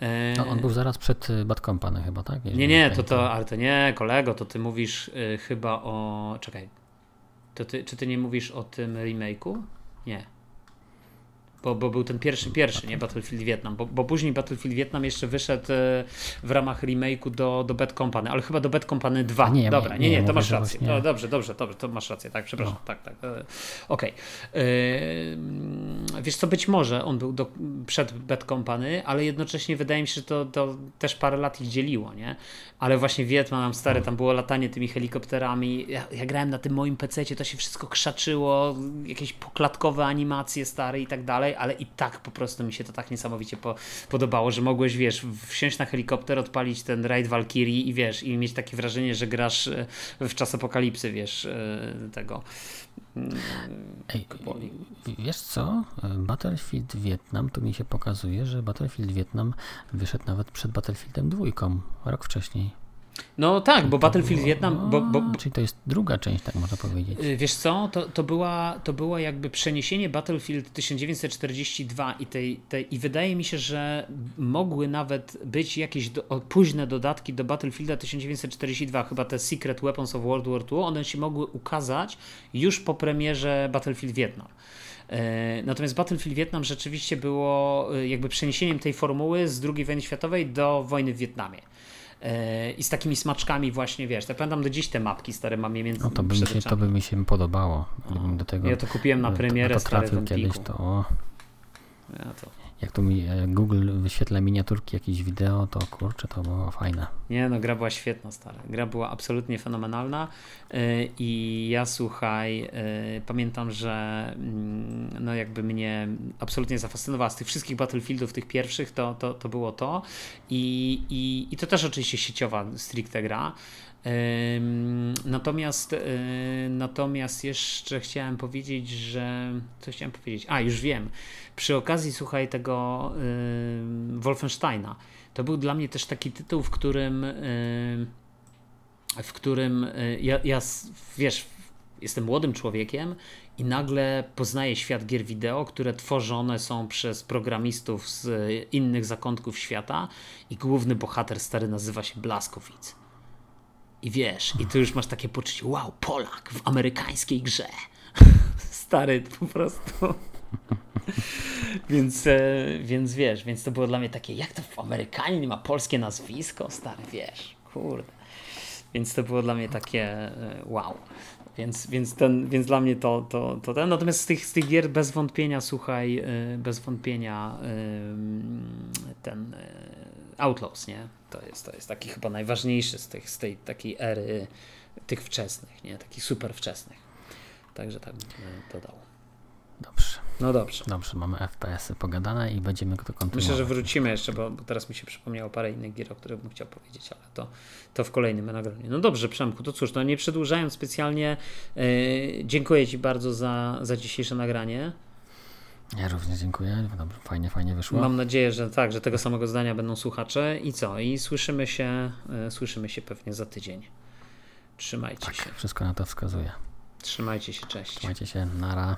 E, no, on był zaraz przed Bad Company chyba, tak? nie, nie, to, to, ale to nie, kolego, to ty mówisz chyba o, czekaj, to ty, czy ty nie mówisz o tym remake'u? Nie. Bo, bo był ten pierwszy, pierwszy, nie? Battlefield Vietnam. Bo, bo później Battlefield Vietnam jeszcze wyszedł e, w ramach remake'u do, do Bad Company, ale chyba do Bad Company 2. Nie, Dobra, nie, nie, nie to masz rację. No, dobrze, dobrze, dobrze, to masz rację, tak, przepraszam. No. Tak, tak. E, okej. Okay. E, wiesz co, być może on był do, przed Bad Company, ale jednocześnie wydaje mi się, że to, to też parę lat ich dzieliło, nie? Ale właśnie Vietnam, stary, tam było latanie tymi helikopterami. Ja, ja grałem na tym moim PC, to się wszystko krzaczyło, jakieś poklatkowe animacje stare i tak dalej ale i tak po prostu mi się to tak niesamowicie po, podobało, że mogłeś, wiesz, wsiąść na helikopter, odpalić ten raid Valkyrie i wiesz, i mieć takie wrażenie, że grasz e, w czas apokalipsy, wiesz, e, tego. Mm, Ej, wiesz co? Battlefield Vietnam to mi się pokazuje, że Battlefield Vietnam wyszedł nawet przed Battlefieldem dwójką, rok wcześniej. No tak, bo Battlefield było, Vietnam. Bo, bo, czyli to jest druga część, tak można powiedzieć. Y, wiesz co, to, to, była, to była jakby przeniesienie Battlefield 1942 i, tej, tej, i wydaje mi się, że mogły nawet być jakieś do, późne dodatki do Battlefielda 1942, chyba te Secret Weapons of World War II, one się mogły ukazać już po premierze Battlefield Vietnam. E, natomiast Battlefield Vietnam rzeczywiście było y, jakby przeniesieniem tej formuły z II wojny światowej do wojny w Wietnamie. E, i z takimi smaczkami właśnie, wiesz, ja pamiętam do dziś te mapki stare mam je między no, to by mi się, To by mi się podobało. Do tego, ja to kupiłem na premierę to, to trafił kiedyś, to... Ja to jak tu mi Google wyświetla miniaturki, jakieś wideo, to kurczę, to było fajne. Nie, no gra była świetna, stara. Gra była absolutnie fenomenalna e, i ja słuchaj, e, pamiętam, że mm, no jakby mnie absolutnie zafascynowała z tych wszystkich Battlefieldów, tych pierwszych, to, to, to było to i, i, i to też oczywiście sieciowa stricte gra. Natomiast, natomiast jeszcze chciałem powiedzieć, że. Co chciałem powiedzieć? A, już wiem. Przy okazji, słuchaj, tego Wolfensteina, to był dla mnie też taki tytuł, w którym. w którym y, ja, ja wiesz, jestem młodym człowiekiem i nagle poznaję świat gier wideo, które tworzone są przez programistów z innych zakątków świata i główny bohater stary nazywa się Blaskowicz. I wiesz, i tu już masz takie poczucie, wow, Polak w amerykańskiej grze. *laughs* Stary, po prostu. więc, e, więc wiesz, więc to było dla mnie takie, jak to w Amerykanin ma polskie nazwisko, stary, wiesz, kurde. Więc to było dla mnie takie e, wow. Więc, więc, ten, więc dla mnie to, to, to ten. Natomiast z tych, z tych gier bez wątpienia, słuchaj, e, bez wątpienia ten Outlaws, nie? To jest, to jest taki chyba najważniejszy z, tych, z tej takiej ery tych wczesnych, nie? Takich super wczesnych. Także tak bym dodał. Dobrze. No dobrze. Dobrze, mamy FPS-y pogadane i będziemy to kontynuować. Myślę, że wrócimy jeszcze, bo, bo teraz mi się przypomniało parę innych gier, o których bym chciał powiedzieć, ale to, to w kolejnym nagraniu. No dobrze, Przemku, to cóż, no nie przedłużając specjalnie, yy, dziękuję Ci bardzo za, za dzisiejsze nagranie. Ja również dziękuję. Dobrze, fajnie, fajnie wyszło. Mam nadzieję, że tak, że tego samego zdania będą słuchacze. I co? I słyszymy się, yy, słyszymy się pewnie za tydzień. Trzymajcie tak, się. wszystko na to wskazuje. Trzymajcie się, cześć. Trzymajcie się, nara.